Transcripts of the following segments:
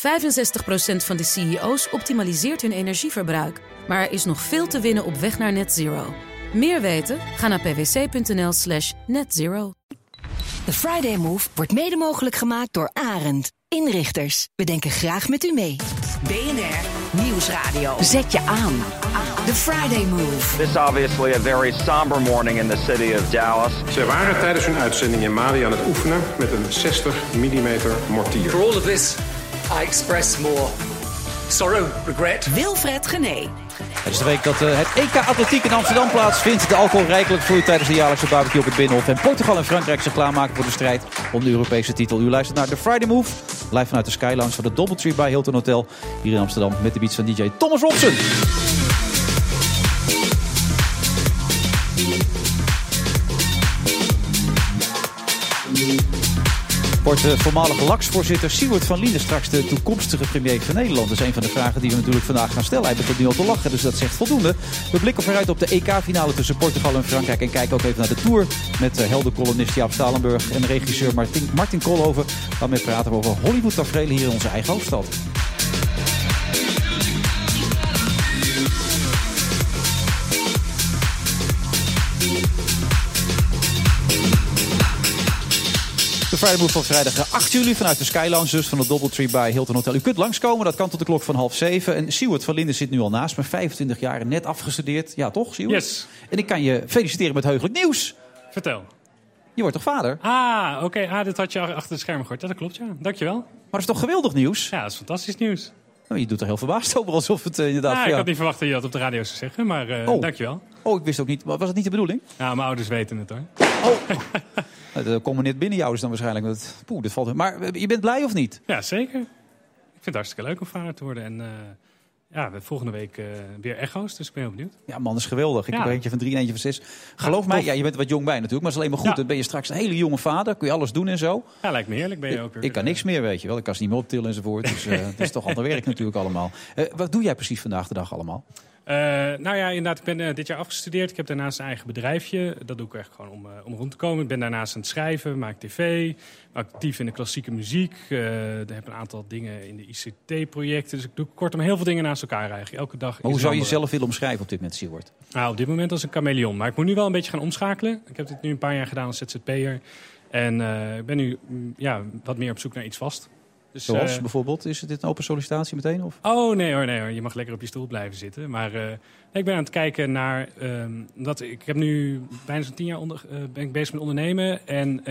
65% van de CEO's optimaliseert hun energieverbruik. Maar er is nog veel te winnen op weg naar net zero. Meer weten? Ga naar pwc.nl slash netzero. De Friday Move wordt mede mogelijk gemaakt door Arend. Inrichters, we denken graag met u mee. BNR Nieuwsradio. Zet je aan. The Friday Move. This is obviously a very somber morning in the city of Dallas. Zij waren tijdens hun uitzending in Mali aan het oefenen met een 60 mm mortier. For all of this, I express more sorrow, regret. Wilfred Gené. Het is de week dat uh, het EK Atletiek in Amsterdam plaatsvindt. De alcohol rijkelijk vloeit tijdens de jaarlijkse barbecue op het Binnenhof. En Portugal en Frankrijk zich klaarmaken voor de strijd om de Europese titel. U luistert naar The Friday Move. Live vanuit de Sky Lounge van de Doubletree bij Hilton Hotel. Hier in Amsterdam met de beats van DJ Thomas Robson. Wordt de voormalige LAX-voorzitter Siewert van Linden straks de toekomstige premier van Nederland? Dat is een van de vragen die we natuurlijk vandaag gaan stellen. Hij begint nu al te lachen, dus dat zegt voldoende. We blikken vooruit op de EK-finale tussen Portugal en Frankrijk. En kijken ook even naar de Tour met uh, heldencolumnist Jaap Stalenburg en regisseur Martin, Martin Koolhoven. Daarmee praten we over Hollywood-tafereelen hier in onze eigen hoofdstad. Friday Move van vrijdag 8 juli vanuit de Sky Lounge dus van de Doubletree bij Hilton Hotel. U kunt langskomen, dat kan tot de klok van half zeven. En Siewert van Linden zit nu al naast me, 25 jaar, net afgestudeerd. Ja toch, Siewert? Yes. En ik kan je feliciteren met heugelijk nieuws. Vertel. Je wordt toch vader? Ah, oké. Ah, dit had je achter de schermen gehoord. Ja, dat klopt, ja. Dankjewel. Maar dat is toch geweldig nieuws? Ja, dat is fantastisch nieuws. Nou, je doet er heel verbaasd over, alsof het uh, inderdaad... Ja, ik had niet verwacht dat je dat op de radio zou zeggen, maar uh, oh. dankjewel. Oh, ik wist ook niet. Was het niet de bedoeling? Ja, mijn ouders weten het hoor. Oh. Dat komt net binnen jou dus dan waarschijnlijk. Dat, poeh, dit valt... Maar je bent blij of niet? Ja, zeker. Ik vind het hartstikke leuk om vader te worden. En uh, ja, volgende week uh, weer echo's, dus ik ben heel benieuwd. Ja, man, dat is geweldig. Ik ja. heb er eentje van drie en eentje van zes. Geloof ja, mij, ja, je bent wat jong bij natuurlijk, maar het is alleen maar goed. Ja. Dan ben je straks een hele jonge vader, kun je alles doen en zo. Ja, lijkt me heerlijk. Ben je ook weer, ik, kan niks meer, weet je wel. Ik kan ze niet meer optillen enzovoort. Dus uh, het is toch ander werk natuurlijk allemaal. Wat doe jij precies vandaag de dag allemaal? Uh, nou ja, inderdaad, ik ben uh, dit jaar afgestudeerd. Ik heb daarnaast een eigen bedrijfje. Dat doe ik echt gewoon om, uh, om rond te komen. Ik ben daarnaast aan het schrijven, maak tv, actief in de klassieke muziek. ik heb een aantal dingen in de ICT-projecten. Dus ik doe kortom heel veel dingen naast elkaar eigenlijk. Elke dag. Maar hoe zou je jezelf willen omschrijven op dit moment, Siewert? Nou, op dit moment als een chameleon. Maar ik moet nu wel een beetje gaan omschakelen. Ik heb dit nu een paar jaar gedaan als ZZP'er. En ik ben nu mm, ja, wat meer op zoek naar iets vast. Dus, Zoals uh, bijvoorbeeld, is dit een open sollicitatie meteen? Of? Oh nee hoor, nee hoor, je mag lekker op je stoel blijven zitten. Maar uh, ik ben aan het kijken naar, um, dat, ik heb nu bijna zo'n tien jaar onder, uh, ben ik bezig met ondernemen. En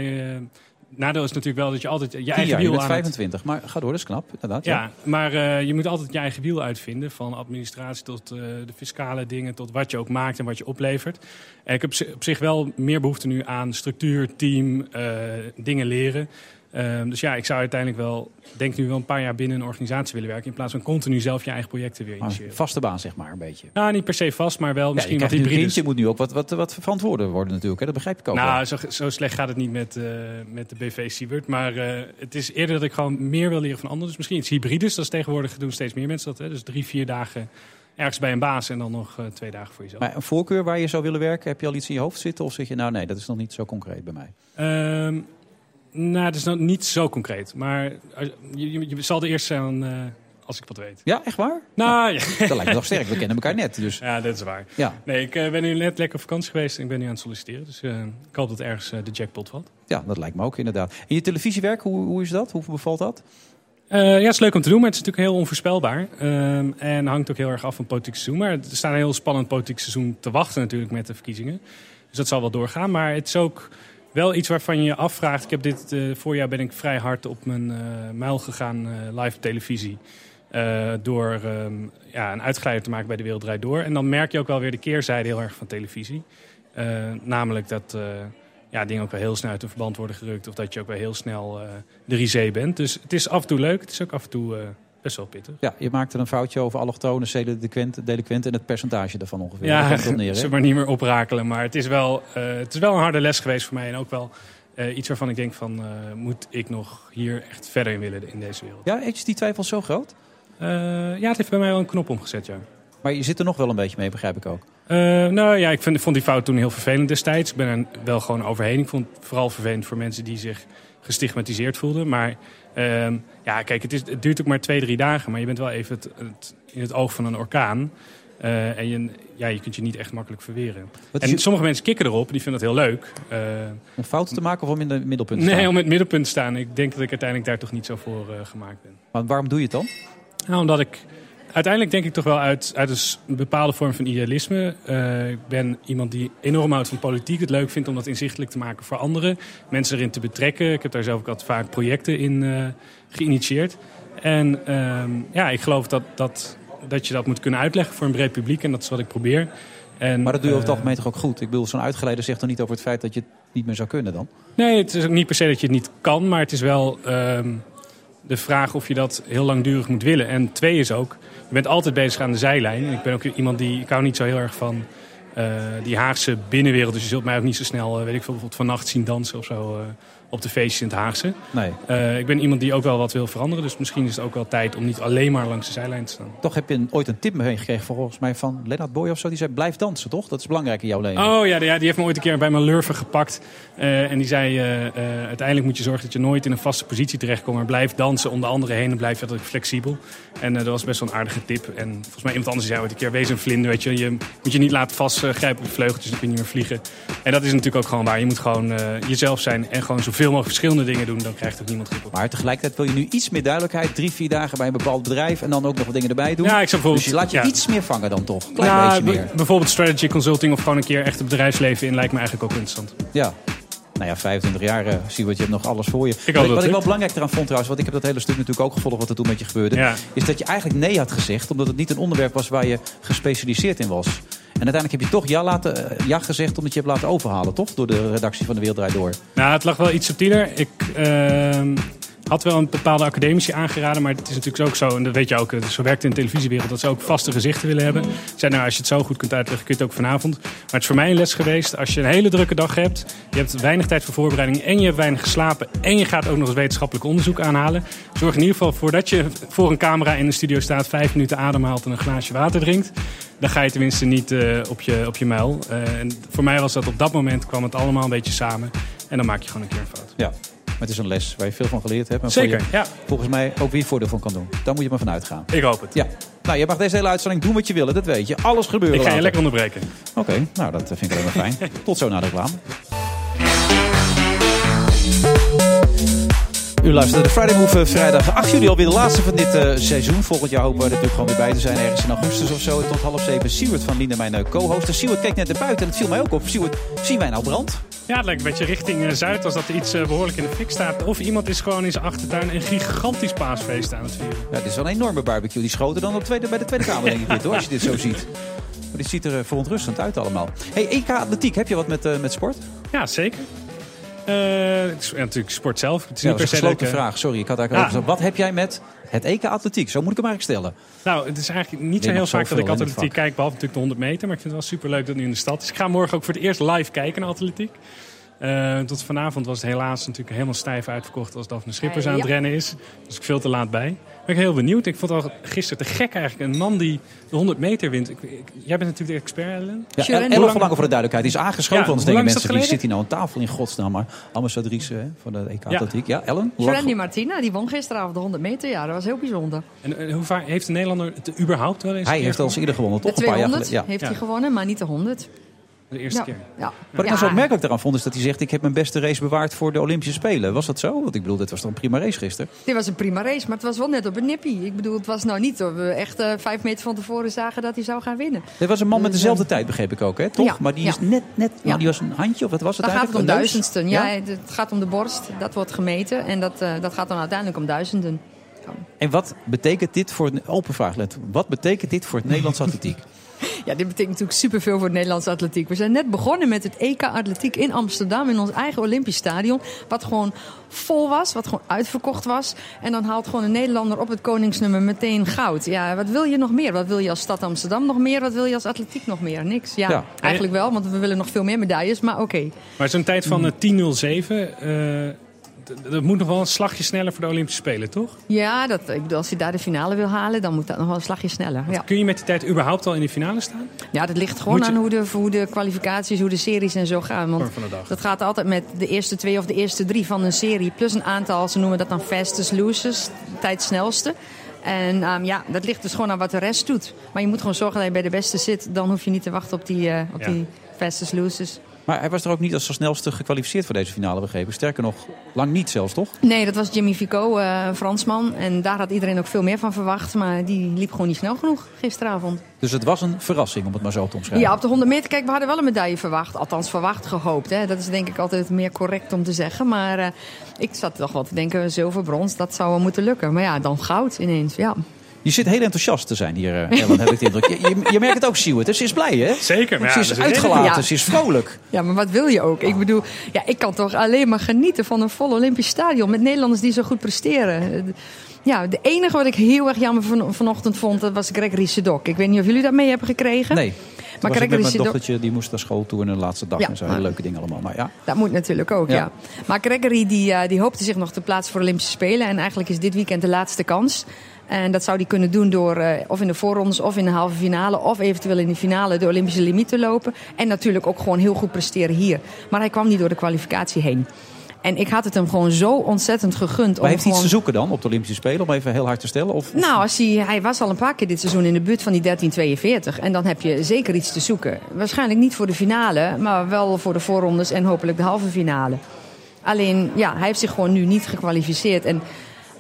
nadeel is natuurlijk wel dat je altijd je eigen jaar, wiel je aan 25, maar ga door, dat is knap, inderdaad. Ja, ja. maar je moet altijd je eigen wiel uitvinden. Van administratie tot de fiscale dingen, tot wat je ook maakt en wat je oplevert. En ik heb op zich wel meer behoefte nu aan structuur, team, dingen leren. Um, dus ja, ik zou uiteindelijk wel, denk nu wel een paar jaar binnen een organisatie willen werken. In plaats van continu zelf je eigen projecten weer initiëren. Vaste baan, zeg maar, een beetje. Nou, niet per se vast, maar wel misschien ja, wat hybrides. Je moet nu ook wat, wat, wat verantwoorden worden natuurlijk, hè? dat begrijp ik ook Nou, zo, zo slecht gaat het niet met, uh, met de BV Siebert. Maar uh, het is eerder dat ik gewoon meer wil leren van anderen. Dus misschien iets hybrides, dat is tegenwoordig doen steeds meer mensen dat. Hè? Dus drie, vier dagen ergens bij een baas en dan nog uh, twee dagen voor jezelf. Maar een voorkeur waar je zou willen werken, heb je al iets in je hoofd zitten? Of zeg je, nou nee, dat is nog niet zo concreet bij mij? Um, nou, het is nog niet zo concreet. Maar je, je, je zal de eerste zijn uh, als ik wat weet. Ja, echt waar? Nou, ja. Dat lijkt me nog sterk. We kennen elkaar net. Dus. Ja, dat is waar. Ja. Nee, ik uh, ben nu net lekker op vakantie geweest en ik ben nu aan het solliciteren. Dus uh, ik hoop dat ergens de jackpot valt. Ja, dat lijkt me ook inderdaad. En je televisiewerk, hoe, hoe is dat? Hoe bevalt dat? Uh, ja, het is leuk om te doen, maar het is natuurlijk heel onvoorspelbaar. Um, en hangt ook heel erg af van politiek seizoen. Maar er staat een heel spannend politiek seizoen te wachten natuurlijk met de verkiezingen. Dus dat zal wel doorgaan. Maar het is ook wel iets waarvan je je afvraagt. Ik heb dit uh, voorjaar ben ik vrij hard op mijn uh, muil gegaan uh, live televisie. door um, ja, een uitgeleider te maken bij De Wereld Door. En dan merk je ook wel weer de keerzijde heel erg van televisie. namelijk dat ja, dingen ook wel heel snel uit een verband worden gerukt. Of dat je ook wel heel snel de risée bent. Dus het is af en toe leuk. Het is ook af en toe best wel pittig. Ja, je maakte een foutje over allochtonen, delinquenten, delinquenten en het percentage daarvan ongeveer. Ja, dat neer, ze maar niet meer oprakelen. Maar het is, wel, uh, het is wel een harde les geweest voor mij. En ook wel uh, iets waarvan ik denk van, uh, moet ik nog hier echt verder in willen in deze wereld. Ja, is die twijfel zo groot? ja, het heeft bij mij wel een knop omgezet, ja. Maar je zit er nog wel een beetje mee, begrijp ik ook. Nou ja, ik vind, vond die fout toen heel vervelend destijds. Ik ben er wel gewoon overheen. Ik vond het vooral vervelend voor mensen die zich gestigmatiseerd voelden. Maar uh, ja, kijk, het, is, het, duurt ook maar twee, drie dagen. Maar je bent wel even het, het, in het oog van een orkaan. Uh, en je, ja, je kunt je niet echt makkelijk verweren. En je... sommige mensen kikken erop, die vinden dat heel leuk. Uh, om fouten te maken of om in het middelpunt te nee, staan? om in het middelpunt te staan. Ik denk dat ik uiteindelijk daar toch niet zo voor uh, gemaakt ben. Maar waarom doe je het dan? Nou, omdat ik... Uiteindelijk denk ik toch wel uit, uit een bepaalde vorm van idealisme. Uh, ik ben iemand die enorm houdt van politiek. Het leuk vindt om dat inzichtelijk te maken voor anderen. Mensen erin te betrekken. Ik heb daar zelf ook altijd vaak projecten in geïnitieerd. En ehm, ja, ik geloof dat, dat dat je dat moet kunnen uitleggen voor een breed publiek. En dat is wat ik probeer. En, maar dat doe je over het algemeen toch ook goed? Ik bedoel, zo'n uitgeleider zegt dan niet over het feit dat je het niet meer zou kunnen dan? Nee, het is ook niet per se dat je het niet kan. Maar het is wel um, de vraag of je dat heel langdurig moet willen. En twee is ook, je bent altijd bezig aan de zijlijn. Ik ben ook iemand die, ik hou niet zo heel erg van uh, die Haagse binnenwereld. Dus je zult mij ook niet zo snel, uh, weet ik veel, bijvoorbeeld vannacht zien dansen of zo. Uh, op de feestjes in het Haagse. Nee. Uh, ik ben iemand die ook wel wat wil veranderen. Dus misschien is het ook wel tijd om niet alleen maar langs de zijlijn te staan. Toch heb je ooit een tip meegekregen volgens mij van Lennart Boy of zo. Die zei blijf dansen toch? Dat is belangrijk in jouw leven. Oh ja, die, die heeft me ooit een keer bij mijn lurven gepakt. Uh, en die zei uh, uiteindelijk moet je zorgen dat je nooit in een vaste positie terechtkomt. Maar blijf dansen om de anderen heen en blijf altijd flexibel. En dat was best wel een aardige tip. En volgens mij iemand anders zei ooit een keer wees een vlinder. Weet je. je moet je niet laten vastgrijpen op je vleugeltjes. Dan kun je niet meer vliegen. En dat is natuurlijk ook gewoon waar. Je moet gewoon jezelf zijn en gewoon zoveel mogelijk verschillende dingen doen, dan krijgt ook niemand grip op. Maar tegelijkertijd wil je nu iets meer duidelijkheid. Drie, vier dagen bij een bepaald bedrijf en dan ook nog wat dingen erbij doen. Ja, ik zou bijvoorbeeld, dus je laat je ja. iets meer vangen dan toch? Klein ja, beetje meer. Bijvoorbeeld strategy consulting of gewoon een keer echt het bedrijfsleven in lijkt me eigenlijk ook interessant. Ja. Nou ja, 25 jaar uh, zie wat je hebt nog alles voor je. Ik wat ik, wat ik wel belangrijk eraan vond trouwens, want ik heb dat hele stuk natuurlijk ook gevolgd wat er toen met je gebeurde. Ja. Is dat je eigenlijk nee had gezegd, omdat het niet een onderwerp was waar je gespecialiseerd in was. En uiteindelijk heb je toch ja, laten, ja gezegd omdat je hebt laten overhalen, toch? Door de redactie van de Wereld Door. Nou, het lag wel iets subtieler. Ik uh, had wel een bepaalde academici aangeraden, maar het is natuurlijk ook zo, en dat weet je ook, zo werkt in de televisiewereld, dat ze ook vaste gezichten willen hebben. Zei, nou, als je het zo goed kunt uitleggen, kun je het ook vanavond. Maar het is voor mij een les geweest, als je een hele drukke dag hebt, je hebt weinig tijd voor voorbereiding en je hebt weinig geslapen en je gaat ook nog eens wetenschappelijk onderzoek aanhalen. Zorg in ieder geval voordat je voor een camera in de studio staat, vijf minuten ademhaalt en een glaasje water drinkt. Dan ga je tenminste niet uh, op, je, op je muil. Uh, en voor mij was dat op dat moment kwam het allemaal een beetje samen. En dan maak je gewoon een keer een fout. Ja. Maar het is een les waar je veel van geleerd hebt. En Zeker, je, ja. Volgens mij ook weer voordeel van kan doen. Daar moet je maar van uitgaan. Ik hoop het. Ja. Nou, je mag deze hele uitzending doen wat je wil, dat weet je. Alles gebeuren Ik ga je lekker onderbreken. Oké, okay, nou dat vind ik alleen maar fijn. Tot zo na de reclame. U luistert de Friday Move vrijdag 8 juli alweer de laatste van dit uh, seizoen. Volgend jaar hopen we er natuurlijk gewoon weer bij te zijn ergens in augustus of zo. En tot half zeven Siewert van Lien, mijn uh, co-host. En Siewert keek net naar buiten en het viel mij ook op. Siewert, zien wij nou brand? Ja, het lijkt een beetje richting uh, Zuid als dat er iets behoorlijk in de fik staat. Of iemand is gewoon in zijn achtertuin een gigantisch paasfeest aan het vieren. Ja, dit is wel een enorme barbecue. Die schoten dan op tweede, bij de Tweede Kamer denk ik dit hoor, als je dit zo ziet. Maar dit ziet er verontrustend uit allemaal. Hey, EK Atletiek, heb je wat met, met sport? Ja, zeker. Uh, het natuurlijk sport zelf. Het is ja, niet per se een gesloten ik, vraag. Sorry, ik had eigenlijk ja. Wat heb jij met het EK Atletiek? Zo moet ik hem eigenlijk stellen. Nou, het is eigenlijk niet zo heel vaak dat ik atletiek kijk, behalve natuurlijk de 100 meter. Maar ik vind het wel super leuk dat het nu in de stad is. Ik ga morgen ook voor het eerst live kijken naar atletiek. Uh, tot vanavond was het helaas natuurlijk helemaal stijf uitverkocht als Daphne Schippers aan het rennen is. Dus ik veel te laat bij. Ben ik heel benieuwd. Ik vond het al gisteren te gek eigenlijk. Een man die de 100 meter wint. Ik, ik, jij bent natuurlijk de expert, Ellen. Ja, Ellen Ellen Verlangen voor de duidelijkheid. Die is aangeschoven. Ja, anders denken mensen, wie zit hier nou aan tafel in godsnaam. Maar ambassadrice hè, van de EK Atletiek. Ja, Ellen? Randy Martina, die won gisteravond de 100 meter. Ja, dat was heel bijzonder. En, en hoe vaak heeft de Nederlander het überhaupt wel eens Hij heeft al eens eerder gewonnen, toch? De 200 ja. heeft hij gewonnen, maar niet de 100. De eerste ja. keer. Ja. Wat ik nou zo opmerkelijk daaraan vond, is dat hij zegt... ik heb mijn beste race bewaard voor de Olympische Spelen. Was dat zo? Want ik bedoel, dit was toch een prima race gisteren? Dit was een prima race, maar het was wel net op een nippie. Ik bedoel, het was nou niet dat we echt uh, vijf meter van tevoren zagen dat hij zou gaan winnen. Er was een man met dezelfde tijd, begreep ik ook, hè? Toch? Ja. maar die is ja. net, net nou, die was een handje, of wat was het Dan gaat het om eigenlijk? duizendsten. Ja? ja, het gaat om de borst. Dat wordt gemeten en dat, uh, dat gaat dan uiteindelijk om duizenden. En wat betekent dit voor... Open vraag, let. Wat betekent dit voor het Nederlands atletiek? Ja, dit betekent natuurlijk superveel voor het Nederlandse atletiek. We zijn net begonnen met het EK Atletiek in Amsterdam, in ons eigen Olympisch Stadion. Wat gewoon vol was, wat gewoon uitverkocht was. En dan haalt gewoon een Nederlander op het koningsnummer meteen goud. Ja, wat wil je nog meer? Wat wil je als stad Amsterdam nog meer? Wat wil je als atletiek nog meer? Niks. Ja, ja. eigenlijk wel, want we willen nog veel meer medailles, maar oké. Okay. Maar zo'n tijd van uh, 10.07... Uh dat moet nog wel een slagje sneller voor de Olympische Spelen, toch? Ja, dat, ik bedoel, als hij daar de finale wil halen, dan moet dat nog wel een slagje sneller. Ja, Kun je met die tijd überhaupt al in de finale staan? ja dat ligt gewoon je- aan hoe de, hoe de kwalificaties, hoe de series en zo gaan. Want dat gaat altijd met de eerste twee of de eerste drie van een serie. Plus een aantal, ze noemen dat dan fastest losers, tijd snelste. En ehm, ja, dat ligt dus gewoon aan wat de rest doet. Maar je moet gewoon zorgen dat je bij de beste zit. Dan hoef je niet te wachten op die, eh, op Ja. die fastest losers. Maar hij was er ook niet als zo snelste gekwalificeerd voor deze finale begrepen. Sterker nog, lang niet zelfs, toch? Nee, dat was Jimmy Vico, eh, een Fransman. En daar had iedereen ook veel meer van verwacht. Maar die liep gewoon niet snel genoeg gisteravond. Dus het was een verrassing, om het maar zo te omschrijven. Ja, op de 100 meter, kijk, we hadden wel een medaille verwacht. Althans, verwacht, gehoopt. Hè. Dat is denk ik altijd meer correct om te zeggen. Maar eh, ik zat toch wel te denken, zilver, brons, dat zou wel moeten lukken. Maar ja, dan goud ineens, ja. Je zit heel enthousiast te zijn hier, eh, Ellen, heb ik de indruk. Je, je, je merkt het ook, Siewert. hè? Ze is blij, hè? Zeker. Maar Ze ja, is uitgelaten, Ja. ze is vrolijk. Ja, maar wat wil je ook? Ik bedoel, ja, ik kan toch alleen maar genieten van een vol Olympisch stadion... met Nederlanders die zo goed presteren. Ja, de enige wat ik heel erg jammer van, vanochtend vond, dat was Gregory Sedok. Ik weet niet of jullie dat mee hebben gekregen. Nee. Maar Gregory ik met mijn Sedok- dochtertje, die moest naar school toe in de laatste dag Ja, en zo. Hele leuke dingen allemaal. Maar ja, Dat moet natuurlijk ook, Ja. ja. Maar Gregory die, eh, die hoopte zich nog te plaatsen voor de Olympische Spelen. En eigenlijk is dit weekend de laatste kans. En dat zou hij kunnen doen door eh, of in de voorrondes of in de halve finale... of eventueel in de finale de Olympische limiet te lopen. En natuurlijk ook gewoon heel goed presteren hier. Maar hij kwam niet door de kwalificatie heen. En ik had het hem gewoon zo ontzettend gegund. maar om heeft hij iets te zoeken dan op de Olympische Spelen? Om even heel hard te stellen? Of, Nou, als hij, hij was al een paar keer dit seizoen in de buurt van die 1342. En dan heb je zeker iets te zoeken. Waarschijnlijk niet voor de finale, maar wel voor de voorrondes en hopelijk de halve finale. Alleen, ja, hij heeft zich gewoon nu niet gekwalificeerd. En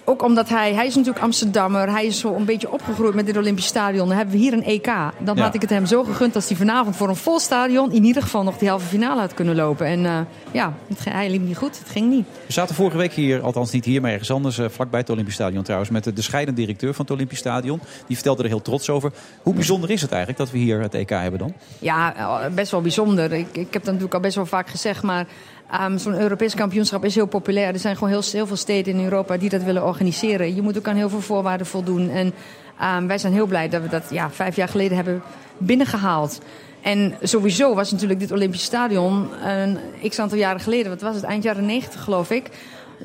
ook omdat hij, hij is natuurlijk Amsterdammer. Hij is zo een beetje opgegroeid met dit Olympisch stadion. Dan hebben we hier een EK. Dan Ja. had ik het hem zo gegund als hij vanavond voor een vol stadion... in ieder geval nog die halve finale had kunnen lopen. En eh, ja, het, hij liep niet goed. Het ging niet. We zaten vorige week hier, althans niet hier, maar ergens anders, eh, vlakbij het Olympisch Stadion trouwens, met de, de scheidend directeur van het Olympisch Stadion. Die vertelde er heel trots over. Hoe bijzonder is het eigenlijk dat we hier het EK hebben dan? Ja, eh, best wel bijzonder. Ik, ik heb dat natuurlijk al best wel vaak gezegd, maar ehm, zo'n Europees kampioenschap is heel populair. Er zijn gewoon heel, heel veel steden in Europa die dat willen organiseren. Je moet ook aan heel veel voorwaarden voldoen. En ehm, wij zijn heel blij dat we dat ja, vijf jaar geleden hebben binnengehaald. En sowieso was natuurlijk dit Olympisch Stadion een x aantal jaren geleden, wat was het, eind jaren negentig geloof ik.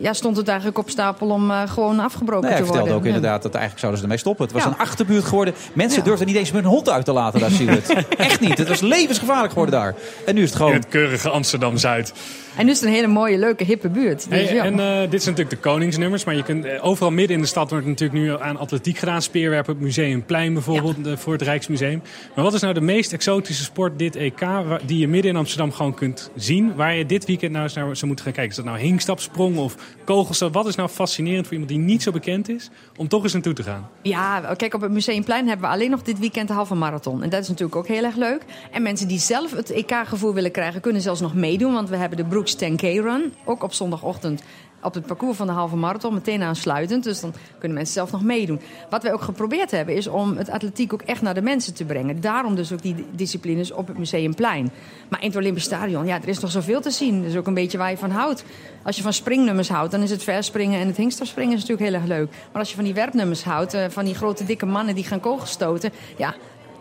Ja, stond het eigenlijk op stapel om eh, gewoon afgebroken Nou, hij te worden. vertelde ook Ja. inderdaad dat eigenlijk zouden ze ermee stoppen. Het was Ja. een achterbuurt geworden. Mensen Ja. durfden niet eens met een hond uit te laten daar, Siewert. Echt niet. Het was levensgevaarlijk geworden daar. En nu is het In gewoon... het keurige Amsterdam-Zuid. En nu is het een hele mooie, leuke, hippe buurt. Dus Hey, ja. En eh, dit zijn natuurlijk de koningsnummers, maar je kunt, eh, overal midden in de stad wordt natuurlijk nu aan atletiek gedaan. Speerwerpen op het Museumplein bijvoorbeeld, eh, voor het Rijksmuseum. Maar wat is nou de meest exotische sport dit EK waar- die je midden in Amsterdam gewoon kunt zien? Waar je dit weekend nou eens naar zou moeten gaan kijken. Is dat nou hinkstapsprong of kogels? Wat is nou fascinerend voor iemand die niet zo bekend is, om toch eens naartoe te gaan? Ja, kijk, op het Museumplein hebben we alleen nog dit weekend de halve marathon. En dat is natuurlijk ook heel erg leuk. En mensen die zelf het EK-gevoel willen krijgen, kunnen zelfs nog meedoen. Want we hebben de Brooks 10K Run, ook op zondagochtend op het parcours van de halve marathon, meteen aansluitend. Dus dan kunnen mensen zelf nog meedoen. Wat wij ook geprobeerd hebben, is om het atletiek ook echt naar de mensen te brengen. Daarom dus ook die disciplines op het Museumplein. Maar in het Olympisch Stadion, ja, er is nog zoveel te zien. Is ook een beetje waar je van houdt. Als je van springnummers houdt, dan is het verspringen en het hinkstapspringen is natuurlijk heel erg leuk. Maar als je van die werpnummers houdt, eh, van die grote dikke mannen die gaan kogels stoten, ja,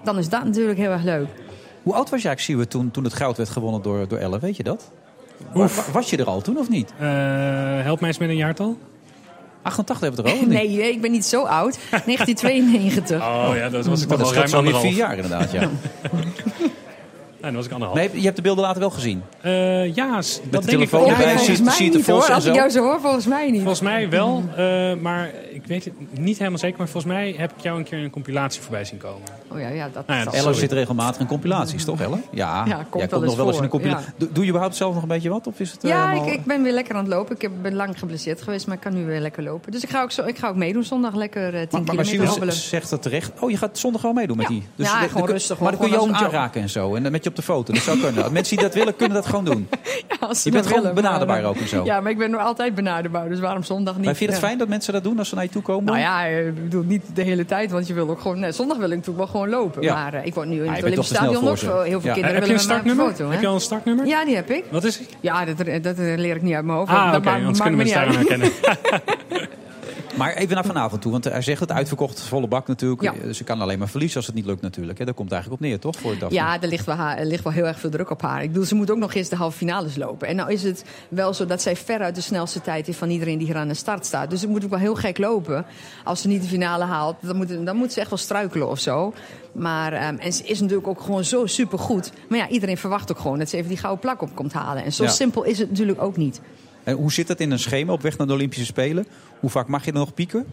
dan is dat natuurlijk heel erg leuk. Hoe oud was jij, Siewert, toen, toen het goud werd gewonnen door, door Elle? Weet je dat? Wa- wa- Was je er al toen of niet? Eh, help mij eens met een jaartal. 88 hebben we het er al? of niet? Nee, ik ben niet zo oud. 1992. Oh ja, dat was ik Maar toch scheelt ruim anderhalf. vier jaar inderdaad, ja. Dat was ik anderhalf. Je hebt de beelden later wel gezien. Eh, ja, dat de denk ik telefoon wel. erbij, Ja, zie- volgens volgens, mij niet hoor. Als ik jou zo hoor, volgens mij niet. volgens mij wel, eh, maar ik weet het niet helemaal zeker. Maar volgens mij heb ik jou een keer een compilatie voorbij zien komen. Oh ja, ja, dat Nou ja, zal- Sorry. Elle zit regelmatig in compilaties, toch Elle? Ja, Ja, komt jij wel komt nog eens wel eens in een compilatie. ja. Doe, doe je überhaupt zelf nog een beetje wat? Of is het, eh, Ja, ik, allemaal- ik ben weer lekker aan het lopen. Ik heb, ben lang geblesseerd geweest, maar ik kan nu weer lekker lopen. Dus ik ga ook, zo, ik ga ook meedoen zondag lekker eh 10 Maar, maar, kilometer hobbelen. zegt dat terecht. Oh, je gaat zondag gewoon meedoen met Ja. die. Dus Ja, gewoon de- rustig, Maar dan kun je als- raken en zo. En dan met je op de foto. Dat zou kunnen. Mensen die dat willen, kunnen dat gewoon doen. Ja, als ze Je bent gewoon willen, benaderbaar maar- ook en zo. Ja, maar ik ben nog altijd benaderbaar, dus waarom zondag niet? Maar vind je het Ja. fijn dat mensen dat doen als ze naar je toe komen? Nou ja, eh, ik bedoel niet de hele tijd, want je wil ook gewoon... Nee, zondag wil ik natuurlijk wel gewoon lopen. Ja. Maar eh, ik word nu in je het Olympisch Stadion ook ze. Heel veel Ja. kinderen heb je een willen mij op startnummer? de foto. heb je al een startnummer? Ja, die heb ik. Wat is het? Ja, dat, dat leer ik niet uit mijn hoofd. Ah, oké, maakt kunnen me we niet het uit. daaraan herkennen. Maar even naar vanavond toe, want hij zegt het uitverkocht, volle bak natuurlijk. Ja. Dus ze kan alleen maar verliezen als het niet lukt natuurlijk. Hè. Daar komt het eigenlijk op neer, toch? Voor Daphne? Ja, er ligt, wel haar, ligt wel heel erg veel druk op haar. Ik bedoel, ze moet ook nog eens de halve finales lopen. En nou is het wel zo dat zij veruit de snelste tijd heeft van iedereen die hier aan de start staat. Dus het moet ook wel heel gek lopen. Als ze niet de finale haalt, dan moet, dan moet ze echt wel struikelen of zo. Maar, ehm, en ze is natuurlijk ook gewoon zo supergoed. Maar ja, iedereen verwacht ook gewoon dat ze even die gouden plak op komt halen. En zo Ja. simpel is het natuurlijk ook niet. En hoe zit dat in een schema op weg naar de Olympische Spelen? Hoe vaak mag je er nog pieken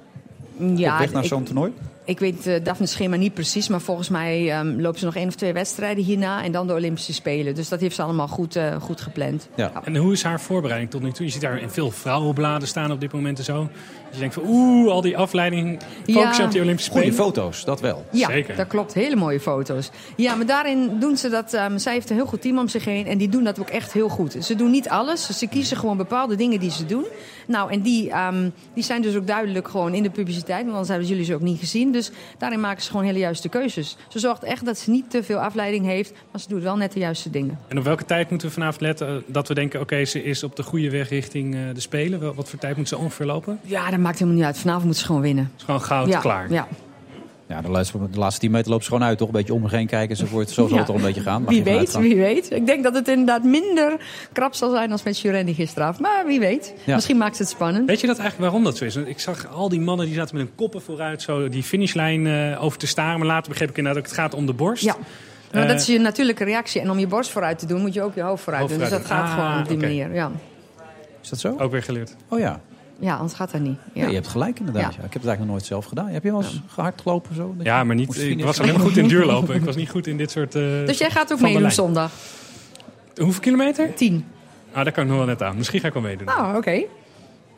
Ja, op weg naar zo'n toernooi? Ik weet uh, Daphne's schema niet precies, maar volgens mij um, loopt ze nog één of twee wedstrijden hierna en dan de Olympische Spelen. Dus dat heeft ze allemaal goed, uh, goed gepland. Ja. En hoe is haar voorbereiding tot nu toe? Je ziet daar in veel vrouwenbladen staan op dit moment en zo. Dus je denkt van oeh, al die afleiding focussen Ja. op die Olympische Goede Spelen. foto's, dat wel. Ja, Zeker. dat klopt. Hele mooie foto's. Ja, maar daarin doen ze dat. Um, zij heeft een heel goed team om zich heen en die doen dat ook echt heel goed. Ze doen niet alles. Ze kiezen gewoon bepaalde dingen die ze doen. Nou, en die, um, die zijn dus ook duidelijk gewoon in de publiciteit, want anders hebben jullie ze ook niet gezien. Dus daarin maken ze gewoon hele juiste keuzes. Ze zorgt echt dat ze niet te veel afleiding heeft, maar ze doet wel net de juiste dingen. En op welke tijd moeten we vanavond letten eh, dat we denken... oké, ze is op de goede weg richting eh, de Spelen? Wel- Wat voor tijd moet ze ongeveer lopen? Ja, dat maakt helemaal niet uit. Vanavond moet ze gewoon winnen. Het is gewoon goud, ja, klaar. Ja. Ja, de laatste, de laatste 10 meter loopt ze gewoon uit, toch? Een beetje om me heen kijken enzovoort. Zo zal Ja. het er een beetje gaan. Mag Wie weet, wie weet. Ik denk dat het inderdaad minder krap zal zijn als met Jurendi gisteravond. Maar wie weet. Ja. Misschien maakt het spannend. Weet je dat eigenlijk waarom dat zo is? Want ik zag al die mannen die zaten met hun koppen vooruit... zo die finishlijn eh, over te staren. Maar later begreep ik inderdaad ook het gaat om de borst. Ja. Maar Eh, dat is je natuurlijke reactie. En om je borst vooruit te doen, moet je ook je hoofd vooruit Hoofd doen. Dus dat gaat gewoon Ah, op die manier. Ja. Is dat zo? Ook weer geleerd. Oh ja. Ja, anders gaat dat niet. Ja. Ja. je hebt gelijk inderdaad. Ja. Ja. Ik heb het eigenlijk nog nooit zelf gedaan. Heb je wel eens gehard gelopen of zo? Ja, maar niet, ik was alleen maar goed in duurlopen. Ik was niet goed in dit soort... eh, Dus jij gaat ook meedoen zondag? Hoeveel kilometer? Tien. Ah, daar kan ik nog wel net aan. Misschien ga ik wel meedoen. Nou, oké.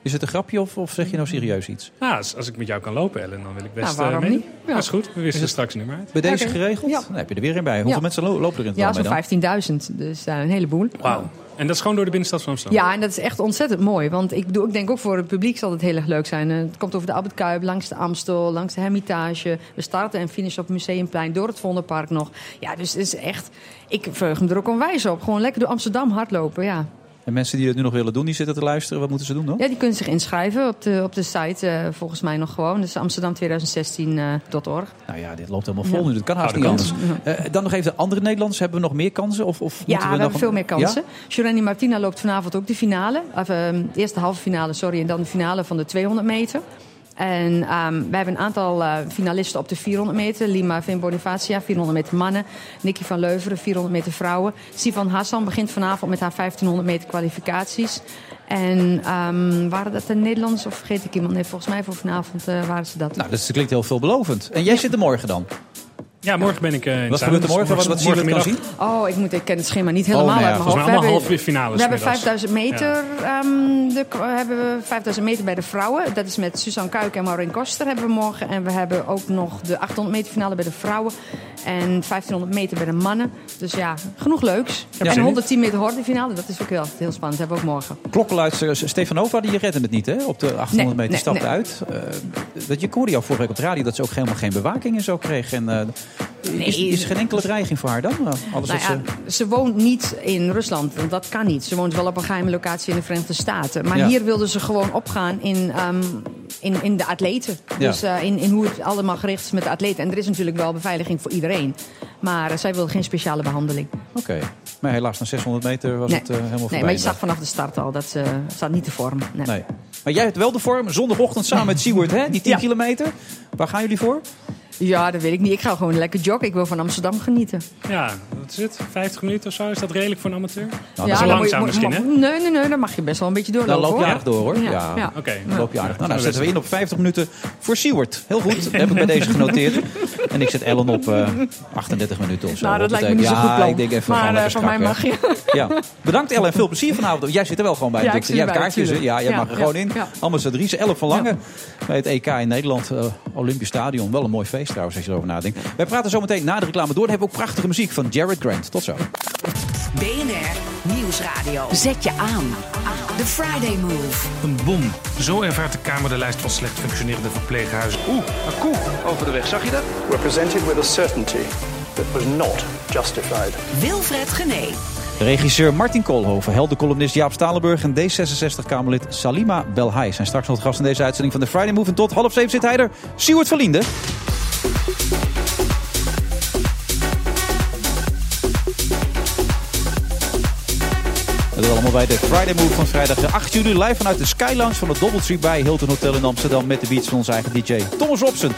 Is het een grapje of, of zeg je nou serieus iets? Nou, als, als ik met jou kan lopen, Ellen, dan wil ik best Nou, waarom niet? Ja. Dat is goed. We wisten straks meer uit. Bij deze geregeld? Ja. Dan heb je er weer een bij. Hoeveel Ja. mensen lo- lopen er in het Ja, zo'n dan? 15.000. Dus eh, een heleboel. Wauw. En dat is gewoon door de binnenstad van Amsterdam? Ja, en dat is echt ontzettend mooi. Want ik, ik denk ook voor het publiek zal het heel erg leuk zijn. Eh, Het komt over de Albert langs de Amstel, langs de Hermitage. We starten en finishen op het Museumplein, door het Vondelpark nog. Ja, dus het is echt... Ik verheug me er ook onwijs op. Gewoon lekker door Amsterdam hardlopen, ja. En mensen die het nu nog willen doen, die zitten te luisteren. Wat moeten ze doen dan? Ja, die kunnen zich inschrijven op de, op de site, eh, volgens mij nog gewoon. Dus amsterdam2016.org. Nou ja, dit loopt helemaal vol Ja. nu. Dat kan haast niet anders. Eh, dan nog even de andere Nederlanders. Hebben we nog meer kansen? Of, of Ja, moeten we, nog hebben een- veel meer kansen. Ja? Giovanni Martina loopt vanavond ook de finale. Of, ehm, de eerste halve finale, sorry. En dan de finale van de 200 meter. En ehm wij hebben een aantal eh, finalisten op de 400 meter. Lima Vin Bonifacia, 400 meter mannen. Nicky van Leuveren, 400 meter vrouwen. Sivan Hassan begint vanavond met haar 1500 meter kwalificaties. En ehm, waren dat de Nederlanders of vergeet ik iemand? Nee, volgens mij voor vanavond eh, waren ze dat. Nou, dat klinkt heel veelbelovend. En jij zit er morgen dan? Ja, morgen ben ik eh in Wat gebeurt er morgen? Wat, wat zien we Morgenmiddag. zien? Oh, ik, moet, ik ken het schema niet helemaal Oh, nou ja, uit mijn hoofd. We halve finales We hebben middags. 5000 meter, ehm, de, hebben we 5000 meter bij de vrouwen. Dat is met Suzanne Kuik en Maureen Koster hebben we morgen. En we hebben ook nog de 800 meter finale bij de vrouwen. En 1500 meter bij de mannen. Dus ja, genoeg leuks. zin en in. 110 meter horde finale, dat is ook heel, heel spannend. Dat hebben we ook morgen. Klokkenluister Stefanova, die redde het niet hè? op de 800 Nee, meter. Nee, stapte nee. uit. Eh, dat je hoorde jou vorige week op de radio dat ze ook helemaal geen bewaking en zo kreeg. En, eh, Nee. is er geen enkele dreiging voor haar dan? Eh, Alles Nou ja, ze... ze woont niet in Rusland, want dat kan niet. Ze woont wel op een geheime locatie in de Verenigde Staten. Maar Ja. hier wilden ze gewoon opgaan in, ehm, in, in de atleten. Ja. Dus eh, in, in hoe het allemaal gericht is met de atleten. En er is natuurlijk wel beveiliging voor iedereen. Maar eh, zij wil geen speciale behandeling. Oké. Maar helaas na 600 meter was Nee. het eh, helemaal voorbij. Nee, maar je zag vanaf de start al dat ze staat niet te vormen. Nee. Nee. Maar jij hebt wel de vorm. Zondagochtend samen met Siewert, hè? Die 10 Ja. kilometer. Waar gaan jullie voor? Ja, dat weet ik niet. Ik ga gewoon lekker joggen. Ik wil van Amsterdam genieten. Ja, wat is het? 50 minuten of zo? Is dat redelijk voor een amateur? Nou, dat is dan je- langzaam misschien, hè? Nee, nee, nee. Dan mag je best wel een beetje Dan doorlopen. loop je aardig door, hoor. Ja, Ja. ja. Oké. Dan loop je aardig. Nou, dan zetten we in op 50 minuten voor Siewert. Heel goed. Dat heb ik bij deze genoteerd. En ik zet Ellen op eh, 38 minuten of zo. Nou, dat lijkt me niet zo goed plan. Ja, ik denk even maar gewoon eh, lekker van mij mag je. Ja. Bedankt Ellen en veel plezier vanavond. Jij zit er wel gewoon bij. Ja, jij hebt kaartjes, hè? Ja, jij Ja, mag er gewoon in. ja. Ambassadrice, 11 van Lange. Bij het EK in Nederland. eh, Olympisch Stadion. Wel een mooi feest trouwens, als je erover nadenkt. Wij praten zo meteen na de reclame door. Dan hebben we ook prachtige muziek van Jared Grant. Tot zo. BNR Nieuwsradio. Zet je aan. The Friday Move. Een bom. Zo ervaart de Kamer de lijst van slecht functionerende verpleeghuizen. Oeh, een koe over de weg. Zag je dat? We're presented with a certainty that was not justified. Wilfred Genee. Regisseur Martin Koolhoven, heldencolumnist Jaap Stalenburg en D66-Kamerlid Salima Belhai zijn straks nog het gast in deze uitzending van de Friday Move. En tot half zeven zit hij er, Siewert van Liende. Dat allemaal bij de Friday Move van vrijdag 8 juli. Live vanuit de Sky Lounge van het Doubletree bij Hilton Hotel in Amsterdam. Met de beats van onze eigen DJ Thomas Robson.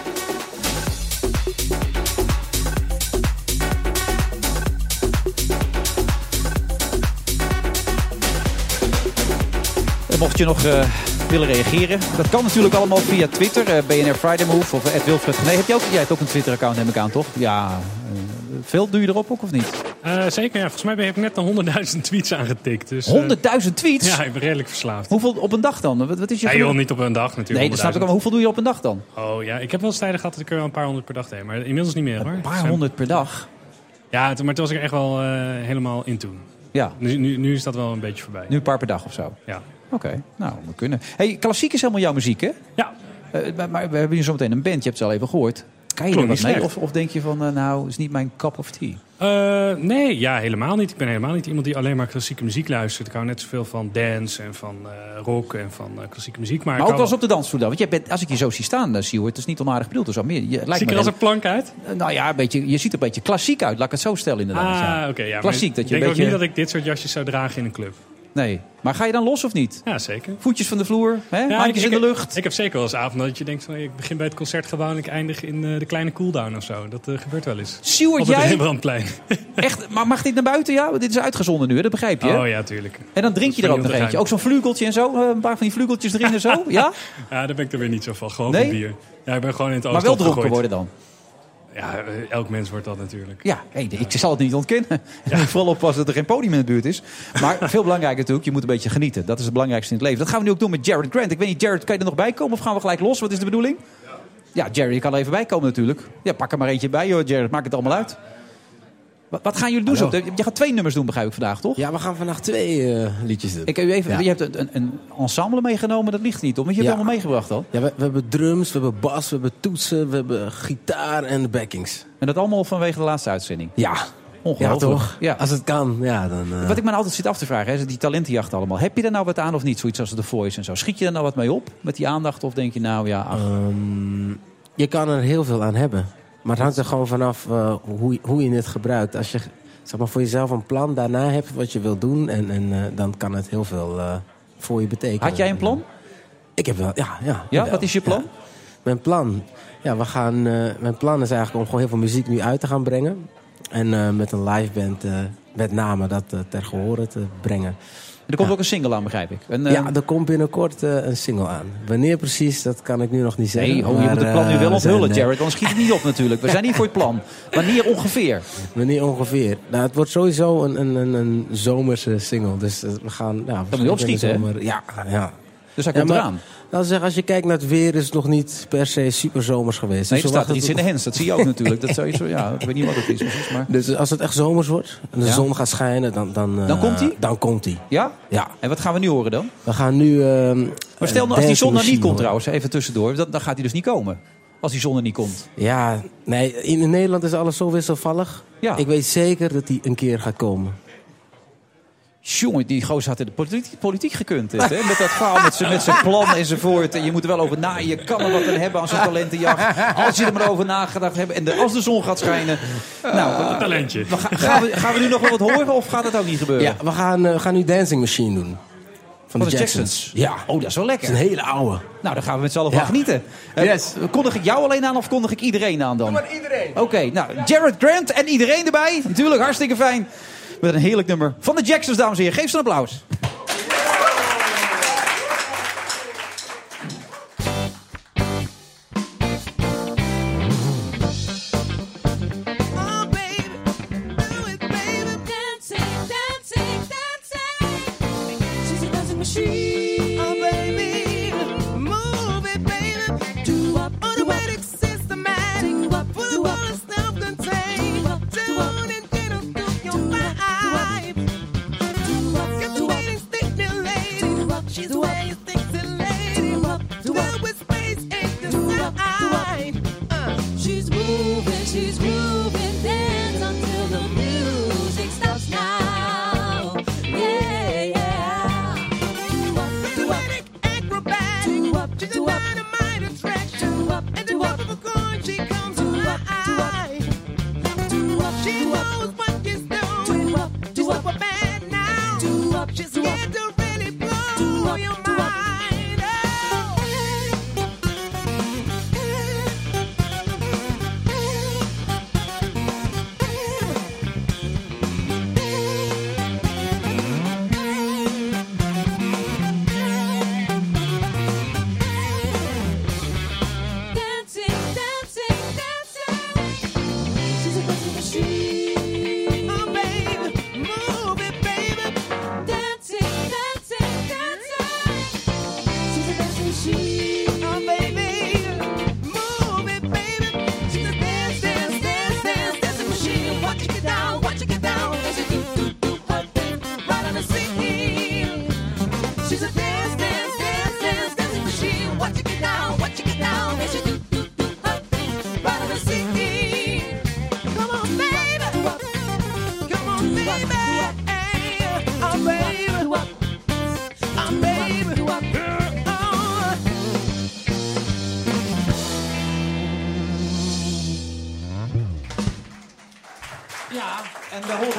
En mocht je nog eh, willen reageren, dat kan natuurlijk allemaal via Twitter. eh, BNR Friday Move of uh, Wilfred Gené. Heb jij ook, jij hebt ook een Twitter account neem ik aan, toch? Ja, eh, veel doe je erop ook of niet? Eh, zeker, ja. Volgens mij heb ik net een 100.000 tweets aangetikt. Dus, eh, 100.000 tweets? ja, ik ben redelijk verslaafd. Hoeveel op een dag dan? Wat, wat is je joh, niet op een dag natuurlijk. Nee, dat snap ik hoeveel doe je op een dag dan? Oh ja, ik heb wel eens tijden gehad dat ik er wel een paar honderd per dag deed. Maar inmiddels niet meer hoor. Een paar honderd per dag? Ja, maar toen was ik er echt wel eh, helemaal in toen. Ja. Nu, nu, nu is dat wel een beetje voorbij. Nu een paar per dag of zo? Ja. Oké, nou, we kunnen. Hey, klassiek is helemaal jouw muziek, hè? Ja. maar, maar we hebben hier zo meteen een band, je hebt het al even gehoord. Kan je er wat mee? Of, of denk je van, eh, nou, is niet mijn cup of tea? Eh, nee, ja, helemaal niet. Ik ben helemaal niet iemand die alleen maar klassieke muziek luistert. Ik hou net zoveel van dance en van eh, rock en van klassieke muziek. Maar, Maar ook wel eens op de dansvloer dan. Want je bent, als ik je zo zie staan, uh, Siewert, het is niet onaardig bedoeld. Dus al meer. Je, lijkt Zie ik er als een plank uit? Nou ja, een beetje, je ziet er een beetje klassiek uit. Laat ik het zo stellen inderdaad. Ah, ja. oké. ja, Klassiek, dat je ik een denk beetje... ook niet dat ik dit soort jasjes zou dragen in een club. Nee. Maar ga je dan los of niet? Ja, zeker. Voetjes van de vloer, hè? Ja, handjes ik- in de lucht. Ik heb zeker wel eens avond dat je denkt van ik begin bij het concertgebouw en ik eindig in eh, de kleine cooldown of zo. Dat eh, gebeurt wel eens. Siewert, Op het jij? Rembrandtplein. Echt, maar mag dit naar buiten? Ja, dit is uitgezonden nu, hè? dat begrijp je. hè? Oh ja, tuurlijk. En dan drink je er ook nog eentje. Ook zo'n vlugeltje en zo. eh, Een paar van die vlugeltjes erin en zo. Ja? Ja, daar ben ik er weer niet zo van. Gewoon Nee? bier. Ja, ik ben gewoon in het Maar oosten wel dronken worden dan. Ja, eh, elk mens wordt dat natuurlijk. Ja, hey, ik zal het niet ontkennen. Moet vooral oppassen dat er geen podium in de buurt is. Maar veel belangrijker natuurlijk, je moet een beetje genieten. Dat is het belangrijkste in het leven. Dat gaan we nu ook doen met Jared Grant. Ik weet niet, Jared, kan je er nog bij komen of gaan we gelijk los? Wat is de bedoeling? Ja, Jared, je kan er even bij komen natuurlijk. Ja, pak er maar eentje bij, joh, Jared. Maak het allemaal uit. Wat, wat gaan jullie doen? zo? Je gaat twee nummers doen, begrijp ik vandaag, toch? Ja, we gaan vandaag twee eh, liedjes doen. Ik heb u even, Ja. Je hebt een, een, een ensemble meegenomen, dat ligt niet op. Want je hebt Ja. allemaal meegebracht al. Ja, we, we hebben drums, we hebben bas, we hebben toetsen, we hebben gitaar en de backings. En dat allemaal vanwege de laatste uitzending? Ja. Ongelooflijk. Ja, toch? Ja. Als het kan, ja, dan... eh, Wat ik me nou altijd zit af te vragen, hè, is die talentenjacht allemaal. Heb je er nou wat aan of niet? Zoiets als The Voice en zo. Schiet je er nou wat mee op met die aandacht? Of denk je nou, ja, ach, Ehm, je kan er heel veel aan hebben. Maar het hangt er gewoon vanaf eh, hoe, hoe je het gebruikt. Als je zeg maar, voor jezelf een plan daarna hebt wat je wil doen... en, en eh, dan kan het heel veel eh, voor je betekenen. Had jij een plan? Ik heb wel, ja. Ja, Ja, wat is je plan? Ja. Mijn plan? Ja, we gaan, mijn plan is eigenlijk om gewoon heel veel muziek nu uit te gaan brengen. En met een live band met name dat ter gehore te brengen. Er komt ook een single aan, begrijp ik. En, Ja, eh, er komt binnenkort eh, een single aan. Wanneer precies, dat kan ik nu nog niet zeggen. Nee, oh, je moet het plan nu eh, wel we onthullen, eh, Jared. Anders schiet het niet op natuurlijk. We zijn hier voor het plan. Wanneer ongeveer? Wanneer ongeveer? Nou, het wordt sowieso een, een, een, een zomerse single. Dus we gaan... Ja, moet je opschieten, zomer- Ja, ja. Dus hij Ja, komt maar- eraan. Laten zeggen, als je kijkt naar het weer, is het nog niet per se super zomers geweest. Nee, Dus er staat er iets in de hens. Dat zie je ook natuurlijk. Dat zou je zo, ja, ik weet niet wat het is precies. Maar... Dus als het echt zomers wordt en de Ja. zon gaat schijnen, dan... Dan, eh, Dan komt die? Dan komt die. Ja? Ja. En wat gaan we nu horen dan? We gaan nu... ehm, Maar stel nou, als die zon Dancing nou niet komt trouwens, even tussendoor. Dan, dan gaat hij dus niet komen. Als die zon er niet komt. Ja, nee, in Nederland is alles zo wisselvallig. Ja. Ik weet zeker dat die een keer gaat komen. Jongen, die gozer had in de politiek, politiek gekund. Dit, hè? Met dat verhaal, met zijn, met zijn plan enzovoort. En je moet er wel over na. Je kan er wat aan hebben aan zo'n talentenjacht. Als je er maar over nagedacht hebt. En de, als de zon gaat schijnen. Nou, Een talentje. we gaan, gaan, we, gaan we nu nog wel wat horen of gaat dat ook niet gebeuren? Ja, we gaan, eh, we gaan nu Dancing Machine doen. Van, Van de Jacksons. Ja. Oh, dat is wel Het lekker. is een hele oude. Nou, daar gaan we met z'n allen Ja. van genieten. Eh, Yes. Kondig ik jou alleen aan of kondig ik iedereen aan dan? iedereen. Oké, nou, Jared Grant en iedereen erbij. Natuurlijk, hartstikke fijn. Met een heerlijk nummer van de Jacksons, dames en heren. Geef ze een applaus.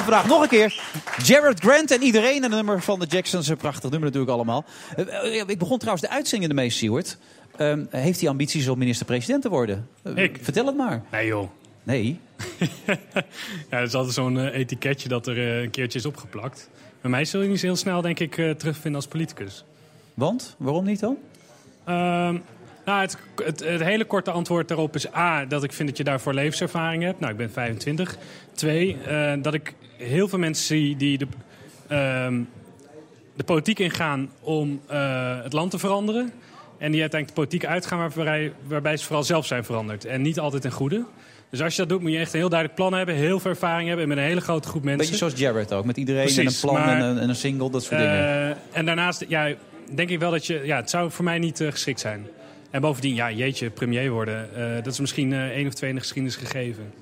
Vandaag nog een keer Jared Grant en iedereen. En een nummer van de Jacksons, een prachtig nummer natuurlijk allemaal. Eh, eh, Ik begon trouwens de uitzending ermee, Stewart. Ehm, heeft hij ambities om minister-president te worden? Eh, Ik? Vertel het maar. Nee joh. Nee. Ja, dat is altijd zo'n etiketje dat er een keertje is opgeplakt. Bij mij zul je niet zo heel snel, denk ik, terugvinden als politicus. Want? Waarom niet dan? Ehm, nou, het, het, het hele korte antwoord daarop is A, dat ik vind dat je daarvoor levenservaring hebt. Nou, ik ben 25. Twee, dat ik heel veel mensen zie die de, ehm, de politiek ingaan om eh, het land te veranderen. En die uiteindelijk de politiek uitgaan waarbij, waarbij ze vooral zelf zijn veranderd. En niet altijd ten goede. Dus als je dat doet, moet je echt een heel duidelijk plan hebben, heel veel ervaring hebben en met een hele grote groep mensen. Beetje zoals Jared ook, met iedereen en een plan maar- en, een, en een single, dat soort dingen. Eh, en daarnaast, ja, denk ik wel dat je, ja, het zou voor mij niet eh, geschikt zijn. En bovendien, ja, jeetje, premier worden, dat is misschien één of twee in de geschiedenis gegeven.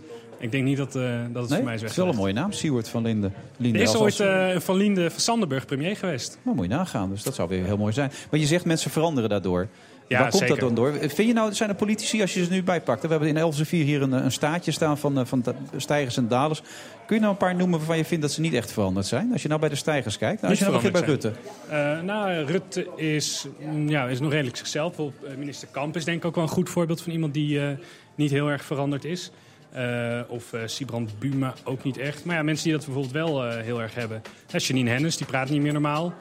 Ik denk niet dat, eh, dat het Nee, voor mij is het is wel een mooie naam, Siewert van Linde. Linde Er is ooit eh, van Linde van Sandenburg premier geweest. Nou, moet je nagaan, dus dat zou weer heel mooi zijn. Maar je zegt mensen veranderen daardoor. Ja, Waar komt zeker. dat dan door? Vind je nou, zijn er politici, als je ze nu bijpakt... We hebben in Elsevier hier een, een staatje staan van, eh, van stijgers en dalers. Kun je nou een paar noemen waarvan je vindt dat ze niet echt veranderd zijn? Als je nou bij de stijgers kijkt. Nou, als je nou begint bij Rutte. Eh, nou, Rutte is, mm, ja, is nog redelijk zichzelf. Eh, Minister Kamp is denk ik ook wel een goed voorbeeld van iemand die eh, niet heel erg veranderd is. Eh, of eh Sibrand Buma ook niet echt. Maar ja, mensen die dat bijvoorbeeld wel eh, heel erg hebben. Janine Hennis, die praat niet meer normaal.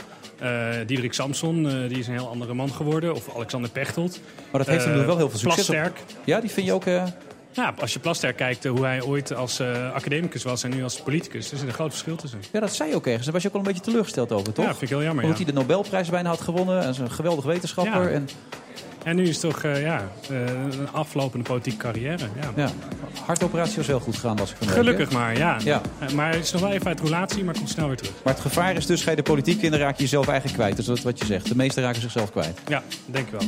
Diederik Samson, die is een heel andere man geworden. Of Alexander Pechtold. Maar dat heeft hem wel heel veel succes Plasterk. Ja, die vind je ook... Ja, als je Plasterk kijkt hoe hij ooit als academicus was en nu als politicus. Er zit een groot verschil tussen. Ja, dat zei je ook ergens. Daar was je ook wel een beetje teleurgesteld over, toch? Ja, vind ik heel jammer, Omdat ja. hij de Nobelprijs bijna had gewonnen. En is een geweldig wetenschapper. Ja. En, En nu is het toch eh, ja, eh, een aflopende politieke carrière. Ja. ja, hartoperatie was wel goed gegaan, als ik van week, Gelukkig maar, ja. Ja. Eh, Maar het is nog wel even uit roulatie, maar komt snel weer terug. Maar het gevaar is dus, ga je de politiek in, dan raak je jezelf eigenlijk kwijt. Dus dat is wat je zegt. De meesten raken zichzelf kwijt. Ja, denk ik wel.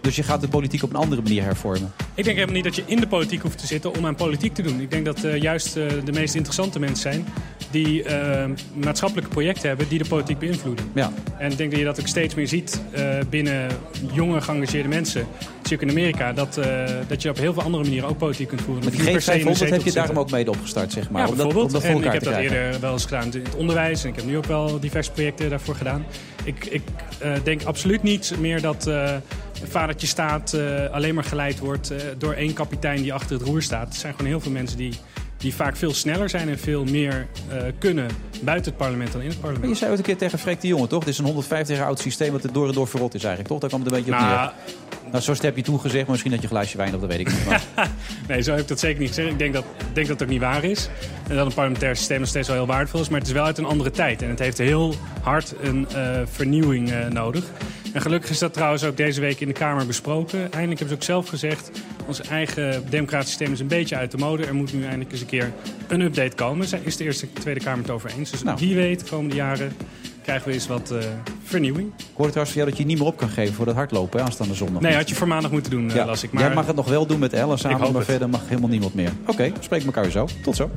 Dus je gaat de politiek op een andere manier hervormen. Ik denk helemaal niet dat je in de politiek hoeft te zitten om aan politiek te doen. Ik denk dat juist de meest interessante mensen zijn die eh, maatschappelijke projecten hebben die de politiek beïnvloeden. Ja. En ik denk dat je dat ook steeds meer ziet eh, binnen jonge geëngageerde mensen. Dat zie je ook in Amerika, dat, eh, dat je op heel veel andere manieren ook politiek kunt voeren. Met die Niet per se in een G500 zetel heb je daarom ook mede opgestart, zeg maar. Ja, om dat, om bijvoorbeeld. dat en ik heb dat eerder wel eens gedaan in het onderwijs. En ik heb nu ook wel diverse projecten daarvoor gedaan. Ik, ik eh, denk absoluut niet meer dat vadertje staat alleen maar geleid wordt door één kapitein die achter het roer staat. Er zijn gewoon heel veel mensen die, die vaak veel sneller zijn en veel meer eh, kunnen buiten het parlement dan in het Maar je parlement. zei ooit een keer tegen Freek de Jonge, toch? Dit is een 150 jaar oud systeem wat er door en door verrot is eigenlijk, toch? Daar kwam het een beetje op Nou, neer. Nou, zo heb je toen gezegd, maar misschien had je een glaasje wijn op, dat weet ik niet. Maar Nee, zo heb ik dat zeker niet gezegd. Ik denk dat, denk dat het ook niet waar is. En dat een parlementair systeem nog steeds wel heel waardevol is. Maar het is wel uit een andere tijd. En het heeft heel hard een eh, vernieuwing eh, nodig. En gelukkig is dat trouwens ook deze week in de Kamer besproken. Eindelijk hebben ze ook zelf gezegd... ons eigen democratisch systeem is een beetje uit de mode. Er moet nu eindelijk eens een keer een update komen. Is de Eerste en Tweede Kamer het over eens. Dus Nou. wie weet, de komende jaren krijgen we eens wat eh, vernieuwing. ik hoorde trouwens van jou dat je niet meer op kan geven voor dat hardlopen, hè, aanstaande zondag. Nee, had je voor maandag moeten doen, Ja. las ik. Maar Jij mag het nog wel doen met Ellen samen, maar het. verder mag helemaal niemand meer. Oké, we spreken elkaar weer zo. Tot zo.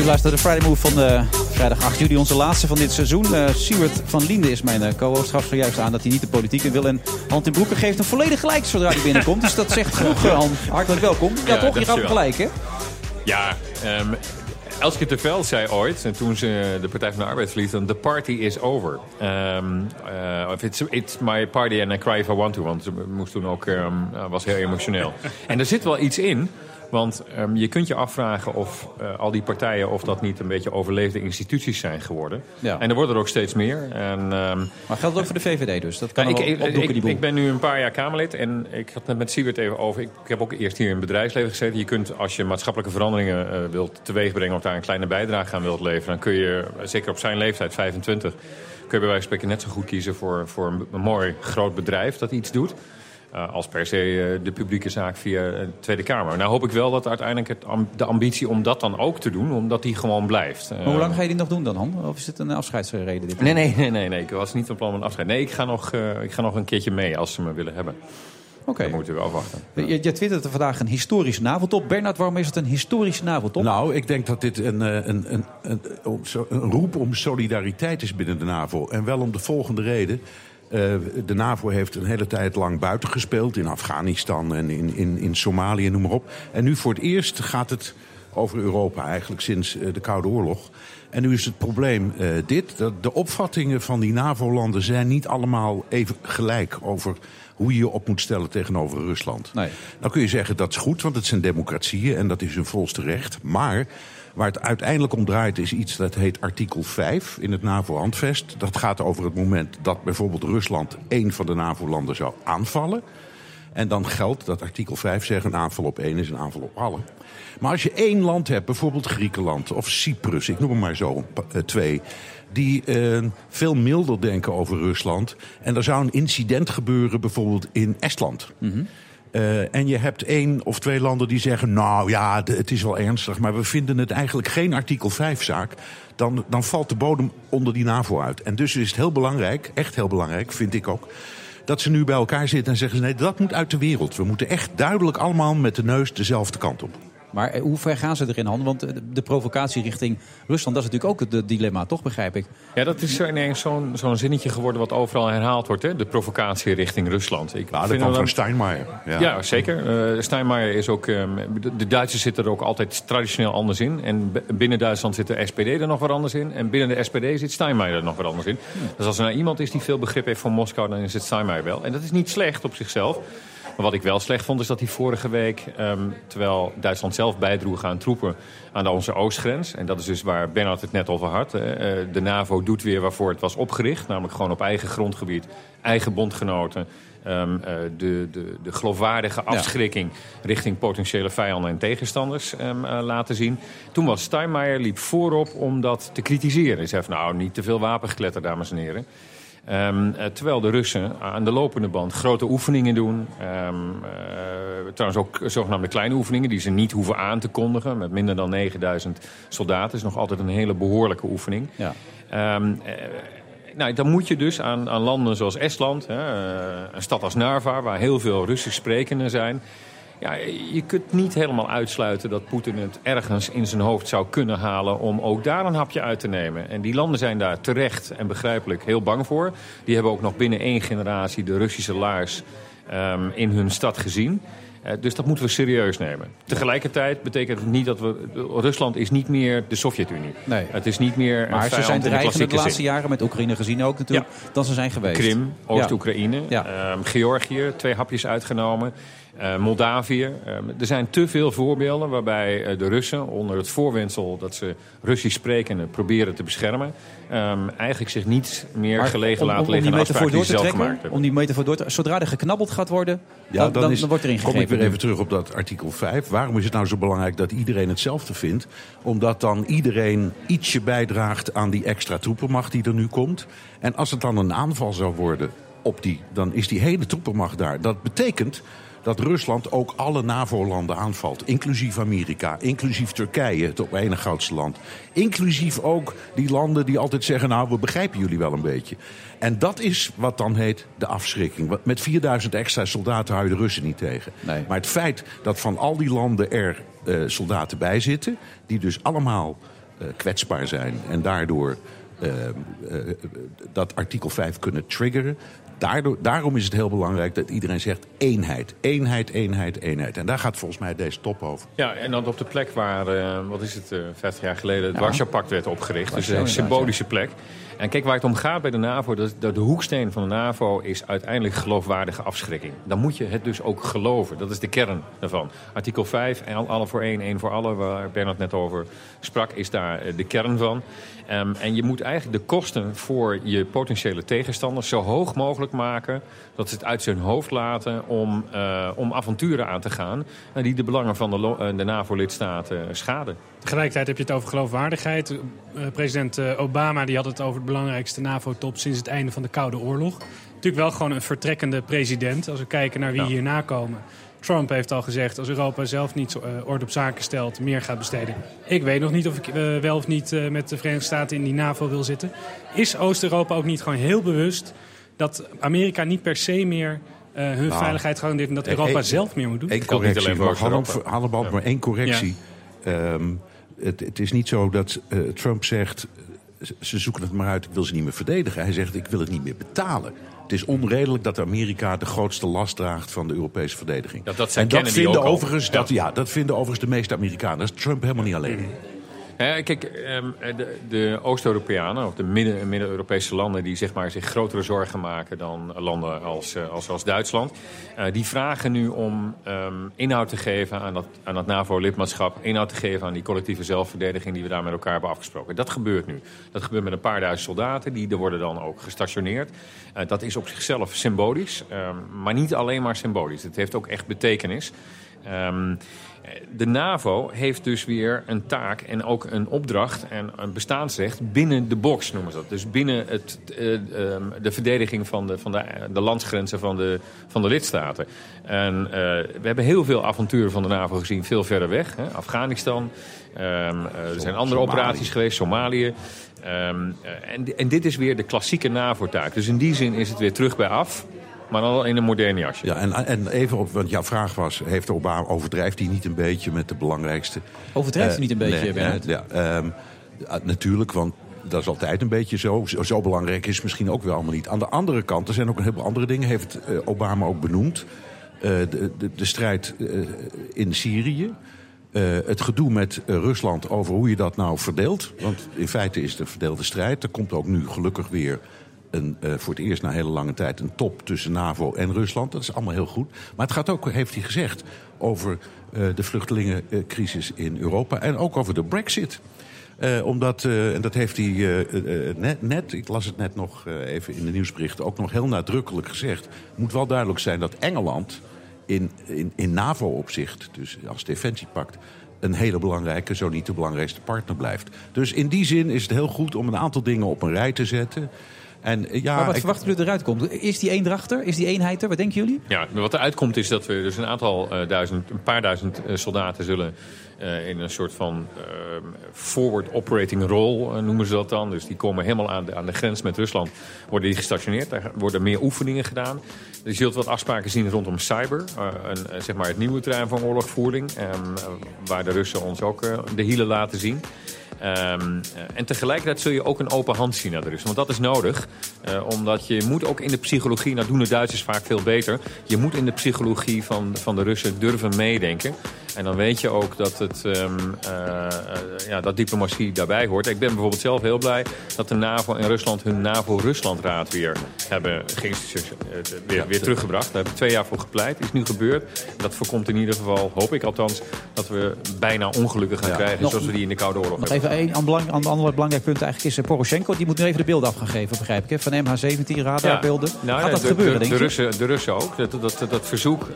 U luistert de Friday Move van eh, vrijdag 8 juli, onze laatste van dit seizoen. Eh Siewert van Linde is mijn eh, co-host. Gaf zojuist aan dat hij niet de politiek in wil. En Hand in Broeken geeft hem volledig gelijk zodra hij binnenkomt. Dus dat zegt genoeg, eh, Han. Hartelijk welkom. Ja, Ja, toch? Je hem dankjewel. gelijk, hè? Ja, ehm Elske Veld zei ooit, en toen ze de Partij van de Arbeid verliet... dan the party is over. Ehm, eh, of it's, it's my party and I cry if I want to. Want ze moest toen ook, eh, was heel emotioneel. en er zit wel iets in... Want ehm, je kunt je afvragen of eh, al die partijen... of dat niet een beetje overleefde instituties zijn geworden. Ja. En er worden er ook steeds meer. En, ehm, Maar geldt het ook voor de VVD dus? Dat kan nou, ik, ik, ik, die boel. ik ben nu een paar jaar Kamerlid en ik had het met Siewert even over. Ik, ik heb ook eerst hier in het bedrijfsleven gezeten. Je kunt, als je maatschappelijke veranderingen eh, wilt teweegbrengen... of daar een kleine bijdrage aan wilt leveren... dan kun je, eh, zeker op zijn leeftijd, 25... kun je bij wijze van spreken net zo goed kiezen voor, voor een mooi groot bedrijf dat iets doet... eh, als per se eh, de publieke zaak via de Tweede Kamer. Nou hoop ik wel dat uiteindelijk het, de ambitie om dat dan ook te doen... omdat die gewoon blijft. Maar hoe lang ga je die nog doen dan, Han? Of is het een afscheidsreden? Dit Nee, nee, nee, nee, nee. Ik was niet van plan om een afscheid. Nee, ik ga, nog, eh, ik ga nog een keertje mee als ze me willen hebben. Oké. Dan moeten we afwachten. Je, je twittert er vandaag een historische NAVO-top. Bernard, waarom is het een historische NAVO-top? Nou, ik denk dat dit een, eh, een, een, een, om- zo- een roep om solidariteit is binnen de NAVO. En wel om de volgende reden. Eh, de NAVO heeft een hele tijd lang buiten gespeeld. In Afghanistan en in, in, in Somalië, noem maar op. En nu voor het eerst gaat het over Europa eigenlijk sinds eh, de Koude Oorlog. En nu is het probleem eh, dit. Dat de opvattingen van die NAVO-landen zijn niet allemaal even gelijk over hoe je je op moet stellen tegenover Rusland. Nee. Dan kun je zeggen dat is goed, want het zijn democratieën en dat is hun volste recht. Maar waar het uiteindelijk om draait is iets dat heet artikel 5 in het NAVO-handvest. Dat gaat over het moment dat bijvoorbeeld Rusland één van de NAVO-landen zou aanvallen. En dan geldt dat artikel 5 zegt een aanval op één is een aanval op alle. Maar als je één land hebt, bijvoorbeeld Griekenland of Cyprus, ik noem er maar zo eh, twee, die eh, veel milder denken over Rusland. En er zou een incident gebeuren, bijvoorbeeld in Estland. Eh, en je hebt één of twee landen die zeggen: Nou ja, het is wel ernstig, maar we vinden het eigenlijk geen artikel 5-zaak. Dan, dan valt de bodem onder die NAVO uit. En dus is het heel belangrijk, echt heel belangrijk, vind ik ook. Dat ze nu bij elkaar zitten en zeggen: Nee, dat moet uit de wereld. We moeten echt duidelijk allemaal met de neus dezelfde kant op. Maar eh, hoe ver gaan ze erin, Han? Want eh, de provocatie richting Rusland, dat is natuurlijk ook het dilemma, toch, begrijp ik? Ja, dat is zo ineens zo'n zo'n zinnetje geworden wat overal herhaald wordt. Hè? De provocatie richting Rusland. Ik Nou, dat kwam wel- van Steinmeier. Ja, zeker. Eh, Steinmeier is ook... ehm, de, de Duitsers zitten er ook altijd traditioneel anders in. En binnen Duitsland zit de SPD er nog wat anders in. En binnen de SPD zit Steinmeier er nog wat anders in. Dus als er nou iemand is die veel begrip heeft van Moskou... dan is het Steinmeier wel. En dat is niet slecht op zichzelf. Maar wat ik wel slecht vond is dat hij vorige week... ehm, terwijl Duitsland zelf bijdroeg aan troepen aan onze oostgrens... en dat is dus waar Bernard het net over had... hè, eh, de NAVO doet weer waarvoor het was opgericht. Namelijk gewoon op eigen grondgebied, eigen bondgenoten... ehm, eh, de, de, de geloofwaardige afschrikking richting potentiële vijanden en tegenstanders ehm, eh, laten zien. Toen was Steinmeier liep voorop om dat te kritiseren. Hij zei van nou, niet te veel wapengekletter, dames en heren. Ehm, eh, terwijl de Russen aan de lopende band grote oefeningen doen. Ehm, eh, trouwens ook zogenaamde kleine oefeningen die ze niet hoeven aan te kondigen. Met minder dan 9000 soldaten. is nog altijd een hele behoorlijke oefening. Ja. Ehm, eh, nou, dan moet je dus aan, aan landen zoals Estland, hè, een stad als Narva, waar heel veel Russisch sprekenden zijn. Ja, je kunt niet helemaal uitsluiten dat Poetin het ergens in zijn hoofd zou kunnen halen om ook daar een hapje uit te nemen. En die landen zijn daar terecht en begrijpelijk heel bang voor. Die hebben ook nog binnen één generatie de Russische laars ehm, in hun stad gezien. Eh, dus dat moeten we serieus nemen. Tegelijkertijd betekent het niet dat we... Rusland is niet meer de Sovjet-Unie. Nee. Het is niet meer een Maar ze zijn in de de laatste zin. jaren met Oekraïne gezien ook natuurlijk dan ze zijn geweest. Krim, Ja. Oost-Oekraïne, ehm, Georgië, twee hapjes uitgenomen. Eh, Moldavië. Ehm, er zijn te veel voorbeelden waarbij eh, de Russen onder het voorwendsel dat ze Russisch sprekenden proberen te beschermen. ehm, eigenlijk zich niet meer Maar gelegen om- laten om, om liggen die aan afspraken die door ze te zelf trekken, gemaakt hebben. om die metafoor door te, zodra er geknabbeld gaat worden, Ja, dan, dan, is- dan wordt er kom ik ingegrepen. weer even terug op dat artikel 5. Waarom is het nou zo belangrijk dat iedereen hetzelfde vindt? Omdat dan iedereen ietsje bijdraagt aan die extra troepenmacht die er nu komt. En als het dan een aanval zou worden op die, dan is die hele troepenmacht daar. Dat betekent dat Rusland ook alle NAVO-landen aanvalt. Inclusief Amerika, inclusief Turkije, het op ene grootste land. Inclusief ook die landen die altijd zeggen... nou, we begrijpen jullie wel een beetje. En dat is wat dan heet de afschrikking. Met 4000 extra soldaten hou je de Russen niet tegen. Maar het feit dat van al die landen er eh, soldaten bij zitten... die dus allemaal eh, kwetsbaar zijn en daardoor... eh, eh, dat artikel 5 kunnen triggeren. Daardoor, daarom is het heel belangrijk dat iedereen zegt eenheid. Eenheid, eenheid, eenheid. En daar gaat volgens mij deze top over. Ja, en dan op de plek waar, eh, wat is het, eh 50 jaar geleden het Ja. Warschau-pact werd opgericht. Dus een inderdaad, symbolische plek. En kijk waar het om gaat bij de NAVO, dat, dat de hoeksteen van de NAVO is uiteindelijk geloofwaardige afschrikking. Dan moet je het dus ook geloven. Dat is de kern daarvan. Artikel 5, en alle voor één, één voor alle, waar Bernard net over sprak, is daar eh, de kern van. Ehm, en je moet eigenlijk de kosten voor je potentiële tegenstanders zo hoog mogelijk maken dat ze het uit zijn hoofd laten om, eh, om avonturen aan te gaan eh, die de belangen van de, eh, de NAVO-lidstaten schaden. Tegelijkertijd heb je het over geloofwaardigheid. Eh, president Obama die had het over de belangrijkste NAVO-top sinds het einde van de Koude Oorlog. Natuurlijk wel gewoon een vertrekkende president. Als we kijken naar wie hierna komen. Trump heeft al gezegd, als Europa zelf niet eh, orde op zaken stelt, meer gaat besteden. Ik weet nog niet of ik eh, wel of niet eh, met de Verenigde Staten in die NAVO wil zitten. Is Oost-Europa ook niet gewoon heel bewust dat Amerika niet per se meer eh, hun Nou, veiligheid garandeert en dat eh, Europa één- zelf meer moet doen? Eén correctie. Mag Hannibal, Hannibal, maar één correctie. Ehm, het, het is niet zo dat eh, Trump zegt... ze- ze zoeken het maar uit, ik wil ze niet meer verdedigen. Hij zegt, ik wil het niet meer betalen. Het is onredelijk dat Amerika de grootste last draagt van de Europese verdediging. Dat- en dat vinden, al. overigens, dat, ja, dat vinden overigens de meeste Amerikanen. Dat is Trump helemaal niet alleen. Ja, kijk, ehm, de, de Oost-Europeanen, of de midden- Midden-Europese landen... die maar, zich grotere zorgen maken dan landen als, eh, als, als Duitsland... eh, die vragen nu om ehm, inhoud te geven aan dat, aan dat NAVO-lidmaatschap... inhoud te geven aan die collectieve zelfverdediging... die we daar met elkaar hebben afgesproken. Dat gebeurt nu. Dat gebeurt met een paar duizend soldaten. Die er worden dan ook gestationeerd. Eh, dat is op zichzelf symbolisch, ehm, maar niet alleen maar symbolisch. Het heeft ook echt betekenis. De NAVO heeft dus weer een taak en ook een opdracht en een bestaansrecht binnen de box noemen ze dat. Dus binnen het, eh, ehm, de verdediging van de, van de, de landsgrenzen van de, van de lidstaten. En eh, we hebben heel veel avonturen van de NAVO gezien, veel verder weg. Hè? Afghanistan, ehm, eh, er zijn andere operaties geweest, Somalië. Ehm, eh, en, en dit is weer de klassieke NAVO-taak. Dus in die zin is het weer terug bij af. Maar dan wel in een moderne jasje. Ja, en, en even op, want jouw vraag was, heeft Obama, overdrijft hij niet een beetje met de belangrijkste? Overdrijft hij Eh, niet een beetje, nee, Bernard? Ja, ehm, ja, natuurlijk, want dat is altijd een beetje zo. zo. zo belangrijk is het misschien ook wel allemaal niet. Aan de andere kant, er zijn ook een heleboel andere dingen, heeft eh, Obama ook benoemd. Eh, de, de, de strijd eh, in Syrië. Eh, het gedoe met eh, Rusland over hoe je dat nou verdeelt. Want in feite is het een verdeelde strijd. Er komt ook nu gelukkig weer eh, voor het eerst na hele lange tijd een top tussen NAVO en Rusland. Dat is allemaal heel goed. Maar het gaat ook, heeft hij gezegd, over eh, de vluchtelingencrisis in Europa. En ook over de brexit. Eh, omdat, en dat heeft hij net, net, ik las het net nog even in de nieuwsberichten, ook nog heel nadrukkelijk gezegd. Moet wel duidelijk zijn dat Engeland in, in, in NAVO-opzicht, dus als defensiepact, een hele belangrijke, zo niet de belangrijkste partner blijft. Dus in die zin is het heel goed om een aantal dingen op een rij te zetten. En, eh, ja, maar wat ik- verwachten jullie eruit komt? Is die eendracht er? Is die eenheid er? Wat denken jullie? Ja, maar wat eruit komt is dat we dus een aantal eh, duizend, een paar duizend eh, soldaten zullen eh, in een soort van ehm, forward operating role noemen ze dat dan. Dus die komen helemaal aan de, aan de grens met Rusland, worden die gestationeerd. Daar worden meer oefeningen gedaan. Je zult wat afspraken zien rondom cyber, een, zeg maar het nieuwe terrein van oorlogvoering, ehm, eh, waar de Russen ons ook de hielen laten zien. Ehm, eh, en tegelijkertijd zul je ook een open hand zien naar de Russen. Want dat is nodig. eh, omdat je moet ook in de psychologie, nou doen de Duitsers vaak veel beter. Je moet in de psychologie van, van de Russen durven meedenken. En dan weet je ook dat, het, eh, eh, ja, dat diplomatie daarbij hoort. Ik ben bijvoorbeeld zelf heel blij dat de NAVO en Rusland hun NAVO-Ruslandraad weer hebben eh, weer, weer teruggebracht. Daar heb ik twee jaar voor gepleit. Is nu gebeurd. Dat voorkomt in ieder geval, hoop ik althans, dat we bijna ongelukken gaan krijgen Nog- zoals we die in de Koude Oorlog Nog hebben. even een belang, ander belangrijk punt eigenlijk is Poroshenko. Die moet nu even de beelden af gaan geven, begrijp ik. Hè? Van MH17 radarbeelden. Nou, Gaat ja, dat de, gebeuren, de, denk de? Russen, de Russen ook. Dat, dat, dat, dat verzoek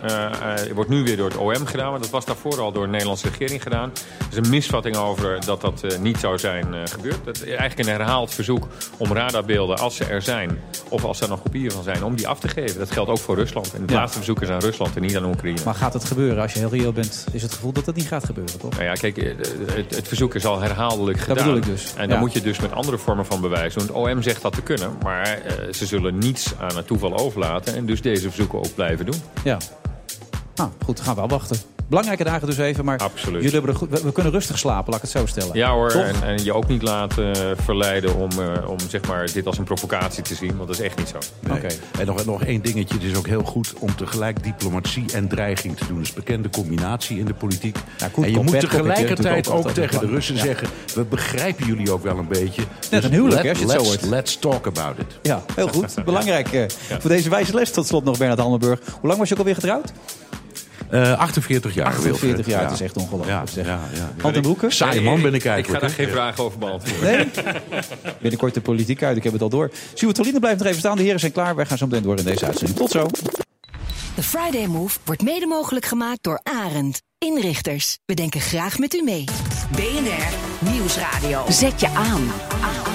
wordt nu weer door het OM gedaan. Maar dat was daarvoor al door de Nederlandse regering gedaan. Er is een misvatting over dat dat eh, niet zou zijn eh, gebeurd. Dat is eigenlijk een herhaald verzoek om radarbeelden, als ze er zijn... of als er nog kopieën van zijn, om die af te geven. Dat geldt ook voor Rusland. En het Ja. laatste verzoek is aan Rusland en niet aan Oekraïne. Maar gaat het gebeuren? Als je heel reëel bent, is het gevoel dat dat niet gaat gebeuren, toch? Nou ja, kijk, eh, het, het verzoek is al herhaaldelijk gedaan. bedoel ik dus. En dan Ja. moet je dus met andere vormen van bewijs doen. Het OM zegt dat te kunnen, maar eh, ze zullen niets aan het toeval overlaten... en dus deze verzoeken ook blijven doen. Ja. Nou, goed, gaan we afwachten. Belangrijke dagen dus even, maar Absoluut. jullie hebben goed, we, we kunnen rustig slapen, laat ik het zo stellen. Ja hoor, en, en je ook niet laten verleiden om, eh, om zeg maar, dit als een provocatie te zien. Want dat is echt niet zo. Nee. En nog, nog één dingetje. Het is ook heel goed om tegelijk diplomatie en dreiging te doen. Dat is een bekende combinatie in de politiek. En je moet tegelijkertijd ook tegen de. Russen Ja. zeggen... we begrijpen jullie ook wel een beetje. Net een huwelijk, hè, als je het zo hoort. Let's talk about it. Ja, heel goed. Belangrijk eh, voor deze wijze les tot slot nog, Bernard Handenburg. Hoe lang was je ook alweer getrouwd? Eh, 48 jaar. 48 Wilfred. jaar, Ja. het is echt ongelooflijk. Ja, zeg. ja, ja. Saaie man ben ik Ik ga daar geen vragen over beantwoorden. Nee? Binnenkort de politiek uit, ik heb het al door. Stuart Toline blijft nog even staan. De heren zijn klaar. Wij gaan zo meteen door in deze uitzending. Tot zo. De Friday Move wordt mede mogelijk gemaakt door Arend. Inrichters, we denken graag met u mee. BNR Nieuwsradio. Zet je aan.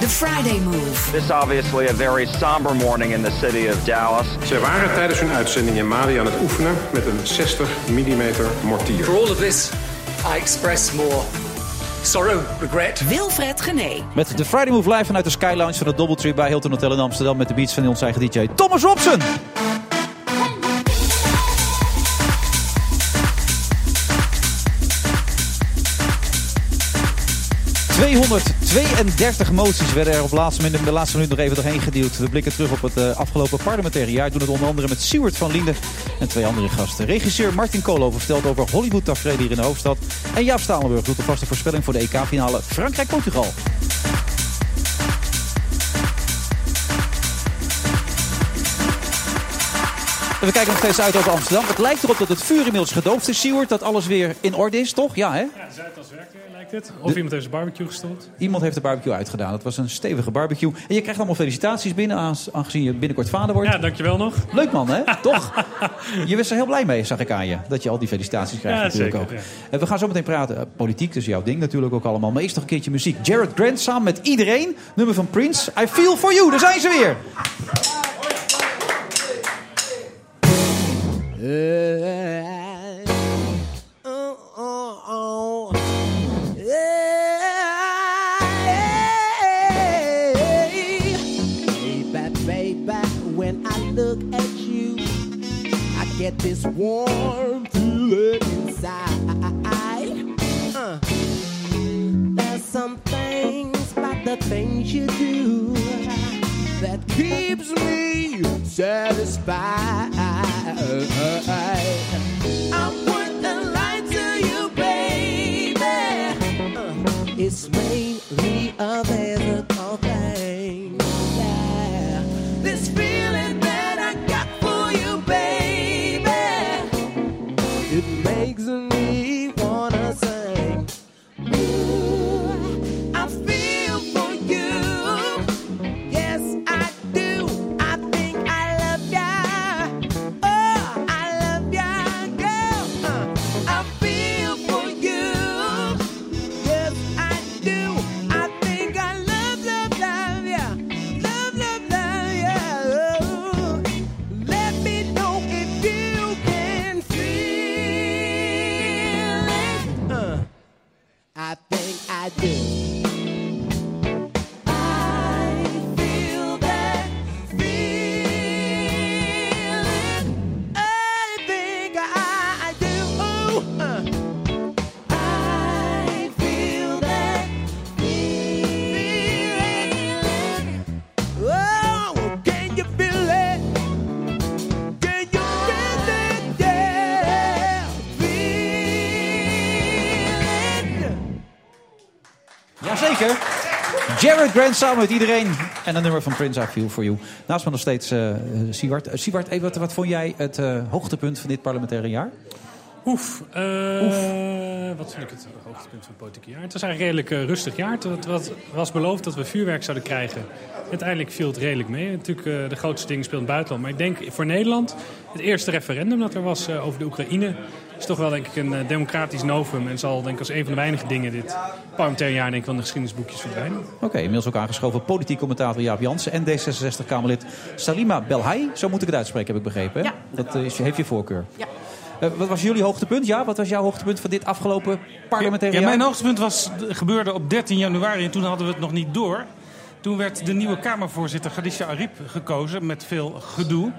The Friday Move. This is obviously a very somber morning in the city of Dallas. Zij waren tijdens hun uitzending in Mali aan het oefenen met een 60 mm mortier. For all of this, I express more sorrow, regret. Wilfred Gené. Met de Friday Move live vanuit de Sky Lounge van het Doubletree bij Hilton Hotel in Amsterdam. Met de beats van onze eigen DJ Thomas Robson. 232 moties werden er op laatste minuut, de laatste minuut nog even doorheen geduwd. We blikken terug op het eh, afgelopen parlementaire jaar. Doen het onder andere met Siewert van Linden en twee andere gasten. Regisseur Martin Koolhoven vertelt over Hollywood-tafereel hier in de hoofdstad. En Jaap Stalenburg doet de vaste voorspelling voor de EK-finale Frankrijk-Portugal. En we kijken nog steeds uit over Amsterdam. Het lijkt erop dat het vuur inmiddels gedoofd is, Siewert. Dat alles weer in orde is, toch? Ja, hè? Ja, de Zuidas werkt weer, lijkt het. Of iemand heeft zijn barbecue gestold. Iemand heeft de barbecue uitgedaan. Dat was een stevige barbecue. En je krijgt allemaal felicitaties binnen, aangezien je binnenkort vader wordt. Ja, dankjewel nog. Leuk man, hè? Toch? Je was er heel blij mee, zag ik aan je. Dat je al die felicitaties krijgt Ja, natuurlijk zeker, ook. ja. En we gaan zo meteen praten. Eh, politiek, dus jouw ding natuurlijk ook allemaal. Maar eerst nog een keertje muziek. Jared Grant samen met iedereen. Nummer van Prince. I Feel For You. Daar zijn ze weer. Baby, when I look at you, I get this warm Grant samen met iedereen. En een nummer van Prince, I Feel For You. Naast me nog steeds eh, Siewart. Siewart, even, wat, wat vond jij het eh, hoogtepunt van dit parlementaire jaar? Oef. eh, Wat vind ik het hoogtepunt van het politieke jaar? Het was eigenlijk een redelijk rustig jaar. Het was- Het was beloofd dat we vuurwerk zouden krijgen. Uiteindelijk viel het redelijk mee. Natuurlijk, de grootste dingen speelden buitenland. Maar ik denk voor Nederland, het eerste referendum dat er was over de Oekraïne... is toch wel denk ik een eh, democratisch novum. En zal denk ik als een van de weinige dingen dit parlementaire jaar denk ik, van de geschiedenisboekjes verdwijnen. Oké, inmiddels ook aangeschoven politiek commentator Jaap Jansen en D66-Kamerlid Salima Belhai. Zo moet ik het uitspreken, heb ik begrepen. hè? Ja. Dat eh, is, heeft je voorkeur. Ja. Eh, wat was jullie hoogtepunt? Ja, wat was jouw hoogtepunt van dit afgelopen parlementaire Ja, jaar? mijn hoogtepunt was, gebeurde op 13 januari en toen hadden we het nog niet door. Toen werd de nieuwe Kamervoorzitter Khadija Ariep gekozen met veel gedoe.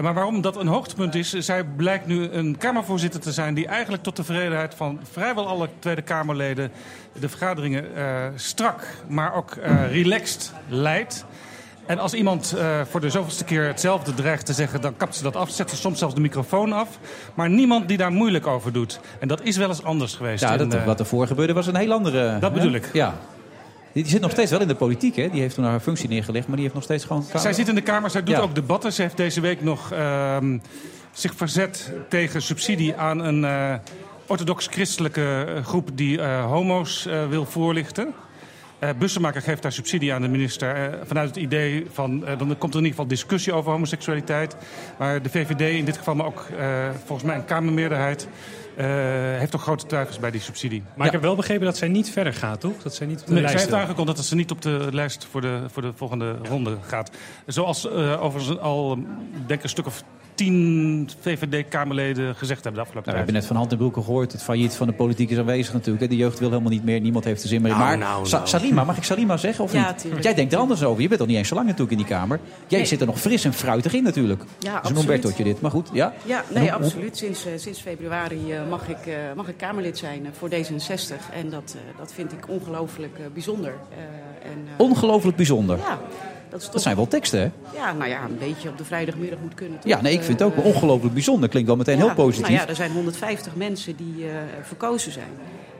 Maar waarom dat een hoogtepunt is, zij blijkt nu een Kamervoorzitter te zijn... die eigenlijk tot tevredenheid van vrijwel alle Tweede Kamerleden... de vergaderingen eh, strak, maar ook eh, relaxed leidt. En als iemand eh, voor de zoveelste keer hetzelfde dreigt te zeggen... dan kapt ze dat af, zet ze soms zelfs de microfoon af. Maar niemand die daar moeilijk over doet. En dat is wel eens anders geweest. Ja, in, dat, wat ervoor gebeurde was een heel andere... Dat hè? bedoel ik. Ja. Die, die zit nog steeds wel in de politiek, hè? Die heeft toen haar functie neergelegd, maar die heeft nog steeds gewoon... Zij zit in de Kamer, zij doet Ja. ook debatten. Ze heeft deze week nog ehm, zich verzet tegen subsidie aan een eh, orthodox-christelijke eh, groep die eh, homo's wil voorlichten. Bussemaker geeft daar subsidie aan de minister vanuit het idee van... dan komt er in ieder geval discussie over homoseksualiteit. Maar de VVD in dit geval, maar ook volgens mij een Kamermeerderheid... eh, heeft ook grote twijfels bij die subsidie. Maar ik heb wel begrepen dat zij niet verder gaat, toch? Dat zij niet op de Nee, lijst zij heeft aangekondigd dat ze niet op de lijst voor de, voor de volgende ronde gaat. Zoals eh, overigens al, denk ik, een stuk of tien VVD-Kamerleden gezegd hebben de afgelopen Nou, we hebben net van Hand en Broeke gehoord. Het failliet van de politiek is aanwezig natuurlijk. hè. De jeugd wil helemaal niet meer. Niemand heeft er zin meer in. Nou, maar nou, nou. Salima, mag ik Salima zeggen of Ja, niet? tuurlijk. Jij denkt er anders over. Je bent al niet eens zo lang natuurlijk in die Kamer. Jij Nee. zit er nog fris en fruitig in natuurlijk. Ja, een absoluut. Dit, maar goed. Ja? Ja, nee, absoluut. Sinds, eh, sinds februari eh, mag, ik, eh, mag ik Kamerlid zijn voor D66. En dat, dat vind ik ongelooflijk bijzonder. Eh, en, eh, Ongelooflijk bijzonder. Ja, dat is toch... Dat zijn wel teksten, hè? Ja, nou ja, een beetje op de vrijdagmiddag moet kunnen. toch? Ja, nee, ik vind het ook wel ongelooflijk bijzonder. Klinkt wel meteen Ja, heel positief. Nou ja, er zijn 150 mensen die eh, verkozen zijn.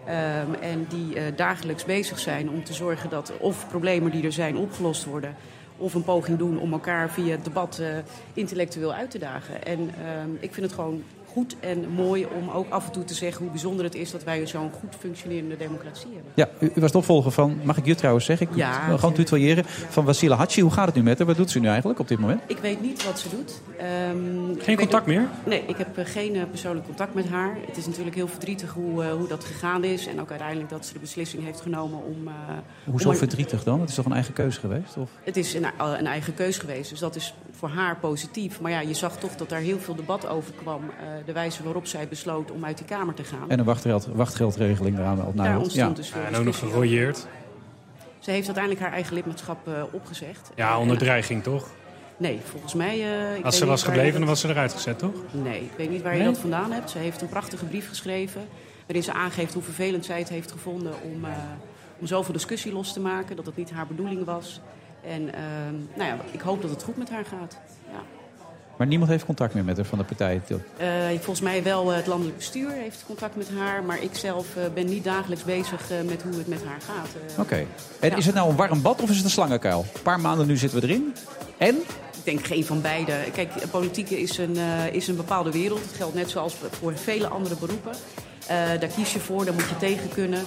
Ehm, en die eh, dagelijks bezig zijn om te zorgen dat of problemen die er zijn opgelost worden. Of een poging doen om elkaar via het debat eh, intellectueel uit te dagen. En ehm, ik vind het gewoon goed en mooi om ook af en toe te zeggen hoe bijzonder het is dat wij zo'n goed functionerende democratie hebben. Ja, u, u was de opvolger van, mag ik je trouwens zeggen? Ik Ja, wil gewoon tutoyeren. Van Wasila Hachi. Hoe gaat het nu met haar? Wat doet ze nu eigenlijk op dit moment? Ik weet niet wat ze doet. Ehm, Geen contact ook- meer? Nee, ik heb eh, geen eh, persoonlijk contact met haar. Het is natuurlijk heel verdrietig hoe, eh, hoe dat gegaan is. En ook uiteindelijk dat ze de beslissing heeft genomen om... eh, Hoezo om verdrietig dan? Het is toch een eigen keuze geweest? Of? Het is een, een eigen keus geweest, dus dat is voor haar positief. Maar ja, je zag toch dat daar heel veel debat over kwam. Eh, de wijze waarop zij besloot om uit die Kamer te gaan. En een wachtgeld, wachtgeldregeling eraan op Daar Nijholt. ontstond dus veel En ook nog gerooieerd. Ze heeft uiteindelijk haar eigen lidmaatschap eh, opgezegd. Ja, onder en- dreiging toch? Nee, volgens mij... eh, ik Als ze was gebleven, dat- dan was ze eruit gezet, toch? Nee, ik weet niet waar je dat vandaan hebt. Ze heeft een prachtige brief geschreven... waarin ze aangeeft hoe vervelend zij het heeft gevonden... om, eh, om zoveel discussie los te maken, dat het niet haar bedoeling was. En ehm, nou ja, ik hoop dat het goed met haar gaat. Maar niemand heeft contact meer met haar van de partij. Eh, volgens mij wel eh, het landelijk bestuur heeft contact met haar... maar ik zelf eh, ben niet dagelijks bezig met hoe het met haar gaat. Oké. En Ja. is het nou een warm bad of is het een slangenkuil? Een paar maanden nu zitten we erin. En? Ik denk geen van beide. Kijk, politiek is een, is een bepaalde wereld. Het geldt net zoals voor vele andere beroepen. Daar kies je voor, daar moet je tegen kunnen.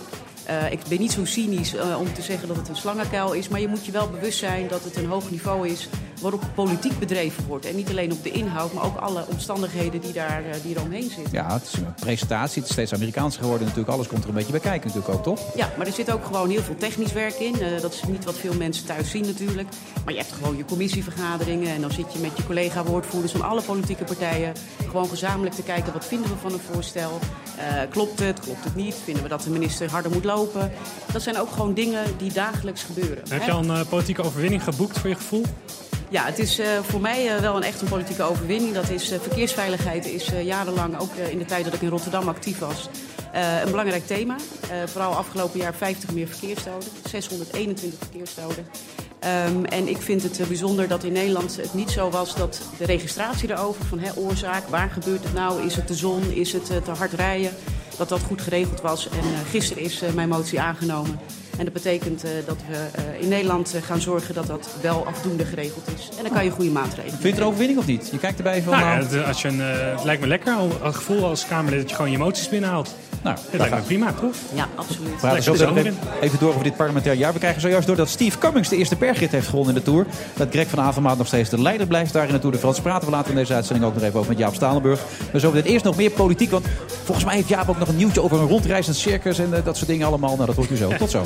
Ik ben niet zo cynisch om te zeggen dat het een slangenkuil is. Maar je moet je wel bewust zijn dat het een hoog niveau is waarop politiek bedreven wordt. En niet alleen op de inhoud, maar ook alle omstandigheden die, daar, eh, die eromheen zitten. Ja, het is een presentatie. Het is steeds Amerikaanser geworden natuurlijk. Alles komt er een beetje bij kijken natuurlijk ook, toch? Ja, maar er zit ook gewoon heel veel technisch werk in. Eh, dat is niet wat veel mensen thuis zien natuurlijk. Maar je hebt gewoon je commissievergaderingen... en dan zit je met je collega-woordvoerders van alle politieke partijen... gewoon gezamenlijk te kijken wat vinden we van een voorstel. Eh, klopt het, klopt het niet? Vinden we dat de minister harder moet lopen? Dat zijn ook gewoon dingen die dagelijks gebeuren. Heb je al een politieke overwinning geboekt voor je gevoel? Ja, het is eh, voor mij eh, wel een echt een politieke overwinning. Dat is eh, verkeersveiligheid is jarenlang, ook in de tijd dat ik in Rotterdam actief was, een belangrijk thema. Vooral afgelopen jaar 50 meer verkeersdoden, 621 verkeersdoden. Ehm, en ik vind het bijzonder dat in Nederland het niet zo was dat de registratie erover van hè, oorzaak, waar gebeurt het nou, is het de zon, is het te hard rijden, dat dat goed geregeld was. En eh, gisteren is mijn motie aangenomen. En dat betekent eh, dat we eh, in Nederland eh, gaan zorgen dat dat wel afdoende geregeld is. En dan kan je goede maatregelen Vind je het een overwinning of niet? Je kijkt erbij van... Nou ja, nou, het, als je een, eh, het lijkt me lekker, al- het gevoel als Kamerlid dat je gewoon je emoties binnenhaalt. Nou, dat lijkt me prima, toch? Ja, absoluut. We praten zo even, even door over dit parlementair jaar. We krijgen zojuist door dat Steve Cummings de eerste bergrit heeft gewonnen in de Tour. Dat Greg van Avermaat nog steeds de leider blijft daar in de Tour de France. Praten we later in deze uitzending ook nog even over met Jaap Stalenburg. Maar zo dit eerst nog meer politiek. Want volgens mij heeft Jaap ook nog een nieuwtje over een rondreizend circus en dat soort dingen allemaal. Nou, dat hoort u zo. Tot zo.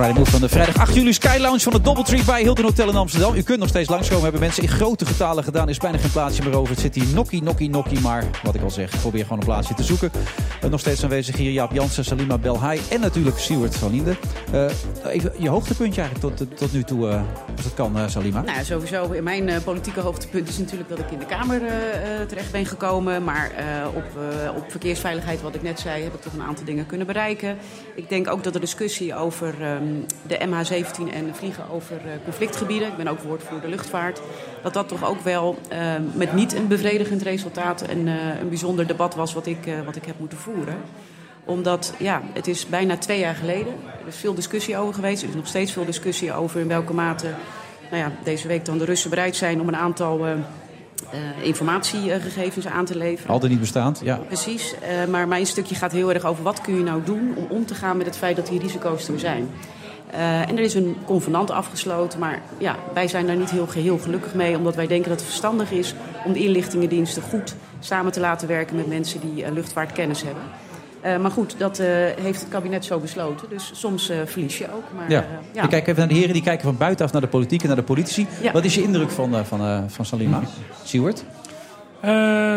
Friday Move van de vrijdag 8 juli Sky Lounge van de Doubletree bij Hilton Hotel in Amsterdam. U kunt nog steeds langskomen. Hebben mensen in grote getalen gedaan. Er is bijna geen plaatsje meer over. Het zit hier nokkie, nokkie, nokkie. Maar wat ik al zeg, probeer gewoon een plaatsje te zoeken. Eh, nog steeds aanwezig hier Jaap Jansen, Salima Belhai en natuurlijk Siewert van Linden. Eh, even je hoogtepuntje eigenlijk tot, tot nu toe, eh, als het kan, Salima. Nou, sowieso. Mijn eh, politieke hoogtepunt is natuurlijk dat ik in de Kamer terecht ben gekomen. Maar op, op verkeersveiligheid, wat ik net zei, heb ik toch een aantal dingen kunnen bereiken. Ik denk ook dat de discussie over ehm, de MH17 en vliegen over eh, conflictgebieden, ik ben ook woordvoerder luchtvaart, dat dat toch ook wel ehm, met niet een bevredigend resultaat een, eh, een bijzonder debat was wat ik, eh, wat ik heb moeten voeren omdat, ja, het is bijna twee jaar geleden. Er is veel discussie over geweest. Er is nog steeds veel discussie over in welke mate nou ja, deze week dan de Russen bereid zijn om een aantal informatiegegevens aan te leveren. Altijd niet bestaand, ja. Precies, maar mijn stukje gaat heel erg over wat kun je nou doen om om te gaan met het feit dat die risico's er zijn. Eh, en er is een convenant afgesloten, maar ja, wij zijn daar niet heel geheel gelukkig mee, omdat wij denken dat het verstandig is om de inlichtingendiensten goed samen te laten werken met mensen die eh, luchtvaartkennis hebben. Eh, maar goed, dat eh, heeft het kabinet zo besloten. Dus soms eh, verlies je ook. Maar, Ja. eh, ja. Ik kijk even naar de heren die kijken van buitenaf naar de politiek en naar de politici. Ja. Wat is je indruk van, eh, van, eh, van Salima? Siewert? Eh,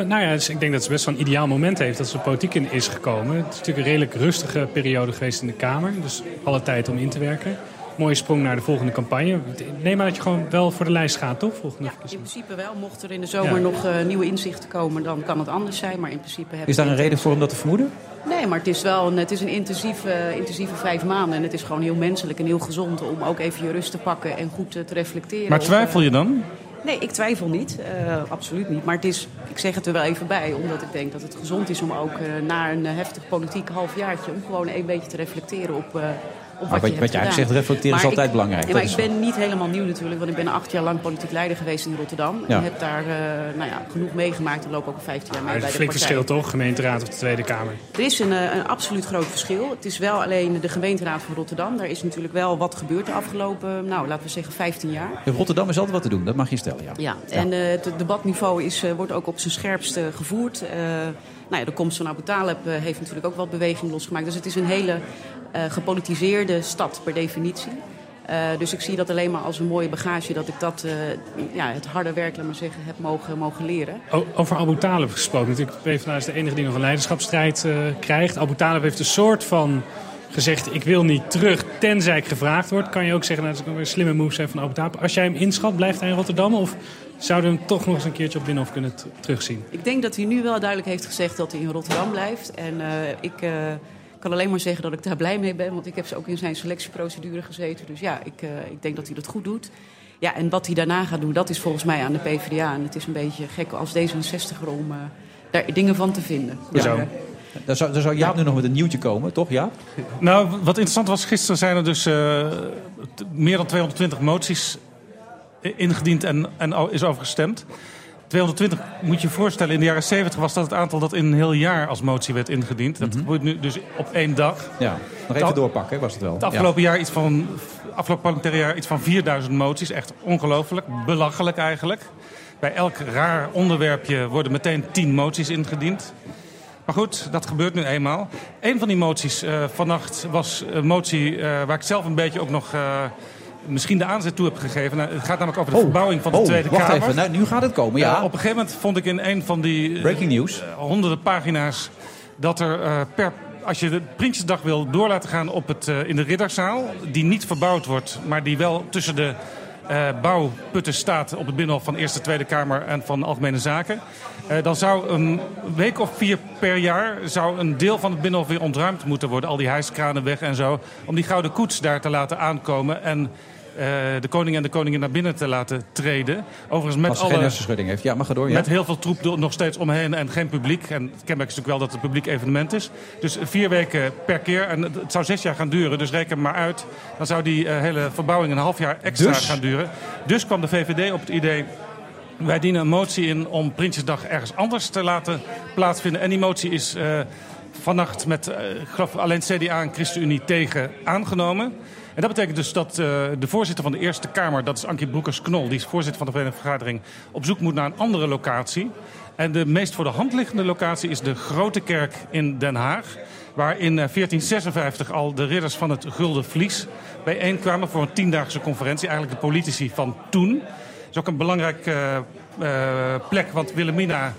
nou ja, dus ik denk dat ze best wel een ideaal moment heeft dat ze de politiek in is gekomen. Het is natuurlijk een redelijk rustige periode geweest in de Kamer. Dus alle tijd om in te werken. mooie sprong naar de volgende campagne. Neem maar dat je gewoon wel voor de lijst gaat, toch? Volgende In verkiezingen. principe wel. Mocht er in de zomer Ja. nog eh, nieuwe inzichten komen, dan kan het anders zijn. Maar in principe Is daar een reden voor om dat te vermoeden? Nee, maar het is wel een, het is een intensieve, intensieve vijf maanden. En het is gewoon heel menselijk en heel gezond om ook even je rust te pakken en goed eh, te reflecteren. Maar twijfel eh, je dan? Nee, ik twijfel niet. Eh, absoluut niet. Maar het is, ik zeg het er wel even bij, omdat ik denk dat het gezond is om ook eh, na een eh, heftig politiek halfjaartje... om gewoon een beetje te reflecteren op, op wat, wat je je- hebt wat je eigenlijk zegt, reflecteren is altijd ik- belangrijk. Ja, maar ik ben niet helemaal nieuw natuurlijk, want ik ben acht jaar lang politiek leider geweest in Rotterdam. Ja. En heb daar eh, nou ja, genoeg meegemaakt en loop ook al 15 jaar mee bij het de is een flink partij. verschil, toch? Gemeenteraad of de Tweede Kamer. Er is een, eh, een absoluut groot verschil. Het is wel alleen de gemeenteraad van Rotterdam. Daar is natuurlijk wel wat gebeurd de afgelopen, nou, laten we zeggen 15 jaar. In Rotterdam is altijd wat te doen, dat mag je stellen. Ja. Ja, en eh, het debatniveau is, eh, wordt ook op zijn scherpste gevoerd. Eh, nou ja, de komst van Abu Talib heeft natuurlijk ook wat beweging losgemaakt. Dus het is een hele gepolitiseerde stad per definitie. Eh, dus ik zie dat alleen maar als een mooie bagage dat ik dat, eh, ja, het harde werk, laat maar zeggen, heb mogen, mogen leren. O- Over Abu Talib gesproken. Natuurlijk, PvdA is de enige die nog een leiderschapsstrijd eh, krijgt. Abu Talib heeft een soort van gezegd... ik wil niet terug, tenzij ik gevraagd word. Kan je ook zeggen, nou, dat is een slimme move zijn van Abu Talib. Als jij hem inschat, blijft hij in Rotterdam? Of zouden we hem toch nog eens een keertje op Binnenhof kunnen terugzien? Ik denk dat hij nu wel duidelijk heeft gezegd dat hij in Rotterdam blijft. En eh, ik eh, kan alleen maar zeggen dat ik daar blij mee ben. Want ik heb ze ook in zijn selectieprocedure gezeten. Dus ja, ik, eh, ik denk dat hij dat goed doet. Ja, en wat hij daarna gaat doen, dat is volgens mij aan de PvdA. En het is een beetje gek als D66 om eh, daar dingen van te vinden. Ja. Maar, eh, Daar zou, daar zou Jaap nu nog met een nieuwtje komen, toch Ja? Nou, wat interessant was, gisteren zijn er dus eh, meer dan 220 moties ingediend en, en is overgestemd. 220 moet je je voorstellen, in de jaren 70 was dat het aantal dat in een heel jaar als motie werd ingediend. Dat gebeurt nu dus op één dag. Ja, nog even doorpakken, was het wel. Het afgelopen jaar iets van, afgelopen parlementaire jaar iets van 4000 moties. Echt ongelooflijk, belachelijk eigenlijk. Bij elk raar onderwerpje worden meteen 10 moties ingediend. Maar goed, dat gebeurt nu eenmaal. Een van die moties eh, vannacht was een motie eh, waar ik zelf een beetje ook nog eh, misschien de aanzet toe heb gegeven. Nou, het gaat namelijk over de Oh, verbouwing van de oh, Tweede wacht Kamer. even, nou, nu gaat het komen, ja. Eh, op een gegeven moment vond ik in een van die eh, Breaking news. eh, honderden pagina's dat er per als je de Prinsjesdag wil door laten gaan op het, in de Ridderzaal, die niet verbouwd wordt, maar die wel tussen de bouwputten staat op het Binnenhof van Eerste Tweede Kamer en van Algemene Zaken. dan zou een week of vier per jaar zou een deel van het Binnenhof weer ontruimd moeten worden. Al die hijskranen weg en zo. Om die gouden koets daar te laten aankomen en de koning en de koningin naar binnen te laten treden. Overigens met Als alle... geen hersenschudding heeft. Ja, mag ga door, ja. Met heel veel troep nog steeds omheen en geen publiek. En het kenmerk is natuurlijk wel dat het een publiek evenement is. Dus vier weken per keer. En het zou zes jaar gaan duren, dus reken maar uit. Dan zou die eh, hele verbouwing een half jaar extra Dus? gaan duren. Dus kwam de VVD op het idee... Wij dienen een motie in om Prinsjesdag ergens anders te laten plaatsvinden. En die motie is eh, vannacht met eh, geloof alleen CDA en ChristenUnie tegen aangenomen. En dat betekent dus dat eh, de voorzitter van de Eerste Kamer, dat is Ankie Broekers-Knol, die is voorzitter van de Verenigde Vergadering, op zoek moet naar een andere locatie. En de meest voor de hand liggende locatie is de Grote Kerk in Den Haag. Waar in eh, 1456 al de ridders van het Gulden Vlies bijeenkwamen voor een tiendaagse conferentie. Eigenlijk de politici van toen. Dat is ook een belangrijke eh, eh, plek, want Wilhelmina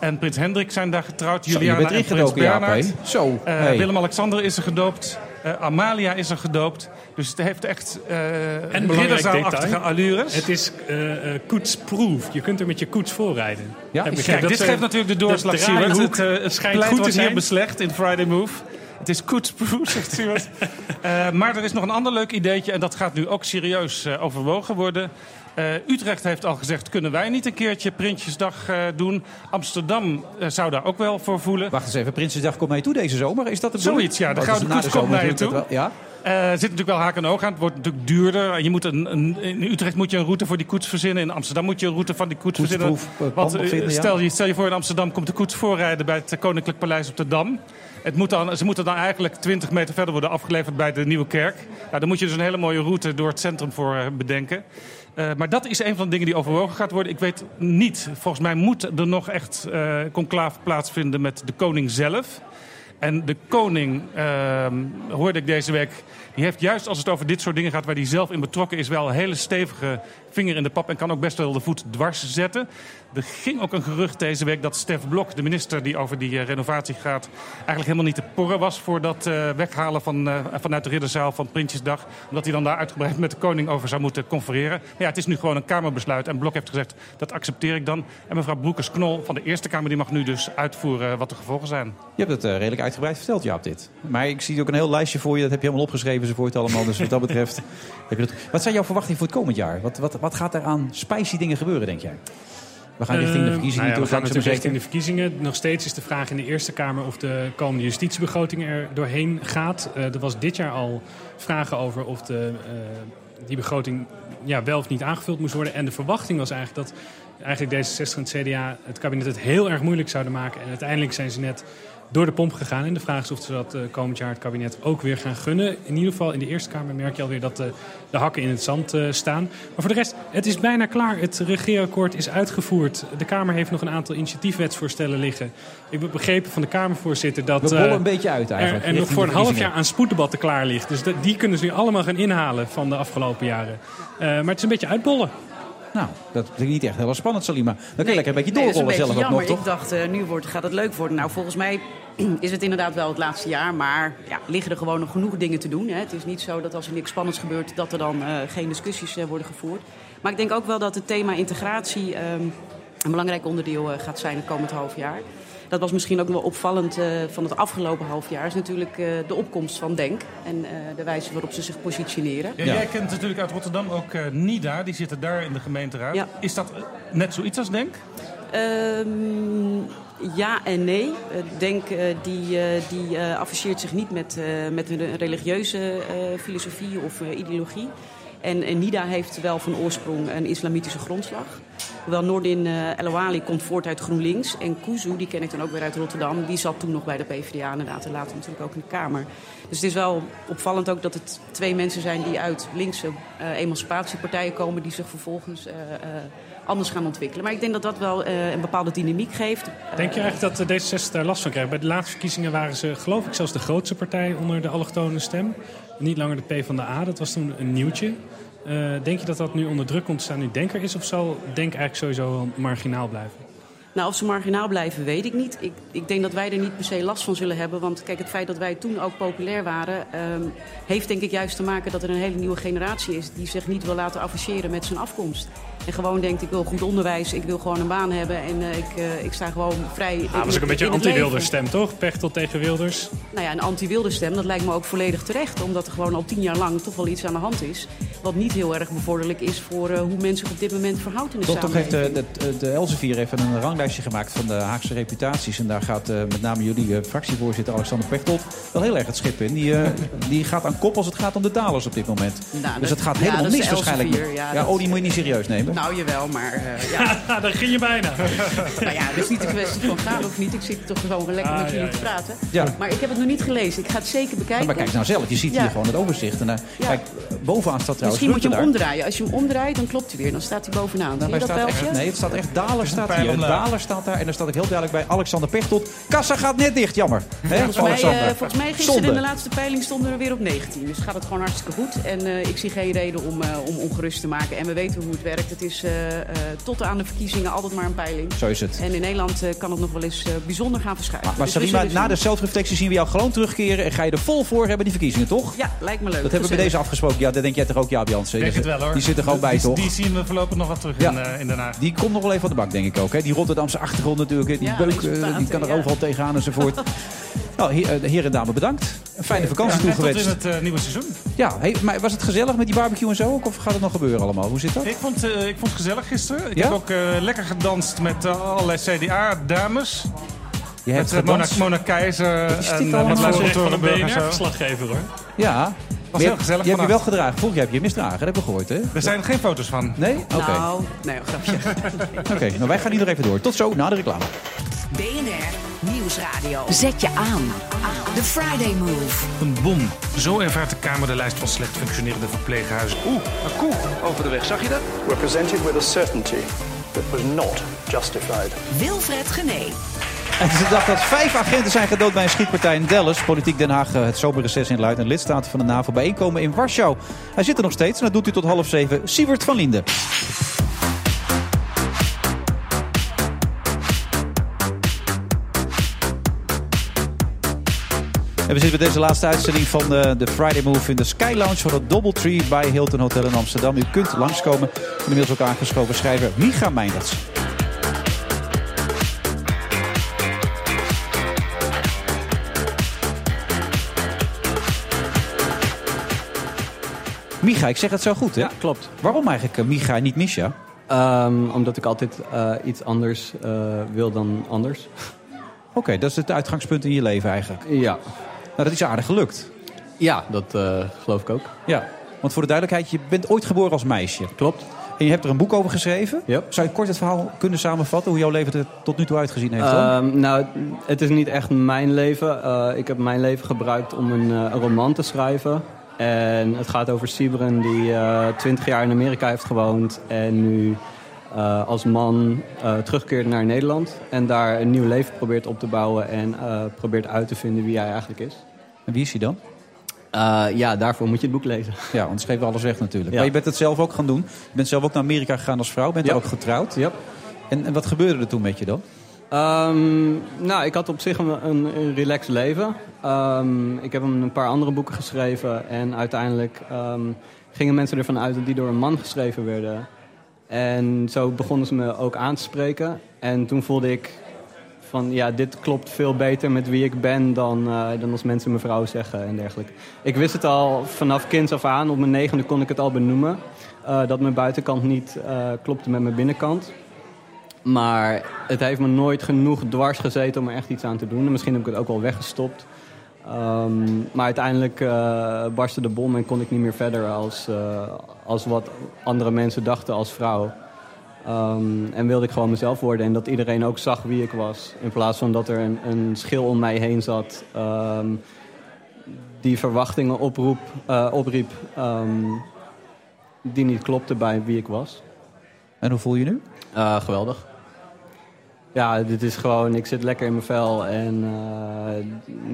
en prins Hendrik zijn daar getrouwd. Juliana en prins Jaap, Bernhard. Zo, Eh. Willem-Alexander is er gedoopt. Eh, Amalia is er gedoopt. Dus het heeft echt eh En ridderzaalachtige allures. Het is eh eh, koetsproof. Je kunt er met je koets voorrijden. Ja, Kijk, dit geeft natuurlijk de doorslag, Siewert. Het, eh, het schijnt goed te zijn. beslecht in Friday Move. Het is koetsproof, zegt Siewert. Maar er is nog een ander leuk ideetje... en dat gaat nu ook serieus overwogen worden. Eh, Utrecht heeft al gezegd, kunnen wij niet een keertje Prinsjesdag eh, doen? Amsterdam eh, zou daar ook wel voor voelen. Wacht eens even, Prinsjesdag komt mee toe deze zomer. Is dat het Zoiets, ja. De Oh, Gouden Koets komt naar je toe. wel- Ja? Er zit natuurlijk wel haak en oog aan. Het wordt natuurlijk duurder. Je moet een, een, in Utrecht moet je een route voor die koets verzinnen. In Amsterdam moet je een route van die koets verzinnen. Want stel, je, stel je voor in Amsterdam komt de koets voorrijden bij het Koninklijk Paleis op de Dam. Het moet dan, ze moeten dan eigenlijk 20 meter verder worden afgeleverd bij de Nieuwe Kerk. Nou, dan moet je dus een hele mooie route door het centrum voor bedenken. Eh, maar dat is een van de dingen die overwogen gaat worden. Ik weet niet. Volgens mij moet er nog echt eh conclave plaatsvinden met de koning zelf. En de koning, ehm, hoorde ik deze week, die heeft juist als het over dit soort dingen gaat... waar hij zelf in betrokken is, wel een hele stevige vinger in de pap... en kan ook best wel de voet dwars zetten. Er ging ook een gerucht deze week dat Stef Blok, de minister die over die eh, renovatie gaat... eigenlijk helemaal niet te porren was voor dat eh, weghalen van, eh, vanuit de ridderzaal van Prinsjesdag. Omdat hij dan daar uitgebreid met de koning over zou moeten confereren. Maar ja, het is nu gewoon een Kamerbesluit. En Blok heeft gezegd, dat accepteer ik dan. En mevrouw Broekers-Knol van de Eerste Kamer die mag nu dus uitvoeren wat de gevolgen zijn. Je hebt het redelijk uitgebreid verteld, Jaap, dit. Maar ik zie ook een heel lijstje voor je. Dat heb je helemaal opgeschreven, zo voor het allemaal. Dus wat dat betreft... heb je dat... Wat zijn jouw verwachtingen voor het komend jaar? Wat, wat, wat gaat er aan spicy dingen gebeuren, denk jij? We gaan richting de Eh, verkiezingen nou ja, we gaan langzaam maar natuurlijk richting de verkiezingen. Nog steeds is de vraag in de Eerste Kamer of de komende justitiebegroting er doorheen gaat. Eh, er was dit jaar al vragen over of de, eh, die begroting ja, wel of niet aangevuld moest worden. En de verwachting was eigenlijk dat eigenlijk D66 en het CDA het kabinet het heel erg moeilijk zouden maken. En uiteindelijk zijn ze net door de pomp gegaan. En de vraag is of ze dat eh, komend jaar het kabinet ook weer gaan gunnen. In ieder geval in de Eerste Kamer merk je alweer dat de, de hakken in het zand eh, staan. Maar voor de rest, het is bijna klaar. Het regeerakkoord is uitgevoerd. De Kamer heeft nog een aantal initiatiefwetsvoorstellen liggen. Ik heb begrepen van de Kamervoorzitter dat... We bollen eh, een beetje uit eigenlijk, Er, er nog voor een half jaar aan spoeddebatten klaar ligt. Dus die kunnen ze nu allemaal gaan inhalen van de afgelopen jaren. Eh, maar het is een beetje uitbollen. Nou, dat klinkt niet echt heel spannend, Salima. Dan kun je lekker een beetje is doorrollen zelf ook nog, toch? Ik dacht, eh, nu wordt, gaat het leuk worden. Nou, volgens mij is het inderdaad wel het laatste jaar. Maar ja, liggen er gewoon nog genoeg dingen te doen. Hè. Het is niet zo dat als er niks spannends gebeurt... dat er dan eh, geen discussies eh, worden gevoerd. Maar ik denk ook wel dat het thema integratie... ehm, een belangrijk onderdeel gaat zijn het komend half jaar. Dat was misschien ook wel opvallend eh, van het afgelopen half jaar. Is natuurlijk eh, de opkomst van Denk. En eh, de wijze waarop ze zich positioneren. Ja, Jij kent natuurlijk uit Rotterdam ook NIDA, die zitten daar in de gemeenteraad. Ja. Is dat net zoiets als Denk? Ehm, ja en nee. Denk die, die afficheert zich niet met, met een religieuze filosofie of ideologie. En, en NIDA heeft wel van oorsprong een islamitische grondslag. Hoewel Noordin eh El Ouali komt voort uit GroenLinks. En Kuzu, die ken ik dan ook weer uit Rotterdam, die zat toen nog bij de PvdA inderdaad. En later natuurlijk ook in de Kamer. Dus het is wel opvallend ook dat het twee mensen zijn die uit linkse eh, emancipatiepartijen komen... die zich vervolgens eh, eh, anders gaan ontwikkelen. Maar ik denk dat dat wel eh, een bepaalde dynamiek geeft. Denk je eigenlijk dat de D66 daar last van krijgt? Bij de laatste verkiezingen waren ze, geloof ik, zelfs de grootste partij onder de allochtone stem. Niet langer de P van de A, dat was toen een nieuwtje. Eh, denk je dat dat nu onder druk komt te staan nu Denker is? Of zal Denk eigenlijk sowieso marginaal blijven? Nou, of ze marginaal blijven, weet ik niet. Ik, ik denk dat wij er niet per se last van zullen hebben. Want kijk, het feit dat wij toen ook populair waren... ehm, heeft denk ik juist te maken dat er een hele nieuwe generatie is... die zich niet wil laten afficheren met zijn afkomst. En gewoon denkt, ik wil goed onderwijs, ik wil gewoon een baan hebben... en eh, ik, eh, ik sta gewoon vrij Ah, in- dat was ook een beetje een anti-Wilders stem, toch? Pechtel tegen Wilders. Nou ja, een anti-wilde stem, dat lijkt me ook volledig terecht. Omdat er gewoon al tien jaar lang toch wel iets aan de hand is. Wat niet heel erg bevorderlijk is voor eh, hoe mensen zich op dit moment verhoudt in de Toch, toch heeft de, de, de Elsevier even een ranglijstje gemaakt van de Haagse reputaties. En daar gaat eh, met name jullie eh, fractievoorzitter Alexander Pechtold wel heel erg het schip in. Die, eh, die gaat aan kop als het gaat om de dalers op dit moment. Nou, dus dat- het gaat ja, helemaal dat mis de waarschijnlijk. Ja, ja, dat- oh, die moet je niet serieus nemen. Nou, jawel, maar eh, ja. Daar ging je bijna. nou ja, het is niet de kwestie van gaan of niet. Ik zit toch gewoon lekker Ah, met jullie ja, te ja. praten. Ja. Maar ik heb het nog niet gelezen. Ik ga het zeker bekijken. maar kijk nou zelf, je ziet Ja. hier gewoon het overzicht. En, Ja. Kijk, bovenaan staat trouwens Misschien moet je hem omdraaien. Als je hem omdraait, dan klopt hij weer. Dan staat hij bovenaan. Zie Daarbij je dat staat echt, nee, het staat echt Daler staat hier. Staat daar en daar staat ook heel duidelijk bij Alexander Pechtold. Kassa gaat net dicht, jammer. Hè, Volgens mij, eh, volgens mij gisteren Zonde. in de laatste peiling stonden we weer op 19. Dus gaat het gewoon hartstikke goed. En eh, ik zie geen reden om, eh, om ongerust te maken. En we weten hoe het werkt. Het is eh, eh, tot aan de verkiezingen altijd maar een peiling. Zo is het. En in Nederland kan het nog wel eens eh, bijzonder gaan verschuiven. Maar Dus we Salima, zullen na de zelfreflectie zien we jou gewoon terugkeren. En ga je er vol voor hebben, die verkiezingen, toch? Ja, lijkt me leuk. Dat hebben we bij deze afgesproken. Ja, dat denk jij toch ook, Jaap Jansen? Ik denk het wel hoor. Die zit er gewoon bij, toch? Die zien we voorlopig nog wat terug Ja. in, eh, in Den Haag. Die komt nog wel even van de bank, denk ik ook. Hè? Die Rotterdamse achtergrond natuurlijk. Die Ja, beuk, die eh, die kan er ja. overal tegenaan enzovoort. nou, eh, heren en dames, bedankt. Een fijne vakantie Ja, en tot in toegewenst. het eh, nieuwe seizoen. Ja, hey, maar was het gezellig met die barbecue en zo? ook? Of gaat het nog gebeuren allemaal? Hoe zit dat? Ik vond, eh, ik vond het gezellig gisteren. Ik Ja? heb ook eh, lekker gedanst met allerlei CDA-dames. Je hebt met Mona? Mona Keizer en? Madeleine Zeg van zo. BNR-verslaggever hoor. Ja. Was Maar heel je, gezellig je hebt je wel gedragen. Vorig jaar heb je je misdragen, dat heb ik gehoord, hè? Er zijn geen foto's van. Nee? Oké. Nou, nee, grapje. Oké, nou wij gaan hier nog even door. Tot zo, na de reclame. BNR Nieuwsradio. Zet je aan. The Friday Move. Een bom. Zo ervaart de Kamer de lijst van slecht functionerende verpleeghuizen. Oeh, een koe over de weg. Zag je dat? We're presented with a certainty that was not justified. Wilfred Genee. Is de dag dat vijf agenten zijn gedood bij een schietpartij in Dallas. Politiek Den Haag, eh, het zomerreces inluidt en lidstaten van de NAVO bijeenkomen in Warschau. Hij zit er nog steeds en dat doet hij tot half zeven. Siewert van Linden. En we zitten bij deze laatste uitzending van de, de Friday Move in de Sky Lounge van het Doubletree bij Hilton Hotel in Amsterdam. U kunt langskomen. Inmiddels ook aangeschoven schrijver Micha Meinderts. Micha, ik zeg het zo goed, hè? Ja, klopt. Waarom eigenlijk eh, Micha en niet Misha? Ehm, omdat ik altijd eh, iets anders eh, wil dan anders. Oké, dat is het uitgangspunt in je leven eigenlijk. Ja. Nou, dat is aardig gelukt. Ja, dat geloof ik ook. Ja, want voor de duidelijkheid, je bent ooit geboren als meisje. Klopt. En je hebt er een boek over geschreven. Yep. Zou je kort het verhaal kunnen samenvatten, hoe jouw leven er tot nu toe uitgezien heeft? Ehm, nou, het is niet echt mijn leven. Ik heb mijn leven gebruikt om een, een roman te schrijven. En het gaat over Sibren die twintig jaar in Amerika heeft gewoond. En nu eh, als man eh, terugkeert naar Nederland. En daar een nieuw leven probeert op te bouwen. En eh, probeert uit te vinden wie hij eigenlijk is. En wie is hij dan? Eh, ja, daarvoor moet je het boek lezen. Ja, want schreef alles weg natuurlijk. Ja. Maar je bent het zelf ook gaan doen. Je bent zelf ook naar Amerika gegaan als vrouw. Bent Ja. ook getrouwd. Ja. En, en wat gebeurde er toen met je dan? Ehm, nou, ik had op zich een, een, relaxed leven. Ehm, ik heb een paar andere boeken geschreven. En uiteindelijk ehm, gingen mensen ervan uit dat die door een man geschreven werden. En zo begonnen ze me ook aan te spreken. En toen voelde ik van, ja, dit klopt veel beter met wie ik ben dan, eh, dan als mensen mevrouw zeggen en dergelijke. Ik wist het al vanaf kinds af aan. Op mijn negende kon ik het al benoemen. eh, dat mijn buitenkant niet eh, klopte met mijn binnenkant. Maar het heeft me nooit genoeg dwars gezeten om er echt iets aan te doen. En misschien heb ik het ook wel weggestopt. Ehm, maar uiteindelijk eh, barstte de bom en kon ik niet meer verder als, eh, als wat andere mensen dachten als vrouw. Ehm, en wilde ik gewoon mezelf worden en dat iedereen ook zag wie ik was. In plaats van dat er een, een schil om mij heen zat ehm, die verwachtingen oproep, eh, opriep die niet klopte bij wie ik was. En hoe voel je nu? Geweldig. Ja, dit is gewoon, ik zit lekker in mijn vel en eh,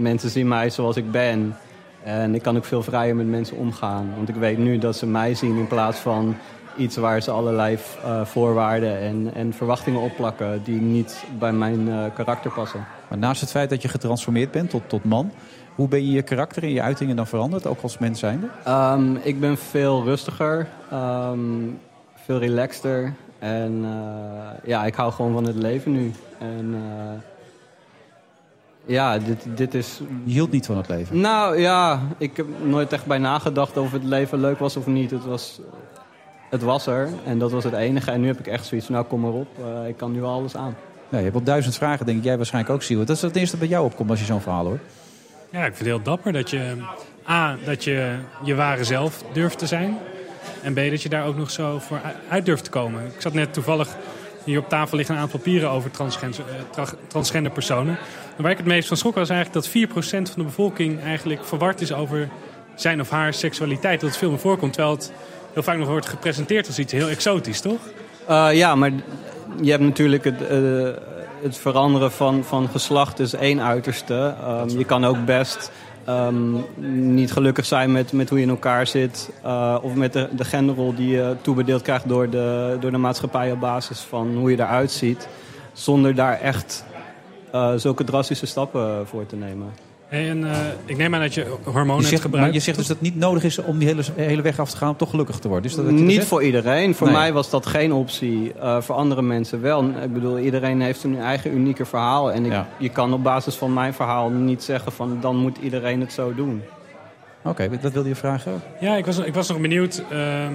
mensen zien mij zoals ik ben. En ik kan ook veel vrijer met mensen omgaan. Want ik weet nu dat ze mij zien in plaats van iets waar ze allerlei eh, voorwaarden en, en verwachtingen opplakken die niet bij mijn eh, karakter passen. Maar naast het feit dat je getransformeerd bent tot, tot man, hoe ben je je karakter en je uitingen dan veranderd, ook als mens zijnde? Ehm, ik ben veel rustiger, ehm, veel relaxter. En eh, ja, ik hou gewoon van het leven nu. En eh, ja, dit, dit is... Je hield niet van het leven? Nou ja, ik heb nooit echt bij nagedacht of het leven leuk was of niet. Het was, het was er en dat was het enige. En nu heb ik echt zoiets nou kom maar op, eh, ik kan nu al alles aan. Ja, je hebt wel duizend vragen, denk ik. Jij waarschijnlijk ook, Siewert. Dat is het eerste dat bij jou opkomt als je zo'n verhaal hoort. Ja, ik vind het heel dapper dat je... A, dat je je ware zelf durft te zijn. En B, dat je daar ook nog zo voor uit durft te komen. Ik zat net toevallig... Hier op tafel liggen een aantal papieren over transgender, eh, tra- transgender personen. En waar ik het meest van schrok was eigenlijk dat 4% van de bevolking eigenlijk verward is over zijn of haar seksualiteit. Dat het veel meer voorkomt, terwijl het heel vaak nog wordt gepresenteerd als iets heel exotisch, toch? Eh, ja, maar je hebt natuurlijk het, eh, het veranderen van, van geslacht is één uiterste. Ehm, je kan ook best ehm, niet gelukkig zijn met, met hoe je in elkaar zit. eh, of met de, de genderrol die je toebedeeld krijgt door de, door de maatschappij op basis van hoe je eruit ziet. Zonder daar echt eh, zulke drastische stappen voor te nemen. Hey, en eh, ik neem aan dat je hormonen Je zegt, gebruikt. maar je zegt dus dat het niet nodig is om die hele, hele weg af te gaan om toch gelukkig te worden. Is dat Niet zegt? voor iedereen. Voor Nee. mij was dat geen optie. Eh, voor andere mensen wel. Ik bedoel, iedereen heeft een eigen unieke verhaal. En ik, Ja. je kan op basis van mijn verhaal niet zeggen van dan moet iedereen het zo doen. Oké, dat wilde je vragen? Ja, ik was, ik was nog benieuwd. ehm,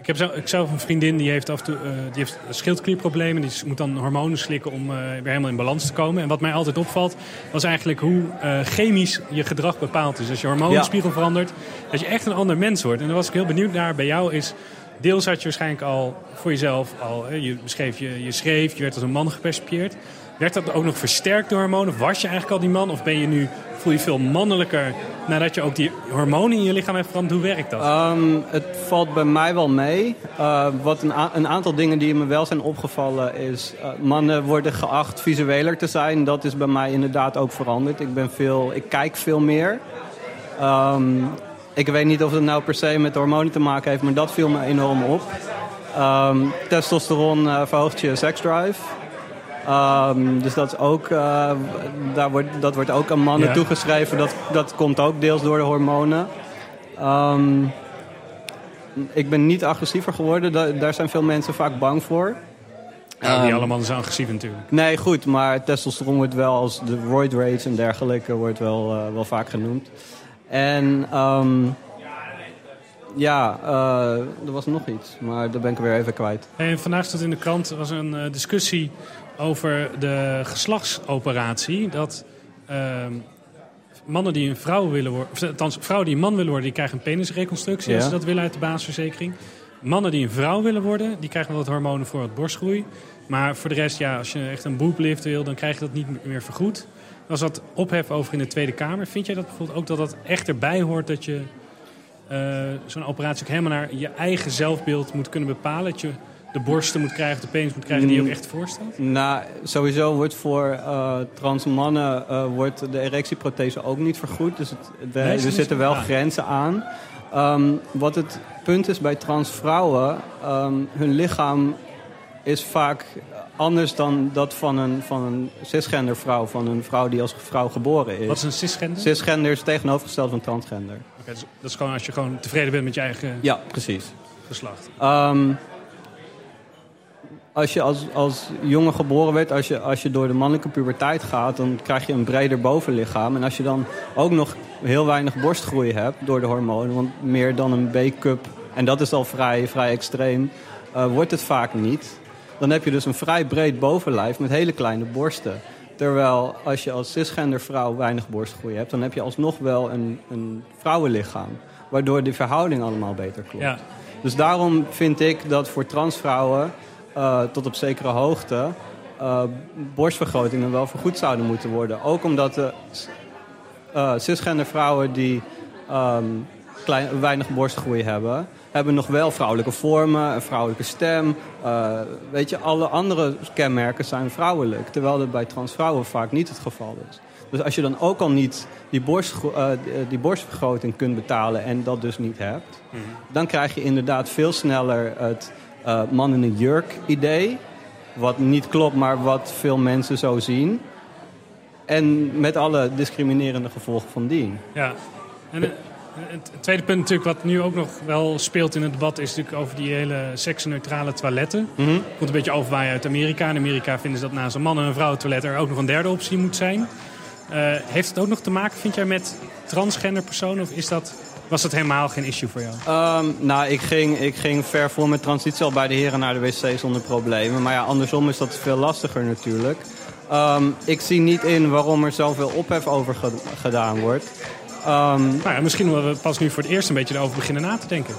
ik heb zelf, ik zelf een vriendin die heeft af en toe eh, die heeft schildklierproblemen. Die moet dan hormonen slikken om eh, weer helemaal in balans te komen. En wat mij altijd opvalt, was eigenlijk hoe eh, chemisch je gedrag bepaald is. Als je hormoonspiegel verandert, dat je echt een ander mens wordt. En daar was ik heel benieuwd naar bij jou is... Deels had je waarschijnlijk al voor jezelf al... je beschreef, je, je schreef, je werd als een man gepercipieerd. Werd dat ook nog versterkt door hormonen? Was je eigenlijk al die man? Of ben je nu, voel je veel mannelijker nadat je ook die hormonen in je lichaam hebt veranderd? Hoe werkt dat? Ehm, het valt bij mij wel mee. Uh, wat een, een aantal dingen die me wel zijn opgevallen is... eh, mannen worden geacht visueler te zijn. Dat is bij mij inderdaad ook veranderd. Ik, ben veel, ik kijk veel meer. Ehm, ik weet niet of het nou per se met hormonen te maken heeft... maar dat viel me enorm op. Ehm, testosteron eh, verhoogt je seksdrive. Ehm, dus dat, is ook, eh, daar wordt, dat wordt ook aan mannen Ja. toegeschreven. Dat, dat komt ook deels door de hormonen. Ehm, ik ben niet agressiever geworden. Da- daar zijn veel mensen vaak bang voor. Niet Ehm, alle mannen zijn agressief natuurlijk. Nee, goed, maar testosteron wordt wel als de roid rage en dergelijke wordt wel, eh, wel vaak genoemd. En ja, eh, er was nog iets, maar dat ben ik weer even kwijt. En vandaag stond in de krant was een discussie over de geslachtsoperatie. Dat ehm, mannen die een vrouw willen worden, of althans vrouwen die een man willen worden, die krijgen een penisreconstructie als Ja. ze dat willen uit de basisverzekering. Mannen die een vrouw willen worden, die krijgen wel wat hormonen voor wat borstgroei. Maar voor de rest, ja, als je echt een booblift wil, dan krijg je dat niet meer vergoed. Er was wat ophef over in de Tweede Kamer. Vind jij dat bijvoorbeeld ook dat dat echt erbij hoort dat je eh, zo'n operatie ook helemaal naar je eigen zelfbeeld moet kunnen bepalen? Dat je de borsten moet krijgen, de penis moet krijgen die je ook echt voorstelt? Nou, sowieso wordt voor eh, trans mannen eh, wordt de erectieprothese ook niet vergoed. Dus het, de- Nee, is er zitten wel grenzen aan. Ehm, wat het punt is bij trans vrouwen, ehm, hun lichaam is vaak anders dan dat van een, van een cisgender vrouw. Van een vrouw die als vrouw geboren is. Wat is een cisgender? Cisgender is tegenovergesteld van transgender. Oké, dus dat is gewoon als je gewoon tevreden bent met je eigen Ja, precies. geslacht. Ehm, als je als, als jongen geboren werd, als je, als je door de mannelijke puberteit gaat, dan krijg je een breder bovenlichaam. En als je dan ook nog heel weinig borstgroei hebt door de hormonen, want meer dan een B-cup, en dat is al vrij, vrij extreem, eh, wordt het vaak niet. Dan heb je dus een vrij breed bovenlijf met hele kleine borsten. Terwijl als je als cisgender vrouw weinig borstgroei hebt, dan heb je alsnog wel een, een vrouwenlichaam. Waardoor die verhouding allemaal beter klopt. Ja. Dus daarom vind ik dat voor transvrouwen eh, tot op zekere hoogte eh, borstvergrotingen wel vergoed zouden moeten worden. Ook omdat de eh, cisgender vrouwen die ehm, klein, weinig borstgroei hebben, hebben nog wel vrouwelijke vormen, een vrouwelijke stem. Eh, weet je, alle andere kenmerken zijn vrouwelijk. Terwijl dat bij transvrouwen vaak niet het geval is. Dus als je dan ook al niet die, eh, die- die borstvergroting kunt betalen en dat dus niet hebt, dan krijg je inderdaad veel sneller het eh, man in een jurk idee. Wat niet klopt, maar wat veel mensen zo zien. En met alle discriminerende gevolgen van dien. Ja. En eh, het tweede punt natuurlijk wat nu ook nog wel speelt in het debat... is natuurlijk over die hele seksneutrale toiletten. Mhm. Komt een beetje overwaaien uit Amerika. In Amerika vinden ze dat naast een man- en een vrouwentoilet... er ook nog een derde optie moet zijn. Eh, heeft het ook nog te maken, vind jij, met transgender personen? Of is dat, was dat helemaal geen issue voor jou? Ehm, nou, ik ging, ik ging ver voor mijn transitie al bij de heren naar de wc zonder problemen. Maar ja, andersom is dat veel lastiger natuurlijk. Ehm, ik zie niet in waarom er zoveel ophef over ge- gedaan wordt. Ehm, Nou ja, misschien omdat we pas nu voor het eerst een beetje erover beginnen na te denken.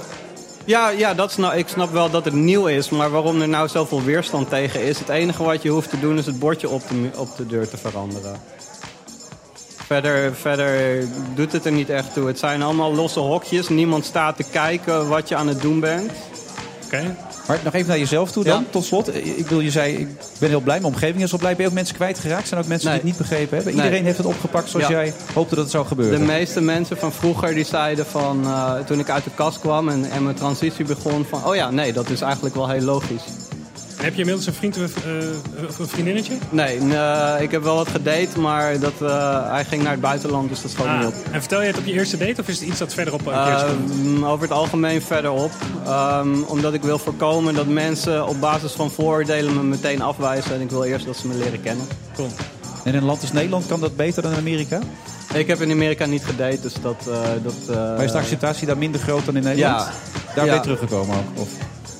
Ja, ja dat snap, ik snap wel dat het nieuw is, maar waarom er nou zoveel weerstand tegen is... het enige wat je hoeft te doen is het bordje op de, op de deur te veranderen. Verder, verder doet het er niet echt toe. Het zijn allemaal losse hokjes. Niemand staat te kijken wat je aan het doen bent. Oké. Maar nog even naar jezelf toe dan, Ja. tot slot. Ik bedoel, je zei, ik ben heel blij, mijn omgeving is wel blij. Ben je ook mensen kwijtgeraakt? Zijn er ook mensen Nee. die het niet begrepen hebben? Nee. Iedereen heeft het opgepakt zoals Ja. jij hoopte dat het zou gebeuren? De meeste mensen van vroeger die zeiden van... eh, toen ik uit de kast kwam en, en mijn transitie begon van... oh ja, nee, dat is eigenlijk wel heel logisch. Heb je inmiddels een vriend of, eh, of een vriendinnetje? Nee, eh, ik heb wel wat gedate, maar dat, eh, hij ging naar het buitenland, dus dat schoot Ah, niet op. en vertel je het op je eerste date of is het iets dat verderop een komt? Ehm, over het algemeen verderop. Ehm, omdat ik wil voorkomen dat mensen op basis van vooroordelen me meteen afwijzen. En ik wil eerst dat ze me leren kennen. Cool. En in een land als Nederland kan dat beter dan in Amerika? Ik heb in Amerika niet gedate, dus dat... eh, dat eh, maar is de acceptatie daar minder groot dan in Nederland? Ja. Daar ben je teruggekomen ook? Of?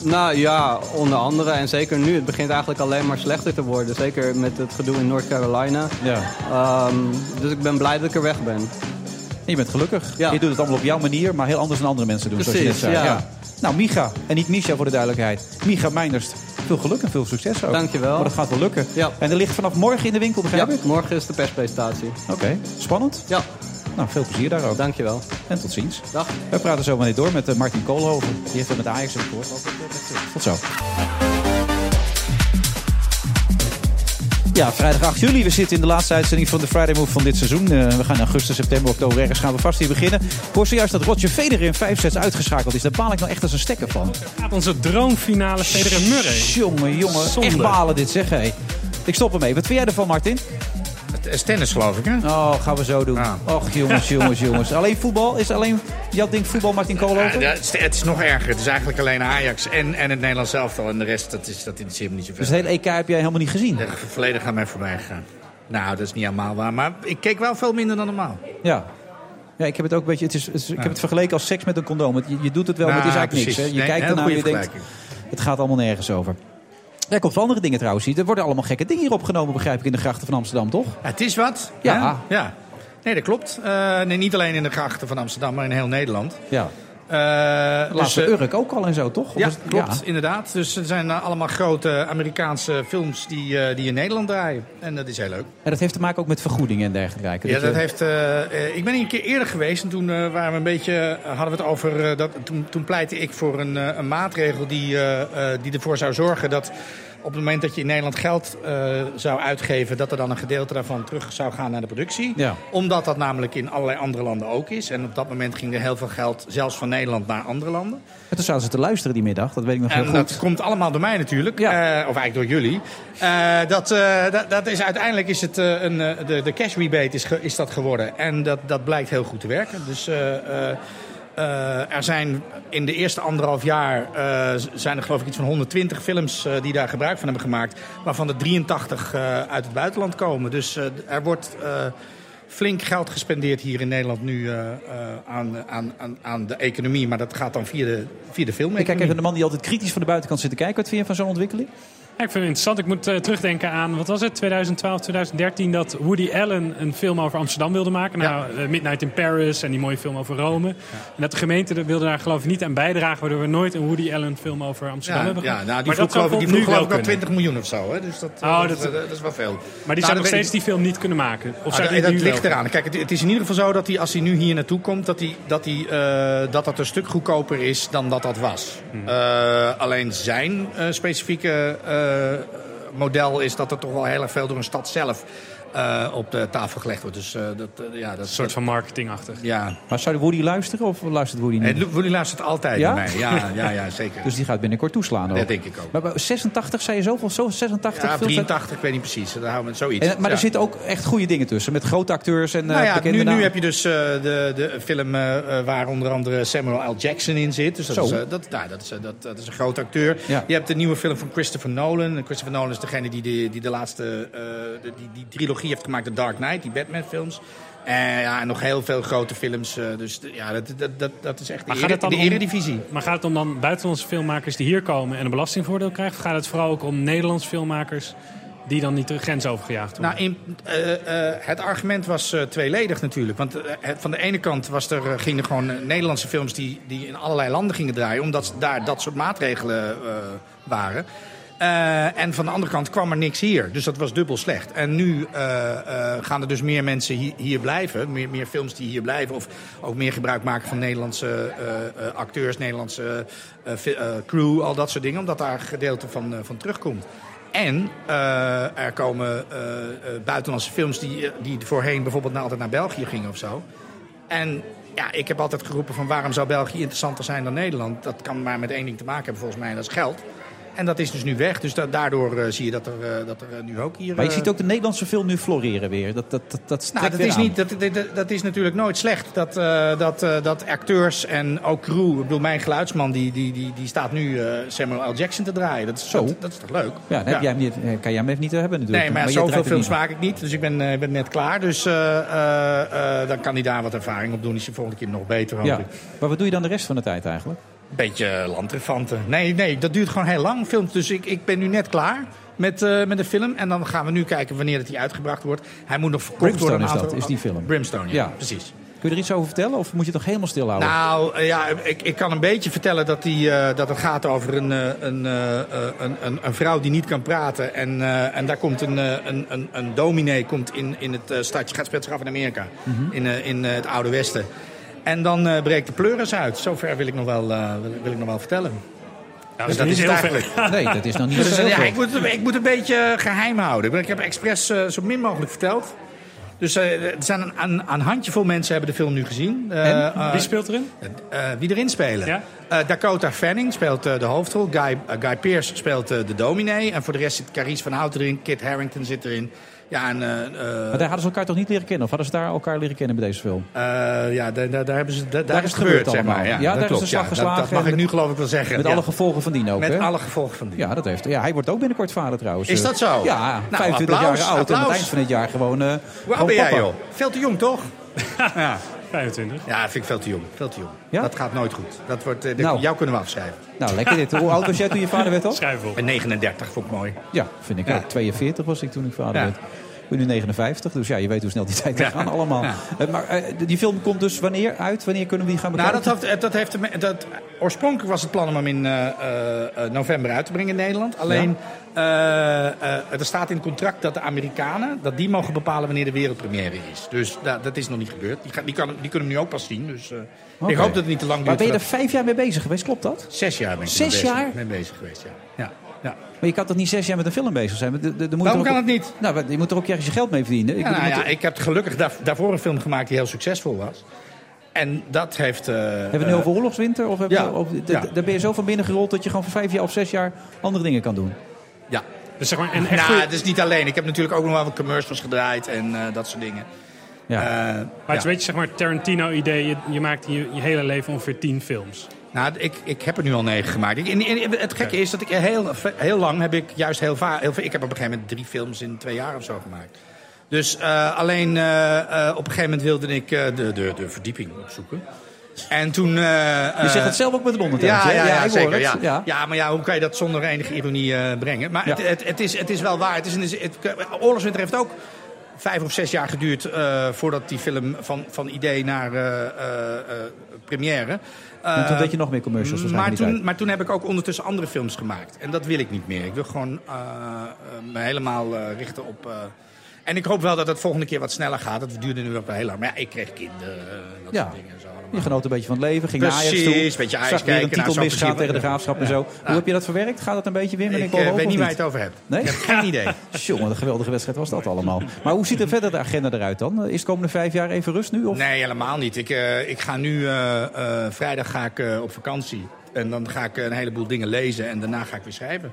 Nou ja, onder andere. En zeker nu. Het begint eigenlijk alleen maar slechter te worden. Zeker met het gedoe in North Carolina. Ja. Ehm, dus ik ben blij dat ik er weg ben. En je bent gelukkig. Ja. Je doet het allemaal op jouw manier, maar heel anders dan andere mensen doen. zoals je net Precies, zei. ja. Nou, Micha, en niet Misha voor de duidelijkheid. Micha Meinderst, Veel geluk en veel succes ook. Dankjewel. Maar dat gaat wel lukken. En er ligt vanaf morgen in de winkel, begrijp Ja, ik? morgen is de perspresentatie. Oké, spannend? Ja. Nou, veel plezier daar ook. Dankjewel. En tot ziens. Dag. We praten zo meteen door met eh, Martin Koolhoven. Die heeft het met Ajax gehoord. Tot zo. Ja, vrijdag 8 juli. We zitten in de laatste uitzending van de Friday Move van dit seizoen. Eh, we gaan in augustus, september, oktober ergens gaan we vast hier beginnen. Ik hoor zojuist dat Roger Federer in vijf sets uitgeschakeld is. Daar baal ik nou echt als een stekker van. Gaat onze droomfinale Federer Murray. Jongen, jongen. Zonde. Echt balen dit, zeg hé. Ik stop ermee. Wat vind jij ervan, Martin? Het is tennis, geloof ik, hè? Oh, gaan we zo doen. Och, jongens, jongens, jongens. Alleen voetbal? Is alleen jouw ding voetbal, Martin Koolhoven? Ja, het, is, het is nog erger. Het is eigenlijk alleen Ajax en, en het Nederlands elftal. En de rest, dat, is, dat interesseert me niet zoveel. Dus het hele EK heb jij helemaal niet gezien? De volledig aan mij voorbij gegaan. Nou, dat is niet helemaal waar. Maar ik keek wel veel minder dan normaal. Ja. Ja, ik heb het ook een beetje. Het is, het is- ik heb het vergeleken als seks met een condoom. Je, je doet het wel, maar het is eigenlijk precies. niks. Hè? Je Nee, kijkt ernaar en je denkt. Het gaat allemaal nergens over. Er komt wel andere dingen trouwens. Er worden allemaal gekke dingen hier opgenomen, begrijp ik, in de grachten van Amsterdam, toch? Het is wat. Ja. hè? ja. Nee, dat klopt. Eh, nee, niet alleen in de grachten van Amsterdam, maar in heel Nederland. Ja. Eh, Laatste eh, Urk ook al en zo, toch? Ja, het- klopt, ja. inderdaad. Dus er zijn eh, allemaal grote Amerikaanse films die, die in Nederland draaien. En dat is heel leuk. En dat heeft te maken ook met vergoedingen en dergelijke. Ja, Dat dat je- heeft, ik ben een keer eerder geweest en toen waren we een beetje, hadden we het over. dat, toen, toen pleitte ik voor een, een maatregel die, die ervoor zou zorgen dat op het moment dat je in Nederland geld eh, zou uitgeven, dat er dan een gedeelte daarvan terug zou gaan naar de productie. Ja. Omdat dat namelijk in allerlei andere landen ook is. En op dat moment ging er heel veel geld, zelfs van Nederland, naar andere landen. En toen zaten ze te luisteren die middag, dat weet ik nog heel En goed. dat komt allemaal door mij natuurlijk. Eh, of eigenlijk door jullie. Eh, dat, dat, dat is, uiteindelijk is het een, de, de cash rebate is, ge- is dat geworden. En dat, dat blijkt heel goed te werken. Dus eh, er zijn in de eerste anderhalf jaar eh, zijn er geloof ik iets van 120 films eh, die daar gebruik van hebben gemaakt. Waarvan er 83 eh, uit het buitenland komen. Dus er wordt flink geld gespendeerd hier in Nederland nu aan, aan, aan, de economie. Maar dat gaat dan via de, via de Ik filmeconomie. kijk even de man die altijd kritisch van de buitenkant zit te kijken. Wat vind je van zo'n ontwikkeling? Ja, ik vind het interessant. Ik moet eh, terugdenken aan, wat was het, 2012, 2013... dat Woody Allen een film over Amsterdam wilde maken. Nou, eh, Midnight in Paris en die mooie film over Rome. En dat de gemeente wilde daar geloof ik niet aan bijdragen... waardoor we nooit een Woody Allen film over Amsterdam Ja, hebben ja gehad. nou, die Maar vroeg geloof ik, die nu vroeg geloof ik wel wel kunnen. 20 miljoen of zo. Hè? Dus dat, eh, Oh, dat, dat- is wel veel. Maar die Nou, zou nog steeds ik die film niet kunnen maken. Of Ah, dat ligt eraan. Kijk, het, het is in ieder geval zo dat hij, als hij nu hier naartoe komt, dat, hij, dat, hij, eh, dat dat een stuk goedkoper is dan dat dat was. Hmm. Eh, alleen zijn eh, specifieke eh, model is dat er toch wel heel erg veel door een stad zelf eh, op de tafel gelegd wordt. Dus eh, dat, eh, ja, dat Een soort van marketingachtig. Ja. Maar zou Woody luisteren of luistert Woody niet? Nee, Woody luistert altijd Ja? bij mij. Ja, ja, ja, zeker. Dus die gaat binnenkort toeslaan ook. Dat denk ik ook. Maar bij 86 zei je zoveel? Zo 86 Ja, films? 83, ik weet niet precies. Daar houden we zoiets. En, maar Ja. er zitten ook echt goede dingen tussen. Met grote acteurs en eh Nou ja, bekende nu, nu heb je dus eh, de, de film waar onder andere Samuel L. Jackson in zit. Dus dat, Zo. is, eh, dat, nou, dat, is, dat, dat is een grote acteur. Ja. Je hebt de nieuwe film van Christopher Nolan. Christopher Nolan is degene die de, die de laatste eh, die, die trilogie heeft gemaakt, The Dark Knight, die Batman-films. En, ja, en nog heel veel grote films. eh, dus de- ja, dat, dat, dat, dat is echt de, Maar gaat het de om- eredivisie. Maar gaat het om dan buitenlandse filmmakers die hier komen en een belastingvoordeel krijgen? Of gaat het vooral ook om Nederlandse filmmakers die dan niet de grens overgejaagd worden? Nou, in, eh, eh, het argument was tweeledig natuurlijk. Want het- van de ene kant was er, gingen gewoon Nederlandse films die, die in allerlei landen gingen draaien, omdat daar dat soort maatregelen waren. Eh, en van de andere kant kwam er niks hier. Dus dat was dubbel slecht. En nu eh, eh, gaan er dus meer mensen hier, blijven. Meer, meer films die hier blijven. Of ook meer gebruik maken van Nederlandse acteurs, Nederlandse crew, al dat soort dingen. Omdat daar een gedeelte van, van terugkomt. En er komen buitenlandse films die, die voorheen bijvoorbeeld altijd naar België gingen of zo. En ja, ik heb altijd geroepen van waarom zou België interessanter zijn dan Nederland? Dat kan maar met één ding te maken hebben volgens mij, en dat is geld. En dat is dus nu weg. Dus da- daardoor eh, zie je dat er, eh, dat er eh, nu ook hier... Maar je ziet ook de Nederlandse film nu floreren weer. Dat, dat, dat, dat nou, dat is, aan. niet, dat, dat, is natuurlijk nooit slecht. Dat, dat, dat acteurs en ook crew... Ik bedoel, mijn geluidsman die, die, die, die staat nu Samuel L. Jackson te draaien. Dat is, Zo. Dat, dat is toch leuk? Ja, dan heb jij hem niet, kan jij hem even niet hebben natuurlijk. Nee, maar, je zoveel films maak ik niet. Dus ik ben, eh, ben net klaar. Dus dan kan hij daar wat ervaring op doen. Is hij volgende keer nog beter, Ja. ik. Maar wat doe je dan de rest van de tijd eigenlijk? Beetje landrefanten. Nee, nee, dat duurt gewoon heel lang, films. Dus ik, ik ben nu net klaar met, eh, met de film. En dan gaan we nu kijken wanneer het die uitgebracht wordt. Hij moet nog verkocht Brimstone worden. is een dat, is die film. Brimstone, ja. Ja. Precies. Kun je er iets over vertellen of moet je het nog helemaal stilhouden? Nou, eh, ja, ik, ik kan een beetje vertellen dat, die, eh, dat het gaat over een, een, een, een, een vrouw die niet kan praten. En, en daar komt een, een, een, een dominee komt in, in het stadje, gaat zich af in Amerika, Mhm. in, in het Oude Westen. En dan eh, breekt de pleuris uit. Zover wil ik nog wel, eh, wil, wil ik nog wel vertellen. dat Dus is niet het heel eigenlijk. ver. Nee, dat is nog niet Dus, zo ja, veel. ik, moet, ik moet een beetje geheim houden. Ik heb expres eh, zo min mogelijk verteld. Dus eh, er zijn een, een, een handjevol mensen hebben de film nu gezien. Eh, En? eh, Wie speelt erin? eh, wie erin spelen? Ja? Eh, Dakota Fanning speelt eh, de hoofdrol. Guy, eh, Guy Pearce speelt eh, de dominee. En voor de rest zit Carice van Houten erin. Kit Harington zit erin. Ja, en... eh, eh, Maar daar hadden ze elkaar toch niet leren kennen? Of hadden ze daar elkaar leren kennen bij deze film? eh, ja, daar, daar, daar, hebben ze, daar, is het het gebeurd, gebeurd zeg maar. allemaal. Ja, Ja, dat daar is de slag. Dat- geslagen Dat, mag en ik met- nu geloof ik wel zeggen. Met ja. alle gevolgen van dien ook, Met hè? alle gevolgen van die. Ja, dat heeft, ja, hij wordt ook binnenkort vader trouwens. Is dat zo? Ja, Nou, 25 applaus, jaar oud en aan het eind van dit jaar gewoon. eh Hoe oud ben jij, joh? Veel te jong, toch? ja. 25. Ja, dat vind ik veel te jong. Veel te jong. Ja? Dat gaat nooit goed. Dat wordt, eh, Nou. Jou kunnen we afschrijven. Nou, lekker dit. Hoe oud was jij toen je vader werd al? Schrijf op. En 39 vond ik mooi. Ja, vind ik Ja. ook. 42 was ik toen ik vader Ja. werd. Ben nu 59, dus ja, je weet hoe snel die tijd Ja. gaan allemaal. Eh, Maar eh, die film komt dus wanneer uit? Wanneer kunnen we die gaan Nou, bekijken? dat, had, dat heeft, te me- dat, oorspronkelijk was het plan om hem in eh, november uit te brengen in Nederland. Alleen, er staat in het contract dat de Amerikanen dat die mogen bepalen wanneer de wereldpremière is. Dus da- dat is nog niet gebeurd. Die, kan, die kunnen hem nu ook pas zien. Dus ik hoop dat het niet te lang duurt. Maar ben je er vijf jaar mee bezig geweest, klopt dat? Zes jaar ben ik Zes jaar? mee bezig geweest, ja. ja. Maar je kan toch niet zes jaar met een film bezig zijn? De- de- de moet Waarom er ook- kan het niet? Nou, je moet er ook ergens je geld mee verdienen. Ik Ja, nou moet- ja, ik heb gelukkig daar, daarvoor een film gemaakt die heel succesvol was. En dat heeft... eh, Hebben we nu over oorlogswinter? Of hebben ja, we, of, ja. Daar ben je zo van binnen gerold dat je gewoon voor vijf jaar of zes jaar andere dingen kan doen. Ja. Dus zeg maar, en echt nou, het is niet alleen. Ik heb natuurlijk ook nog wel wat commercials gedraaid en eh, dat soort dingen. Ja. Eh, Maar het is een beetje zeg maar Tarantino-idee. Je, je maakt in je, je hele leven ongeveer 10 films. Nou, ik, ik heb er nu al negen gemaakt. Ik, het gekke is dat ik heel, heel lang heb ik juist heel vaak... Ik heb op een gegeven moment drie films in twee jaar of zo gemaakt. Dus eh, alleen eh, eh, op een gegeven moment wilde ik de, de, de verdieping opzoeken. En toen... Je zegt het zelf ook met een ondertoon. Ja, ja, ja, zeker. Ja. Ja. Maar ja, hoe kan je dat zonder enige ironie brengen? Maar het, het, het, is, het is wel waar. Het is een, het, Oorlogswinter heeft ook vijf of zes jaar geduurd... voordat die film van, van idee naar première... En toen Eh, deed je nog meer commercials maar waarschijnlijk niet toen, maar toen heb ik ook ondertussen andere films gemaakt. En dat wil ik niet meer. Ik wil gewoon eh, eh, me helemaal richten op... en ik hoop wel dat het volgende keer wat sneller gaat. Dat duurde nu ook wel heel lang. Maar ja, ik kreeg kinderen. eh, Dat Ja. soort dingen. Zo allemaal. Je genoot een beetje van het leven, ging naar Precies, Ajax toe. beetje Ajax zag weer een kijken, nou, titel misgaan tegen de Graafschap en zo. Hoe heb je dat verwerkt? Gaat het een beetje weer Ik een eh, weet niet waar je het over hebt. Nee? Ik heb geen idee. Jongen, wat een geweldige wedstrijd was dat allemaal. Maar hoe ziet er verder de agenda eruit dan? Is de komende vijf jaar even rust nu? Of? Nee, helemaal niet. Ik, eh, ik ga nu, eh, vrijdag ga ik op vakantie. En dan ga ik een heleboel dingen lezen en daarna ga ik weer schrijven.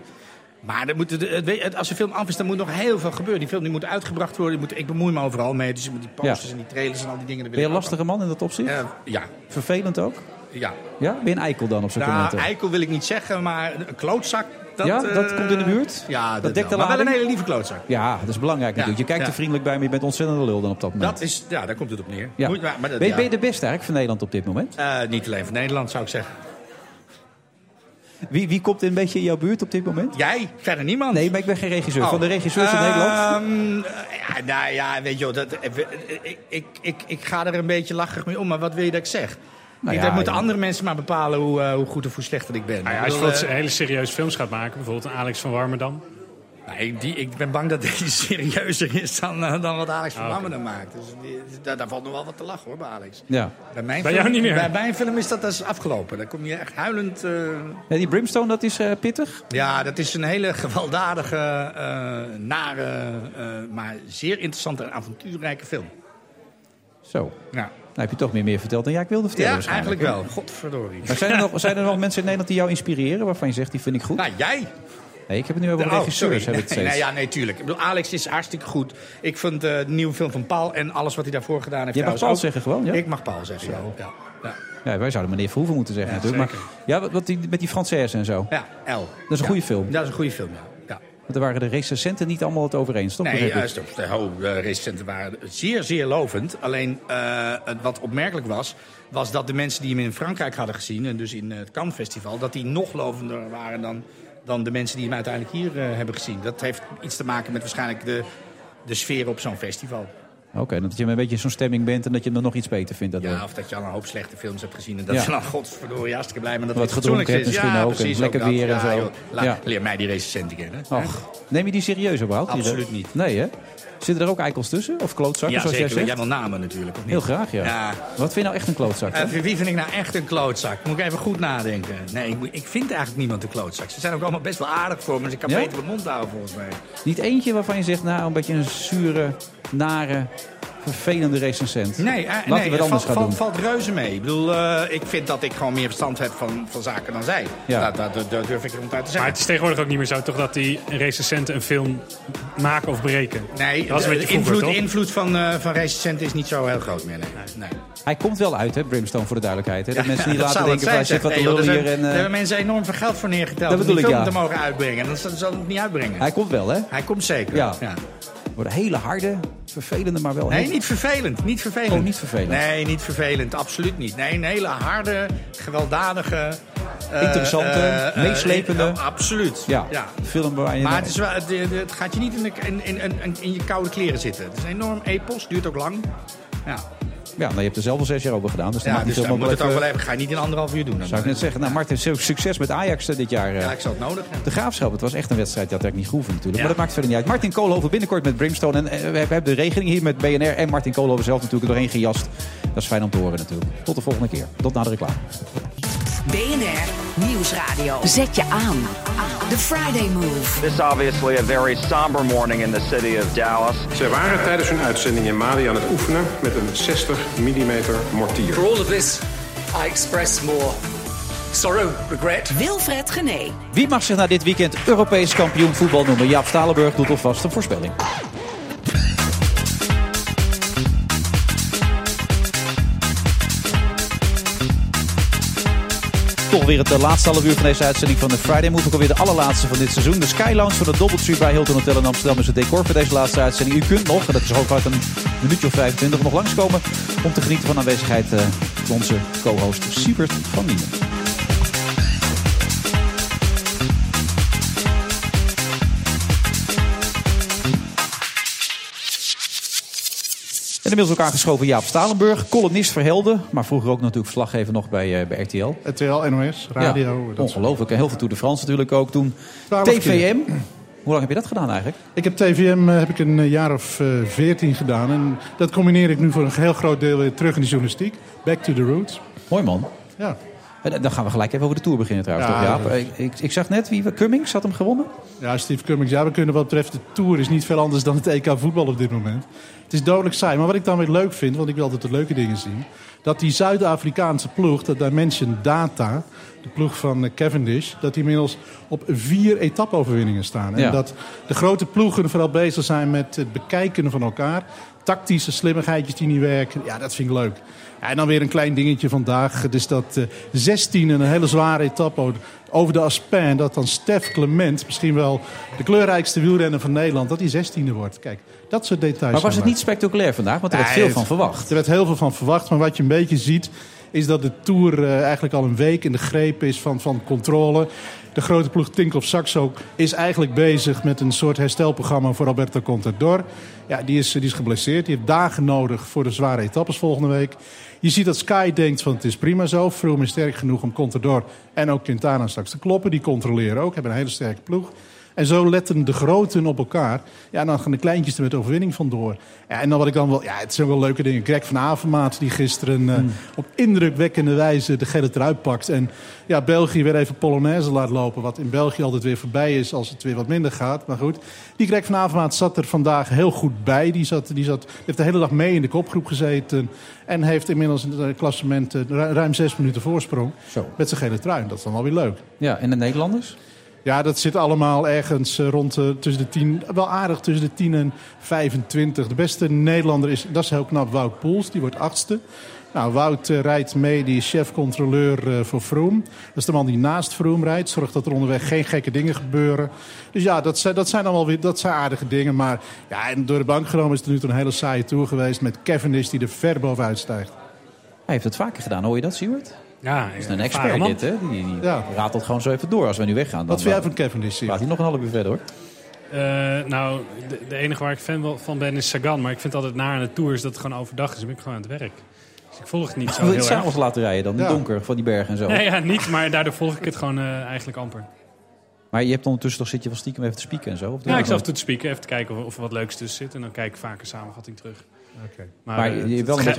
Maar moet, het- als de film af is, dan moet nog heel veel gebeuren. Die film die moet uitgebracht worden. Die moet, ik bemoei me overal mee. Dus moet die posters Ja. en die trailers en al die dingen. Ben je een lastige man in dat opzicht? Eh, ja. Vervelend ook? Ja. Ja? Ben je een eikel dan op zo'n Nou, momenten? eikel wil ik niet zeggen, maar een klootzak... Dat, ja, dat eh, komt in de buurt? Ja, dat dat dekt de wel. Maar wel een hele lieve klootzak. Ja, dat is belangrijk Ja, natuurlijk. Je kijkt ja. er vriendelijk bij, maar je bent ontzettend lul dan op dat moment. Dat is, ja, daar komt het op neer. Ja. Moet- maar, maar dat- ben je de beste eigenlijk van Nederland op dit moment? Eh, niet alleen van Nederland, zou ik zeggen. Wie, wie komt een beetje in jouw buurt op dit moment? Jij? Verder niemand? Nee, maar ik ben geen regisseur. Oh. Van de regisseurs in Nederland? Ehm, ja, nou ja, weet je wel, dat, eh, ik, ik, ik, ik ga er een beetje lachig mee om, maar wat wil je dat ik zeg? Nou ik, ja, dat moeten ja. andere mensen maar bepalen hoe, eh, hoe goed of hoe slechter ik ben. Nou ja, als je eh, hele serieuze films gaat maken, bijvoorbeeld een Alex van Warmerdam. Nou, ik, die, ik ben bang dat deze serieuzer is dan, eh, dan wat Alex van Ah, maakt. Dus die- daar, daar valt nog wel wat te lachen hoor, bij Alex. Ja. Bij, mijn Bij film, jou niet meer? Bij mijn film is dat, dat is afgelopen. Dan kom je echt huilend... eh, Ja, die Brimstone, dat is eh, pittig? Ja, dat is een hele gewelddadige, eh, nare, eh, maar zeer interessante en avontuurrijke film. Zo. Ja, Nou heb je toch meer, meer verteld dan jij wilde vertellen ja eigenlijk wel. Godverdorie. Maar zijn er, nog, zijn er nog mensen in Nederland die jou inspireren, waarvan je zegt, die vind ik goed? Nou, jij. Nee, ik heb het nu over de Oh, regisseurs. heb ik het Nee, steeds. nee, ja, nee, tuurlijk. Ik bedoel, Alex is hartstikke goed. Ik vond eh, de nieuwe film van Paul en alles wat hij daarvoor gedaan heeft. Je mag Paul ook- zeggen gewoon, ja? Ik mag Paul zeggen, ja. ja. ja. Ja, wij zouden meneer Verhoeven moeten zeggen Ja, natuurlijk. Maar, ja, wat, wat die, met die Française en zo. Ja, L. Dat is een Ja. goede film. Dat is een goede film, ja. ja. Want daar waren de recensenten niet allemaal het over eens, toch? Nee, juist. de oh, de recensenten waren zeer, zeer lovend. Alleen eh, wat opmerkelijk was, was dat de mensen die hem in Frankrijk hadden gezien, en dus in het Cannes Festival, dat die nog lovender waren dan, dan de mensen die hem uiteindelijk hier eh, hebben gezien. Dat heeft iets te maken met waarschijnlijk de, de sfeer op zo'n festival. Oké, dat je een beetje zo'n stemming bent en dat je dan nog iets beter vindt. daardoor. Ja, of dat je al een hoop slechte films hebt gezien. En dat Ja. je dan, godverdorie, hartstikke blij bent dat Wat het gedronken fatsoenlijk is. misschien ja, ook, en precies, lekker ook weer en Ja, zo. joh, la- Ja. Leer mij die recensenten kennen. hè? Och, neem je die serieus überhaupt? Absoluut niet. Nee, hè? Zitten er ook eikels tussen? Of klootzakken, Ja, zoals zeker. jij Jij zegt? wil namen natuurlijk, of niet? Heel graag, ja. Ja. Wat vind je nou echt een klootzak? Eh, wie vind ik nou echt een klootzak? Moet ik even goed nadenken. Nee, ik, ik vind eigenlijk niemand een klootzak. Ze zijn ook allemaal best wel aardig voor me. Dus ik kan Ja? beter mijn mond houden volgens mij. Niet eentje waarvan je zegt, nou, een beetje een zure, nare, vervelende recensent. Nee, eh, Laten nee we het anders valt, gaan doen. valt reuze mee. Ik bedoel, eh, ik vind dat ik gewoon meer verstand heb van, van zaken dan zij. Ja. Dat, dat, dat, dat durf ik ronduit te Maar zeggen. het is tegenwoordig ook niet meer zo toch dat die recensenten een film maken of breken. Nee, dat was een de, vroeger, invloed, invloed van, eh van recensenten is niet zo heel groot meer. Nee. nee. Hij komt wel uit, hè, Brimstone, voor de duidelijkheid. Hè? Dat Ja, mensen niet dat laten denken, van, zit wat te joh, hier. er En, Daar eh, hebben mensen enorm veel geld voor neergeteld Dat om bedoel die ik, film ja. te mogen uitbrengen. En dat zal het niet uitbrengen. hij komt wel, hè? Hij komt zeker. Ja. Ja. Een hele harde, vervelende, maar wel... Nee, heel- niet vervelend. Niet vervelend. Oh, niet vervelend. Nee, niet vervelend. Absoluut niet. Nee, een hele harde, gewelddadige... eh, Interessante, eh, eh, meeslepende. absoluut. Ja, film waar je... Maar het, is wel, het, het- het gaat je niet in, de, in, in, in, in je koude kleren zitten. Het is een enorm epos, duurt ook lang. Ja, Ja, nou, je hebt er zelf al zes jaar over gedaan. Dus dan ja dus dan moet het ook wel even. Ga je niet in anderhalf uur doen. Dan. Zou ik net zeggen. Nou, Martin, su- succes met Ajax eh, dit jaar. eh. Ja, ik zal het nodig hebben. De Graafschap, het was echt een wedstrijd. Die had eigenlijk niet gehoeven natuurlijk. Maar dat maakt verder niet uit. Martin Koolhoven binnenkort met Brimstone. En eh, we hebben- de regeling hier met BNR en Martin Koolhoven zelf natuurlijk doorheen gejast. Dat is fijn om te horen natuurlijk. Tot de volgende keer. Tot na de reclame. BNR Nieuwsradio. Zet je aan. The Friday Move. This is obviously a very somber morning in the city of Dallas. Zij waren tijdens hun uitzending in Mali aan het oefenen met een 60 mm mortier. For all of this, I express more sorrow, regret. Wilfred Gené. Wie mag zich na dit weekend Europees kampioen voetbal noemen? Jaap Stalenburg doet alvast een voorspelling. Toch weer het eh, laatste half uur van deze uitzending van de Friday Move. Ook alweer de allerlaatste van dit seizoen. De Sky Lounge van de Doubletree bij Hilton Hotel in Amsterdam is het decor voor deze laatste uitzending. U kunt nog, en dat is hooguit een minuutje of 25, nog langskomen om te genieten van aanwezigheid eh, van onze co-host Siebert van Niemen. En inmiddels ook aangeschoven Jaap Stalenburg, columnist voor Helden. Maar vroeger ook natuurlijk verslaggever nog bij, eh, bij RTL. RTL, NOS, radio. Ja, dat ongelooflijk. En heel veel Tour de France natuurlijk ook toen. TVM. Hoe lang heb je dat gedaan eigenlijk? Ik heb TVM eh, heb ik een eh, jaar of veertien gedaan. En dat combineer ik nu voor een heel groot deel weer terug in de journalistiek. Back to the roots. Mooi man. Ja. Dan gaan we gelijk even over de Tour beginnen trouwens. Ja, toch, Jaap? ik, ik zag net, wie, Cummings had hem gewonnen. Ja, Steve Cummings. Ja, we kunnen wat betreft de Tour is niet veel anders dan het EK voetbal op dit moment. Het is dodelijk saai. Maar wat ik dan weer leuk vind, want ik wil altijd de leuke dingen zien. Dat die Zuid-Afrikaanse ploeg, dat Dimension Data, de ploeg van Cavendish, dat die inmiddels op vier etappe-overwinningen staan. En Ja. dat de grote ploegen vooral bezig zijn met het bekijken van elkaar. Tactische slimmigheidjes die niet werken. Ja, dat vind ik leuk. En dan weer een klein dingetje vandaag. Dus dat eh 16 en een hele zware etappe over- de Aspen. Dat dan Stef Clement, misschien wel de kleurrijkste wielrenner van Nederland, dat hij 16e wordt. Kijk, dat soort details. Maar was het niet spectaculair vandaag? Want er werd Nee, veel van verwacht. Er werd heel veel van verwacht. Maar wat je een beetje ziet, is dat de Tour eh, eigenlijk al een week in de greep is van, van controle. De grote ploeg Tinkoff Saxo is eigenlijk bezig met een soort herstelprogramma voor Alberto Contador. Ja, die is, die is geblesseerd. Die heeft dagen nodig voor de zware etappes volgende week. Je ziet dat Sky denkt van het is prima zo. Froome is sterk genoeg om Contador en ook Quintana straks te kloppen. Die controleren ook, hebben een hele sterke ploeg. En zo letten de groten op elkaar. Ja, en dan gaan de kleintjes er met overwinning vandoor. Ja, en dan wat ik dan wel... Ja, het zijn wel leuke dingen. Greg van Avermaat die gisteren eh, op indrukwekkende wijze de gele trui pakt. En ja, België weer even Polonaise laat lopen. Wat in België altijd weer voorbij is als het weer wat minder gaat. Maar goed, die Greg van Avermaat zat er vandaag heel goed bij. Die, zat, die zat, heeft de hele dag mee in de kopgroep gezeten. En heeft inmiddels in het klassement eh, ru- ruim zes minuten voorsprong. Zo. Met zijn gele trui. Dat is dan wel weer leuk. Ja, en de Nederlanders? Ja, dat zit allemaal ergens eh, rond eh, tussen de 10, wel aardig tussen de 10 en 25. De beste Nederlander is, dat is heel knap, Wout Poels. Die wordt achtste. Nou, Wout eh, rijdt mee, die is chef-controleur voor Vroom. Dat is de man die naast Vroom rijdt. Zorgt dat er onderweg geen gekke dingen gebeuren. Dus ja, dat zijn, dat zijn allemaal weer dat zijn aardige dingen. Maar ja, en door de bank genomen is het nu een hele saaie tour geweest... met Cavendish die er ver bovenuit stijgt. Hij heeft het vaker gedaan, hoor je dat, Siewert? Ja, Dat is een expert dit, hè? Die, die Ja. ratelt gewoon zo even door als we nu weggaan. Dan Wat vind jij van Cavendish? Praat hij nog een half uur verder, hoor. Eh, nou, de, de enige waar ik fan wel van ben is Sagan. Maar ik vind altijd na aan de Tour is dat het gewoon overdag is. Dan ben ik gewoon aan het werk. Dus ik volg het niet zo Wil je heel het erg. s'avonds laten rijden dan? In het Ja. donker van die bergen en zo. Nee, ja, niet. Maar daardoor volg ik het gewoon eh, eigenlijk amper. Maar je hebt ondertussen toch zit je wel stiekem even te spieken en zo? Ja, ik dat zat te spieken. Even te kijken of, of er wat leuks tussen zit. En dan kijk ik vaak een samenvatting terug. Maar, Maar eh, je- je het wel grijp-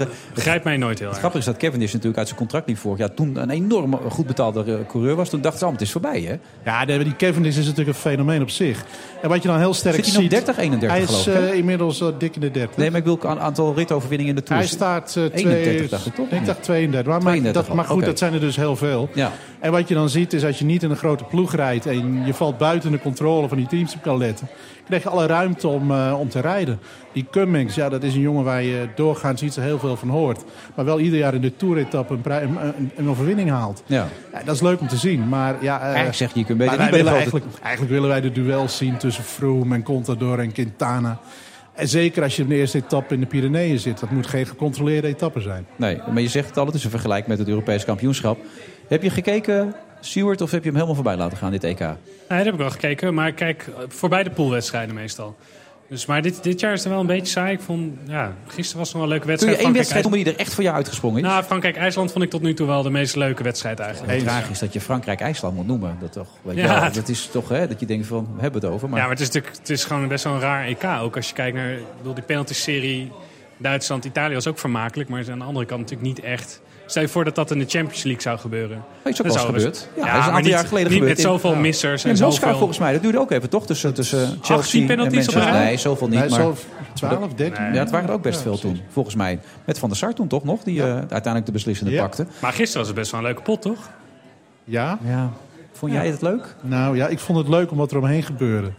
het mij nooit heel Het erg. grappige is dat Kevin is natuurlijk uit zijn contract liep vorig jaar. Toen een enorm goed betaalde eh, coureur was. Toen dachten ze, oh, het is voorbij hè? Ja, die Cavendish is natuurlijk een fenomeen op zich. En wat je dan heel sterk Zit hij nog ziet... 30, 31 Hij is geloof ik, hè? eh, inmiddels al dik in de 30. Nee, maar ik wil een aantal ritoverwinningen in de Tour. Hij staat eh, 31 twee- dacht ik toch? Ik dacht 32. Maar, maar, 32 dat, maar al, goed, dat zijn er dus heel veel. Ja. En wat je dan ziet is als je niet in een grote ploeg rijdt... en je valt buiten de controle van die teams op kan letten... je alle ruimte om, eh, om te rijden. Die Cummings, ja, dat is een jongen waar je doorgaans niet zo heel veel van hoort. Maar wel ieder jaar in de Tour-etappe een, een, een, een overwinning haalt. Ja. Ja, dat is leuk om te zien. Maar ja, eh, Eigenlijk zeg je, je kunt beter niet bij de eigenlijk, eigenlijk willen wij de duels zien tussen Froome en Contador en Quintana. En zeker als je in de eerste etappe in de Pyreneeën zit. Dat moet geen gecontroleerde etappe zijn. Nee, maar je zegt het al, het is een vergelijk met het Europees kampioenschap. Heb je gekeken, Stuart, of heb je hem helemaal voorbij laten gaan, dit EK? Nee, dat heb ik wel gekeken. Maar kijk voorbij de poolwedstrijden meestal. Dus, maar dit, dit jaar is het wel een beetje saai. Ik vond, ja, gisteren was het nog wel een leuke Kun wedstrijd. je één wedstrijd noemen die er echt voor jou uitgesprongen is? Nou, Frankrijk-IJsland vond ik tot nu toe wel de meest leuke wedstrijd eigenlijk. Het tragisch is dat je Frankrijk-IJsland moet noemen. Dat, toch, weet Ja. dat is toch hè, dat je denkt van, we hebben het over. Maar... Ja, maar het is natuurlijk het is gewoon best wel een raar EK. Ook als je kijkt naar ik bedoel, die penalty-serie Duitsland-Italië was ook vermakelijk. Maar aan de andere kant natuurlijk niet echt. Stel je voor dat dat in de Champions League zou gebeuren. Oh, is ook Dat wel eens zou gebeurd. Ja, dat is een maar aantal niet- jaar geleden niet gebeurd. met zoveel In- missers en in Moskou zoveel... volgens mij. Dat duurde ook even, toch? Tussen, tussen Chelsea 18 en penalties op Manchester. rij? Nee, zoveel niet. Nee, maar zo 12, 13. Ja, het waren er ook best Ja, veel toen, volgens mij. Met Van der Sar toen toch nog, die eh, uiteindelijk de beslissende Ja. pakte. Maar gisteren was het best wel een leuke pot, toch? Ja? Ja. Vond jij het leuk? Nou ja, ik vond het leuk om wat er omheen gebeurde.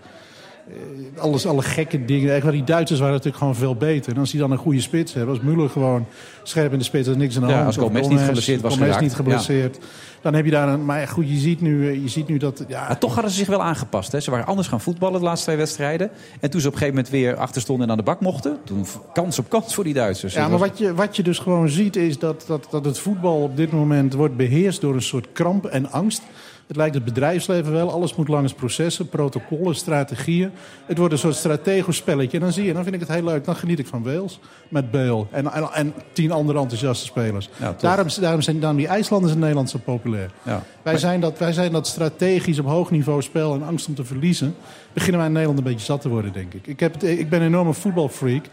Eh, Alles, alle gekke dingen. Echt, die Duitsers waren natuurlijk gewoon veel beter. En als die dan een goede spits hebben, als Müller gewoon scherp in de spits, is niks aan de Ja, hand. als Gomez niet geblesseerd was Gomez niet geblesseerd. Dan heb je daar een... Maar ja, goed, je ziet nu, eh, je ziet nu dat... Ja, Maar toch hadden ze zich wel aangepast. Hè. Ze waren anders gaan voetballen de laatste twee wedstrijden. En toen ze op een gegeven moment weer achter stonden en aan de bak mochten... toen kans op kans voor die Duitsers. Ja, maar was- wat je, wat je dus gewoon ziet is dat, dat, dat het voetbal op dit moment wordt beheerst door een soort kramp en angst. Het lijkt het bedrijfsleven wel. Alles moet langs processen, protocollen, strategieën. Het wordt een soort strategisch spelletje. En dan zie je, dan vind ik het heel leuk. Dan geniet ik van Wales met Bale en, en, en tien andere enthousiaste spelers. Ja, daarom, daarom zijn die IJslanders in Nederland zo populair. Ja. Wij, zijn dat, wij zijn dat strategisch op hoog niveau spel en angst om te verliezen. Beginnen wij in Nederland een beetje zat te worden, denk ik. Ik, heb het, ik ben een enorme voetbalfreak.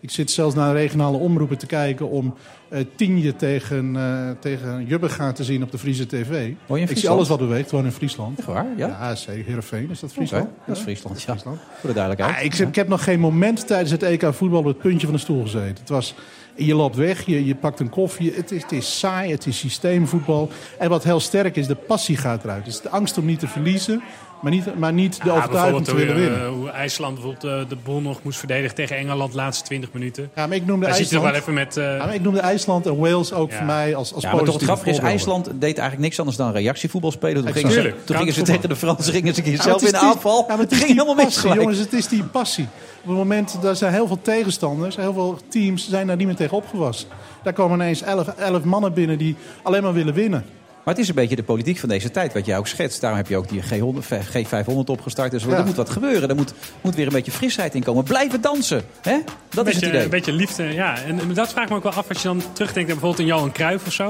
Ik zit zelfs naar regionale omroepen te kijken om eh Tienje tegen, eh tegen Jubbega te zien op de Friese tv. in ik zie Friesland? alles wat beweegt, gewoon in Friesland. Echt waar? Ja? Ja, zeker. Heerenveen, is dat Friesland? Dat is Friesland, ja. Voor de duidelijkheid. Ah, ik, ik heb nog geen moment tijdens het EK voetbal op het puntje van de stoel gezeten. Het was, je loopt weg, je, je pakt een koffie. Het is, het is saai, het is systeemvoetbal. En wat heel sterk is, de passie gaat eruit. Het is de angst om niet te verliezen, maar niet, maar niet de Ja, overtuiging te willen winnen. hoe, eh, hoe IJsland bijvoorbeeld eh, de boel nog moest verdedigen tegen Engeland de laatste 20 minuten. Ja, maar ik noemde Daar zit IJsland, wel even met... eh, ja, maar ik noemde IJsland en Wales ook Ja. voor mij als, als Ja, maar toch het grappige is. IJsland deed eigenlijk niks anders dan reactievoetbal spelen. Toen gingen ze, toen gingen ze tegen de Fransen gingen ze een keer zelf in de die- aanval. Ja, maar het ging helemaal mis jongens. Het is die passie. Op het moment, er zijn heel veel tegenstanders, heel veel teams zijn daar niet meer tegen opgewassen. Daar komen ineens elf, elf mannen binnen die alleen maar willen winnen. Maar het is een beetje de politiek van deze tijd, wat jij ook schetst. Daarom heb je ook die G100, G500 opgestart. Dus Ja. er moet wat gebeuren. Er moet, moet weer een beetje frisheid in komen. Blijven dansen. Hè? Dat een is beetje, het idee. Een beetje liefde, ja. En, en dat vraag ik me ook wel af als je dan terugdenkt aan bijvoorbeeld een Johan Cruijff of zo.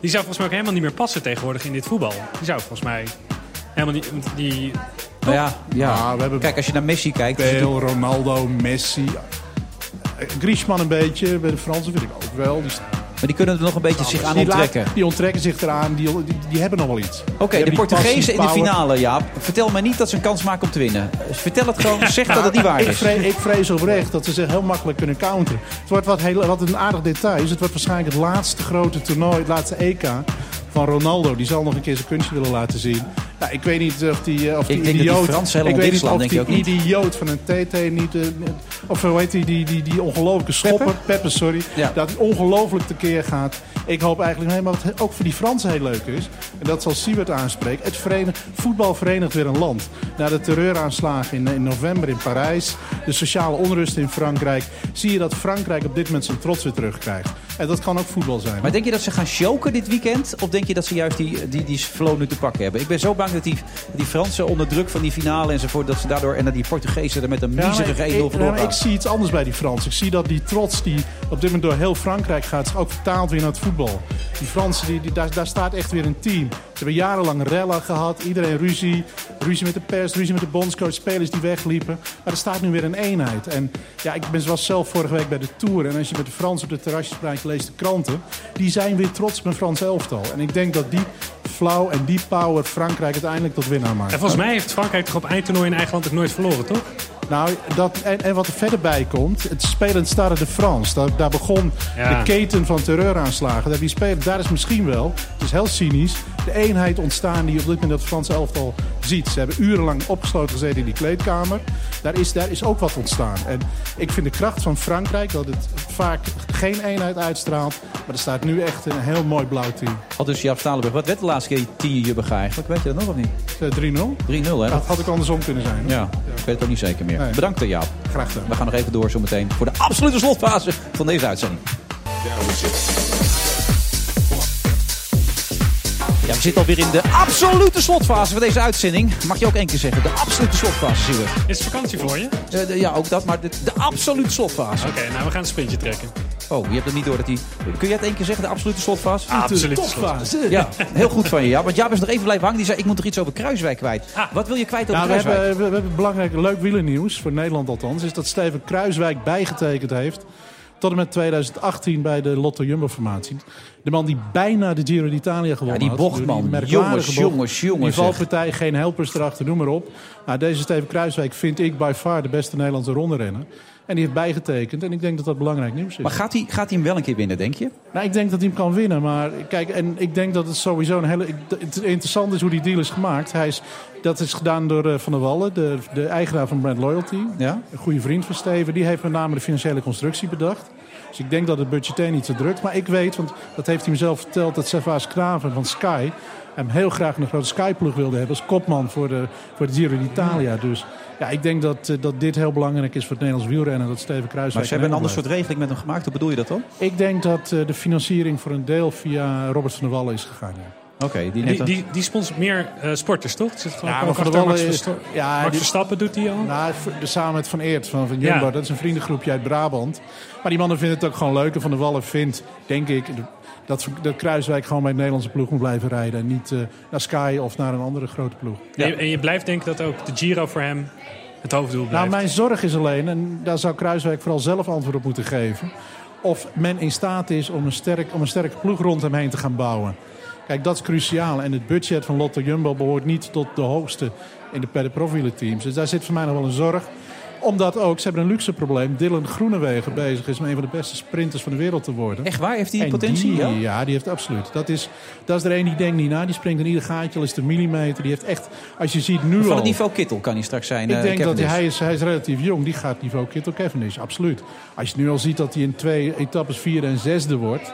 Die zou volgens mij ook helemaal niet meer passen tegenwoordig in dit voetbal. Die zou volgens mij helemaal niet... Die, Nou ja, ja. Ja, we hebben Kijk, als je naar Messi kijkt. Bale, Ronaldo, Messi. Griezmann een beetje, bij de Fransen vind ik ook wel. Die, Maar die kunnen er nog een beetje zich aan die laat- onttrekken. die onttrekken zich eraan, die, die, die hebben nog wel iets. Oké, de Portugezen in de finale, Jaap. Vertel mij niet dat ze een kans maken om te winnen. Vertel het gewoon, zeg dat het niet waar ik, is. vrees, ik vrees oprecht dat ze zich heel makkelijk kunnen counteren. Het wordt wat, heel, wat een aardig detail is. Het wordt waarschijnlijk het laatste grote toernooi, het laatste EK van Ronaldo. Die zal nog een keer zijn kunstje willen laten zien. Nou, ik weet niet of die, eh, of die Ik denk dat die idioot... Fransen helemaal ik weet niet of die idioot van een TT niet... eh, of hoe heet die, die, die, die ongelofelijke schopper? Peppe, sorry. Ja. Dat hij ongelooflijk tekeer gaat. Ik hoop eigenlijk... Nee, maar wat ook voor die Fransen heel leuk is... en dat zal Siebert aanspreken... Het voetbal verenigt weer een land. Na de terreuraanslagen in, in november in Parijs... de sociale onrust in Frankrijk... zie je dat Frankrijk op dit moment zijn trots weer terugkrijgt. En dat kan ook voetbal zijn. Maar denk je dat ze gaan choken dit weekend? Of denk je dat ze juist die, die, die flow nu te pakken hebben? Ik ben zo bang dat die, die Fransen onder druk van die finale enzovoort... dat ze daardoor en dat die Portugezen er met een Ja, maar miserige 1-0 ik, vandoor ja, maar gaan. ik zie iets anders bij die Fransen. Ik zie dat die trots die op dit moment door heel Frankrijk gaat... zich ook vertaald weer naar het voetbal. Die Fransen, die, die, daar, daar staat echt weer een team. Ze hebben jarenlang rellen gehad. Iedereen ruzie. Ruzie met de pers, ruzie met de bondscoach. Spelers die wegliepen. Maar er staat nu weer een eenheid. En ja, ik ben zelf vorige week bij de Tour. En als je met de Fransen op de terrasjes praat, je leest de kranten. Die zijn weer trots op een Frans elftal. En ik denk dat die flauw en die power Frankrijk uiteindelijk tot winnaar maakt. En volgens mij heeft Frankrijk toch op eindtoernooi in eigen land ook nooit verloren, toch? Nou, dat, en, en wat er verder bij komt, het spelend Stade de France. Daar, daar begon Ja. de keten van terreuraanslagen. Daar, die spelen, daar is misschien wel, het is heel cynisch, de eenheid ontstaan die op dit moment dat Franse elftal ziet. Ze hebben urenlang opgesloten gezeten in die kleedkamer. Daar is, daar is ook wat ontstaan. En ik vind de kracht van Frankrijk, dat het vaak geen eenheid uitstraalt. Maar er staat nu echt een heel mooi blauw team. Al dus Jaap Stalenburg, wat werd de laatste keer 10 Jubberga eigenlijk? Weet je dat nog of niet? Eh, 3-0. 3-0 hè? Dat had ik andersom kunnen zijn. Ja, ik weet het ook niet zeker meer. Nee. Bedankt eh, Jaap. Graag gedaan. We gaan nog even door zometeen voor de absolute slotfase van deze uitzending. Ja, we zitten alweer in de absolute slotfase van deze uitzending. Mag je ook één keer zeggen, de absolute slotfase, Siewert. Is het vakantie voor je? Eh, de- ja, ook dat, maar de, de absolute slotfase. Oké, nou we gaan een sprintje trekken. Oh, je hebt het niet door dat hij... Kun je het één keer zeggen, de absolute slotfase? Absolute Topfase. Ja, heel goed van je, ja. Want Jaap is nog even blijven hangen. Die zei, ik moet toch iets over Kruiswijk kwijt. Wat wil je kwijt over Nou, we, Kruiswijk? hebben, we, we hebben belangrijk leuk wielernieuws, voor Nederland althans. Is dat Steven Kruiswijk bijgetekend heeft. Tot en met 2018 bij de Lotto Jumbo-formatie. De man die bijna de Giro d'Italia gewonnen die had. bochtman. Die Jongens, bocht. jongens, jongens, Die zeg. geen helpers erachter, noem maar op. Nou, deze Steven Kruiswijk vind ik by far de beste Nederlandse ronderenner. En die heeft bijgetekend. En ik denk dat dat belangrijk nieuws is. Maar gaat hij, gaat hij hem wel een keer winnen, denk je? Nou, ik denk dat hij hem kan winnen. Maar kijk, en ik denk dat het sowieso een hele. Het interessant is hoe die deal is gemaakt. Hij is, dat is gedaan door eh, Van der Wallen, de, de eigenaar van Brand Loyalty. Ja? Een goede vriend van Steven. Die heeft met name de financiële constructie bedacht. Dus ik denk dat het budgetair niet zo drukt. Maar ik weet, want dat heeft hij mezelf verteld, dat Servaas Knaven van Sky hem heel graag een grote Sky-ploeg wilde hebben als kopman voor de, voor de Giro d'Italia. Dus ja, ik denk dat, eh, dat dit heel belangrijk is voor het Nederlands wielrennen. Dat Steven Kruiswijk Maar ze hebben een ander soort regeling met hem gemaakt. Hoe bedoel je dat dan? ik denk dat eh, de financiering voor een deel via Robert van der Wallen is gegaan. Ja. Oké, die Die, die, die, sponsort meer eh, sporters, toch? Zit gewoon Ja, maar Van Wallen Max, is... Versta- Ja, Max Verstappen doet die al. Nou, samen met Van Eert van, van Jumbo. Ja. Dat is een vriendengroepje uit Brabant. Maar die mannen vinden het ook gewoon leuk. En Van der Wallen vindt, denk ik, dat, dat Kruiswijk gewoon bij de Nederlandse ploeg moet blijven rijden. En niet eh, naar Sky of naar een andere grote ploeg. En, je, en je blijft denken dat ook de Giro voor hem het hoofddoel blijft. Nou, mijn zorg is alleen, en daar zou Kruiswijk vooral zelf antwoord op moeten geven... of men in staat is om een, sterk, om een sterke ploeg rond hem heen te gaan bouwen. Kijk, dat is cruciaal. En het budget van Lotto Jumbo behoort niet tot de hoogste in de de teams. Dus daar zit voor mij nog wel een zorg. Omdat ook, ze hebben een luxe probleem. Dylan Groenewegen bezig is om een van de beste sprinters van de wereld te worden. Echt waar? Heeft hij En potentie? Die, ja? ja, die heeft absoluut. Dat is, dat is er een die denkt niet na. Die springt in ieder gaatje, al is een millimeter. Die heeft echt, als je ziet nu Van al... het niveau Kittel kan hij straks zijn. Ik eh, denk dat hij, is, hij is relatief jong. Die gaat niveau Kittel Cavendish, absoluut. Als je nu al ziet dat hij in twee etappes vierde en zesde wordt...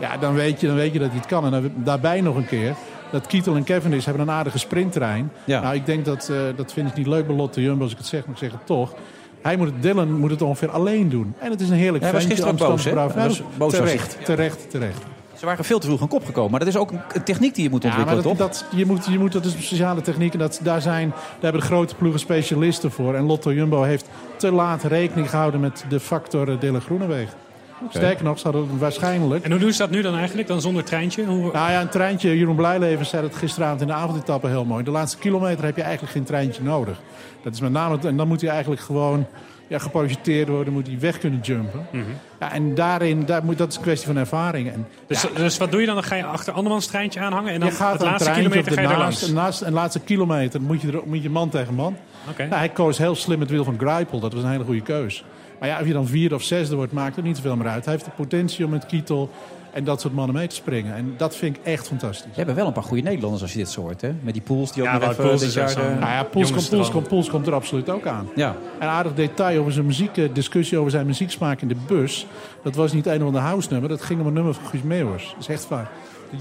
Ja, dan weet je, dan weet je dat hij het kan. En dan, daarbij nog een keer... Dat Kittel en Cavendish hebben een aardige sprinttrein. Ja. Nou, ik denk dat, eh, dat vind ik niet leuk bij Lotte Jumbo als ik het zeg, maar ik zeg het toch. Hij moet het, Dylan moet het ongeveer alleen doen. En het is een heerlijk Hij was gisteren ook boos, hè? Amsterdamse Hij braaf. was boos, terecht, terecht, terecht. Ze waren veel te vroeg aan kop gekomen. Maar dat is ook een, techniek die je moet Ja, maar ontwikkelen, dat, toch? dat, je moet, je moet, dat is een speciale techniek. En dat, daar, zijn, daar hebben de grote ploegen specialisten voor. En Lotto Jumbo heeft te laat rekening gehouden met de factor eh, Dylan Groenewegen. Sterker nog, ze hadden waarschijnlijk... En hoe doen ze dat nu dan eigenlijk? Dan zonder treintje? Hoe... Nou ja, een treintje. Jeroen Blijleven zei het gisteravond in de avondetappe heel mooi. De laatste kilometer heb je eigenlijk geen treintje nodig. Dat is met name... En dan moet hij eigenlijk gewoon ja, geprojecteerd worden. Moet hij weg kunnen jumpen. Ja, en daarin, daar moet, dat is een kwestie van ervaring. En, Dus, dus wat doe je dan? Dan ga je achter andermans treintje aanhangen en dan je gaat het een laatste treintje kilometer ga je er ernaast, langs. en naast, en laatste kilometer moet je, er, moet je man tegen man. Oké. Nou, hij koos heel slim het wiel van Greipel. Dat was een hele goede keus. Maar ja, of je dan vierde of zesde wordt, maakt het niet zoveel meer uit. Hij heeft de potentie om met Kietel en dat soort mannen mee te springen. En dat vind ik echt fantastisch. We hebben wel een paar goede Nederlanders als je dit zo hoort, hè? Met die pools die ook Ja, nog even dit jaar... eh, Nou ja, Poels komt, Poels, komt, Poels komt er absoluut ook aan. Ja. Een aardig detail over zijn muziek, eh, discussie over zijn muzieksmaak in de bus. Dat was niet een of ander house nummer, dat ging om een nummer van Guus Meeuwers. Dat is echt waar.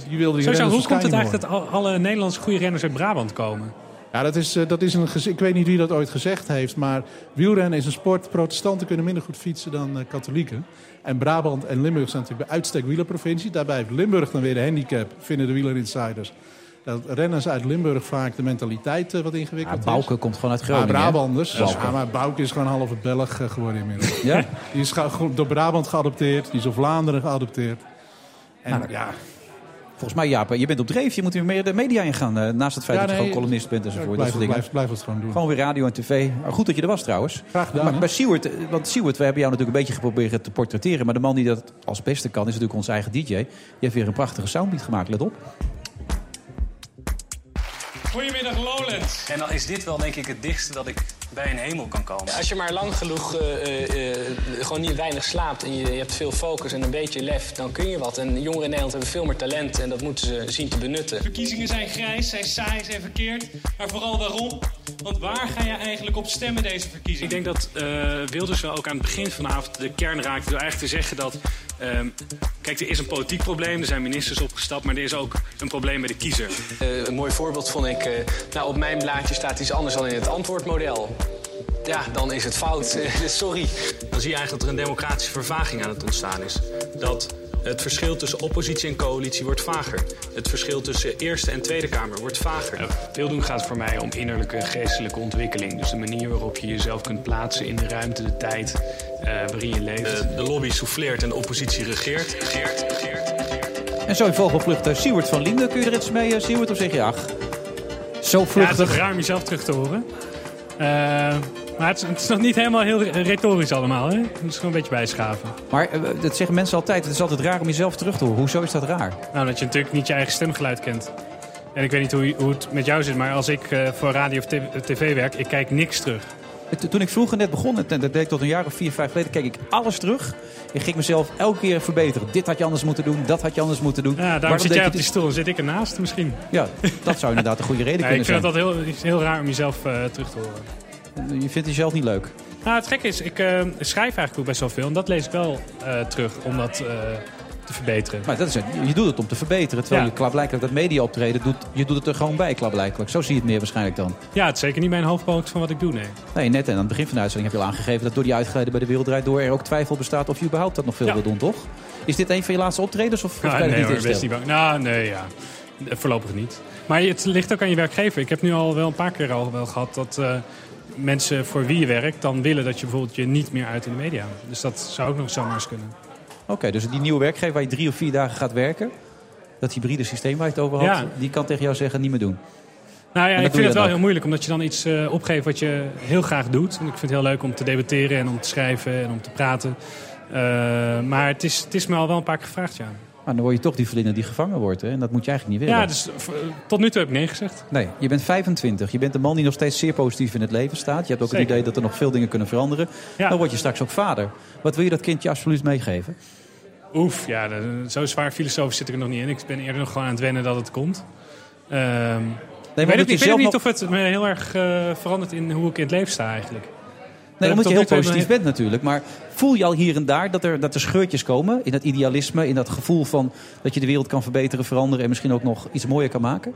Die wilde die Sowieso, renners hoe komt het eigenlijk dat al- alle Nederlandse goede renners uit Brabant komen? Ja, dat is, eh, dat is een, ik weet niet wie dat ooit gezegd heeft, maar wielrennen is een sport. Protestanten kunnen minder goed fietsen dan eh, katholieken. En Brabant en Limburg zijn natuurlijk bij uitstek wielerprovincie. Daarbij heeft Limburg dan weer de handicap, vinden de wielerinsiders. Dat renners uit Limburg vaak de mentaliteit eh, wat ingewikkeld Ja, is. Bouke komt gewoon uit Maar Groningen. hè? Brabanders. Bouke. Ja, maar Bouke is gewoon halve Belg eh, geworden inmiddels. Ja? Die is door Brabant geadopteerd. Die is door Vlaanderen geadopteerd. En Nou, ja, Volgens mij, Jaap, je bent op dreef. Je moet weer meer de media ingaan. eh, naast het feit Ja, dat je nee, gewoon columnist bent enzovoort. ik dat blijf, blijf, blijf het gewoon doen. Gewoon weer radio en tv. Maar goed dat je er was trouwens. Graag gedaan, Maar bij Siewert, eh, want Siewert, we hebben jou natuurlijk een beetje geprobeerd te portretteren. Maar de man die dat als beste kan, is natuurlijk onze eigen DJ. Die heeft weer een prachtige soundbeat gemaakt. Let op. Goedemiddag Lowlands. En dan is dit wel denk ik het dichtste dat ik bij een hemel kan komen. Als je maar lang genoeg eh, eh, eh, gewoon niet weinig slaapt en je, je hebt veel focus en een beetje lef, dan kun je wat. En jongeren in Nederland hebben veel meer talent en dat moeten ze zien te benutten. Verkiezingen zijn grijs, zijn saai, zijn verkeerd. Maar vooral waarom? Want waar ga je eigenlijk op stemmen deze verkiezingen? Ik denk dat eh, Wilders wel ook aan het begin vanavond de kern raakte. Door eigenlijk te zeggen dat. ehm, kijk, er is een politiek probleem. Er zijn ministers opgestapt. Maar er is ook een probleem bij de kiezer. Eh, een mooi voorbeeld vond ik. eh, nou, op mijn blaadje staat iets anders dan in het antwoordmodel. Ja, dan is het fout. Eh, Sorry. Dan zie je eigenlijk dat er een democratische vervaging aan het ontstaan is. Dat het verschil tussen oppositie en coalitie wordt vager. Het verschil tussen Eerste en Tweede Kamer wordt vager. Veel doen gaat voor mij om innerlijke geestelijke ontwikkeling. Dus de manier waarop je jezelf kunt plaatsen in de ruimte, de tijd eh, waarin je leeft. de lobby souffleert en de oppositie regeert. regeert, regeert. En zo in vogelvlucht uh, Siewert van Linden. Kun je er iets mee, uh, Siewert? Of zeg je ach? Zo Ja, het vluchtig. is raar om jezelf terug te horen. Maar het is, het is nog niet helemaal heel retorisch allemaal. Hè? Het is gewoon een beetje bijschaven. Maar eh, dat zeggen mensen altijd. Het is altijd raar om jezelf terug te horen. Hoezo is dat raar? Nou, dat je natuurlijk niet je eigen stemgeluid kent. En ik weet niet hoe, hoe het met jou zit, maar als ik eh, voor radio of tv, werk, ik kijk niks terug. To- Toen ik vroeger net begon, en dat deed ik tot een jaar of vier, vijf geleden, keek ik alles terug. En ging mezelf elke keer verbeteren. Dit had je anders moeten doen, dat had je anders moeten doen. Ja, daarom Waarom zit jij op die stoel zit ik ernaast misschien. Ja, dat zou inderdaad een goede reden ik kunnen vind zijn. het altijd heel, heel raar om jezelf eh, terug te horen. Je vindt jezelf niet leuk? Nou, het gekke is, ik eh, schrijf eigenlijk ook best wel veel. En dat lees ik wel eh, terug om dat eh, te verbeteren. Maar dat is het. Je doet het om te verbeteren. Terwijl Ja. je klaarblijkelijk dat media optreden doet. Je doet het er gewoon bij, klaarblijkelijk. Zo zie je het meer waarschijnlijk dan. Ja, het is zeker niet mijn hoofdpunt van wat ik doe, nee. Nee, net en aan het begin van de uitzending heb je al aangegeven dat door die uitgeleide bij de Wereldrijd door er ook twijfel bestaat of je überhaupt dat nog veel Ja. wil doen, toch? Is dit een van je laatste optredens of, het nee niet hoor, instellen? niet bang. Nou, nee, ja. Voorlopig niet. Maar het ligt ook aan je werkgever. Ik heb nu al wel een paar keer al wel gehad dat mensen voor wie je werkt... dan willen dat je bijvoorbeeld je niet meer uit in de media. Dus dat zou ook nog zomaar eens kunnen. Oké, dus die nieuwe werkgever waar je drie of vier dagen gaat werken, dat hybride systeem waar je het over had, Ja. die kan tegen jou zeggen niet meer doen. Nou ja, ik vind het wel heel moeilijk, omdat je dan iets eh, opgeeft wat je heel graag doet. En ik vind het heel leuk om te debatteren en om te schrijven en om te praten. Eh, maar het is, het is me al wel een paar keer gevraagd, ja. Maar dan word je toch die vlinder die gevangen wordt. Hè? En dat moet je eigenlijk niet willen. Ja, dus v- tot nu toe heb ik nee gezegd. Nee, je bent 25. Je bent een man die nog steeds zeer positief in het leven staat. Je hebt ook Zeker. het idee dat er nog veel dingen kunnen veranderen. Dan word je straks ook vader. Wat wil je dat kindje absoluut meegeven? Oef, ja, zo zwaar filosofisch zit ik er nog niet in. Ik ben eerder nog gewoon aan het wennen dat het komt. Ehm, ik maar weet, ik weet niet nog- of het me heel erg eh, verandert in hoe ik in het leven sta eigenlijk. Nee, Dat omdat je heel positief bent natuurlijk. Maar voel je al hier en daar dat er, dat er scheurtjes komen in dat idealisme, in dat gevoel van dat je de wereld kan verbeteren, veranderen en misschien ook nog iets mooier kan maken?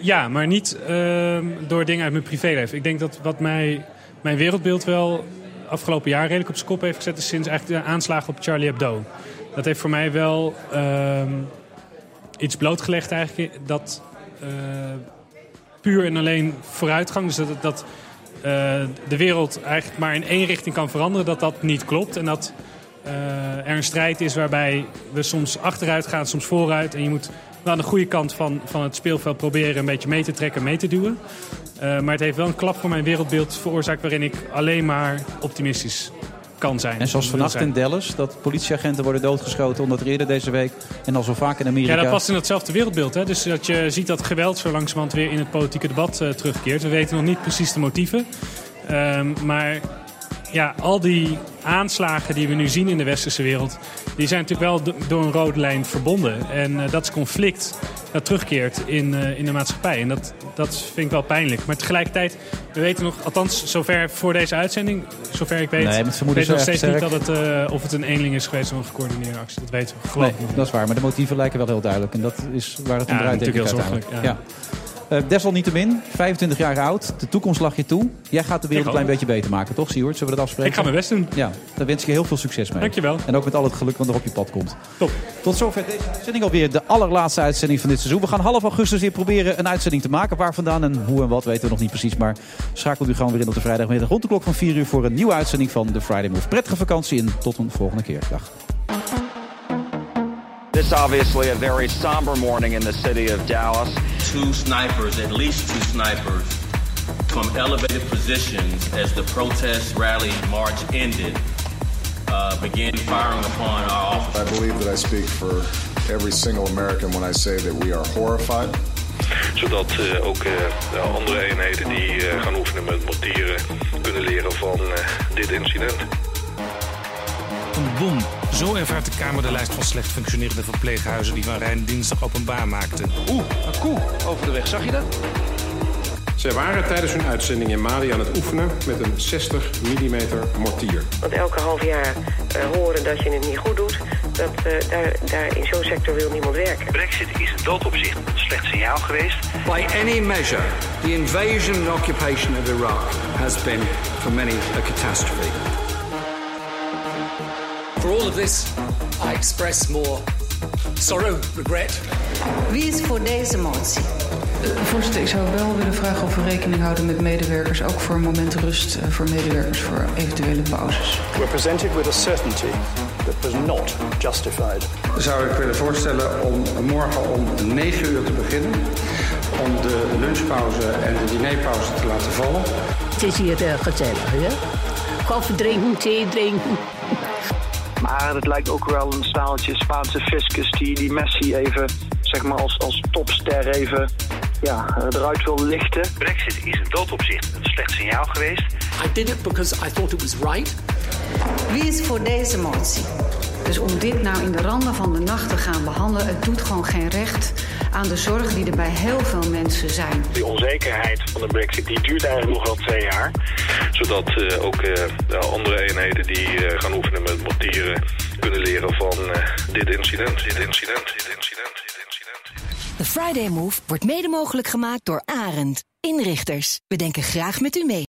Ja, maar niet ehm, door dingen uit mijn privéleven. Ik denk dat wat mij, mijn wereldbeeld wel afgelopen jaar redelijk op zijn kop heeft gezet... is sinds eigenlijk de aanslagen op Charlie Hebdo. Dat heeft voor mij wel ehm, iets blootgelegd eigenlijk. Dat eh, puur en alleen vooruitgang, dus dat, dat de wereld eigenlijk maar in één richting kan veranderen... dat dat niet klopt en dat eh, er een strijd is waarbij we soms achteruit gaan, soms vooruit. En je moet aan de goede kant van, van het speelveld proberen een beetje mee te trekken, mee te duwen. Eh, maar het heeft wel een klap voor mijn wereldbeeld veroorzaakt waarin ik alleen maar optimistisch kan zijn. En zoals vannacht in Dallas, dat politieagenten worden doodgeschoten omdat er eerder deze week en al zo vaak in Amerika... Ja, dat past in datzelfde wereldbeeld. Hè? Dus dat je ziet dat geweld zo langzamerhand weer in het politieke debat eh, terugkeert. We weten nog niet precies de motieven. Ehm, maar ja, al die aanslagen die we nu zien in de westerse wereld... die zijn natuurlijk wel do- door een rode lijn verbonden. En eh, dat is conflict dat terugkeert in, eh, in de maatschappij. En dat, dat vind ik wel pijnlijk. Maar tegelijkertijd, we weten nog, althans zover voor deze uitzending... zover ik weet, Nee, vermoeden weet nog steeds niet dat het, eh, of het een eenling is geweest of een gecoördineerde actie. Dat weten we, geloof Nee, dat is waar. Maar de motieven lijken wel heel duidelijk. En dat is waar het om Ja, draait, denk ik heel uiteindelijk. zorgelijk, ja. Eh, desalniettemin, 25 jaar oud, de toekomst lag je toe. Jij gaat de wereld een klein beetje beter maken, toch, Siewert? Zullen we dat afspreken? Ik ga mijn best doen. Ja, daar wens ik je heel veel succes mee. Dankjewel. En ook met al het geluk wat er op je pad komt. Top. Tot zover deze uitzending. Alweer de allerlaatste uitzending van dit seizoen. We gaan half augustus weer proberen een uitzending te maken. Waar vandaan en hoe en wat weten we nog niet precies. Maar schakelt u gewoon weer in op de vrijdagmiddag rond de klok van 4 uur... voor een nieuwe uitzending van The Friday Move. Prettige vakantie en tot een volgende keer. Dag. This obviously a very somber morning in the city of Dallas. Two snipers, at least two snipers, from elevated positions as the protest rally march ended, uh, began firing upon our officers. I believe that I speak for every single American when I say that we are horrified. Zodat eh, ook eh, de andere eenheden die eh, gaan oefenen met mortieren kunnen leren van eh, dit incident. Een bom. Zo ervaart de Kamer de lijst van slecht functionerende verpleeghuizen die Van Rijn dinsdag openbaar maakte. Oeh, een koe over de weg. Zag je dat? Zij waren tijdens hun uitzending in Mali aan het oefenen met een 60 mm mortier. Want elke half jaar eh, horen dat je het niet goed doet, dat, eh, daar, daar in zo'n sector wil niemand werken. Brexit is in dat opzicht een slecht signaal geweest. By any measure, the invasion and occupation of Iraq has been, for many, a catastrophe. For all of this, I express more sorrow, regret. Wie is voor deze motie? Voorzitter, ik zou wel willen vragen of we rekening houden met medewerkers, ook voor een moment rust eh, voor medewerkers voor eventuele pauzes. We're presented with a certainty that was not justified. Zou ik willen voorstellen om morgen om 9 uur te beginnen. Om de lunchpauze en de dinerpauze te laten vallen. Het is hier uh, gezellig, hè? Koffie drinken, thee drinken. Maar het lijkt ook wel een staaltje Spaanse fiscus die, die Messi even, zeg maar als, als topster even ja, eruit wil lichten. Brexit is in dat opzicht een slecht signaal geweest. I did it because I thought it was right. Wie is voor deze motie? Dus om dit nou in de randen van de nacht te gaan behandelen, het doet gewoon geen recht aan de zorg die er bij heel veel mensen zijn. Die onzekerheid van de brexit die duurt eigenlijk nog wel twee jaar. Zodat eh, ook eh, de andere eenheden die eh, gaan oefenen met mortieren kunnen leren van eh, dit incident, dit incident, dit incident, dit incident. The Friday Move wordt mede mogelijk gemaakt door Arend. Inrichters, we denken graag met u mee.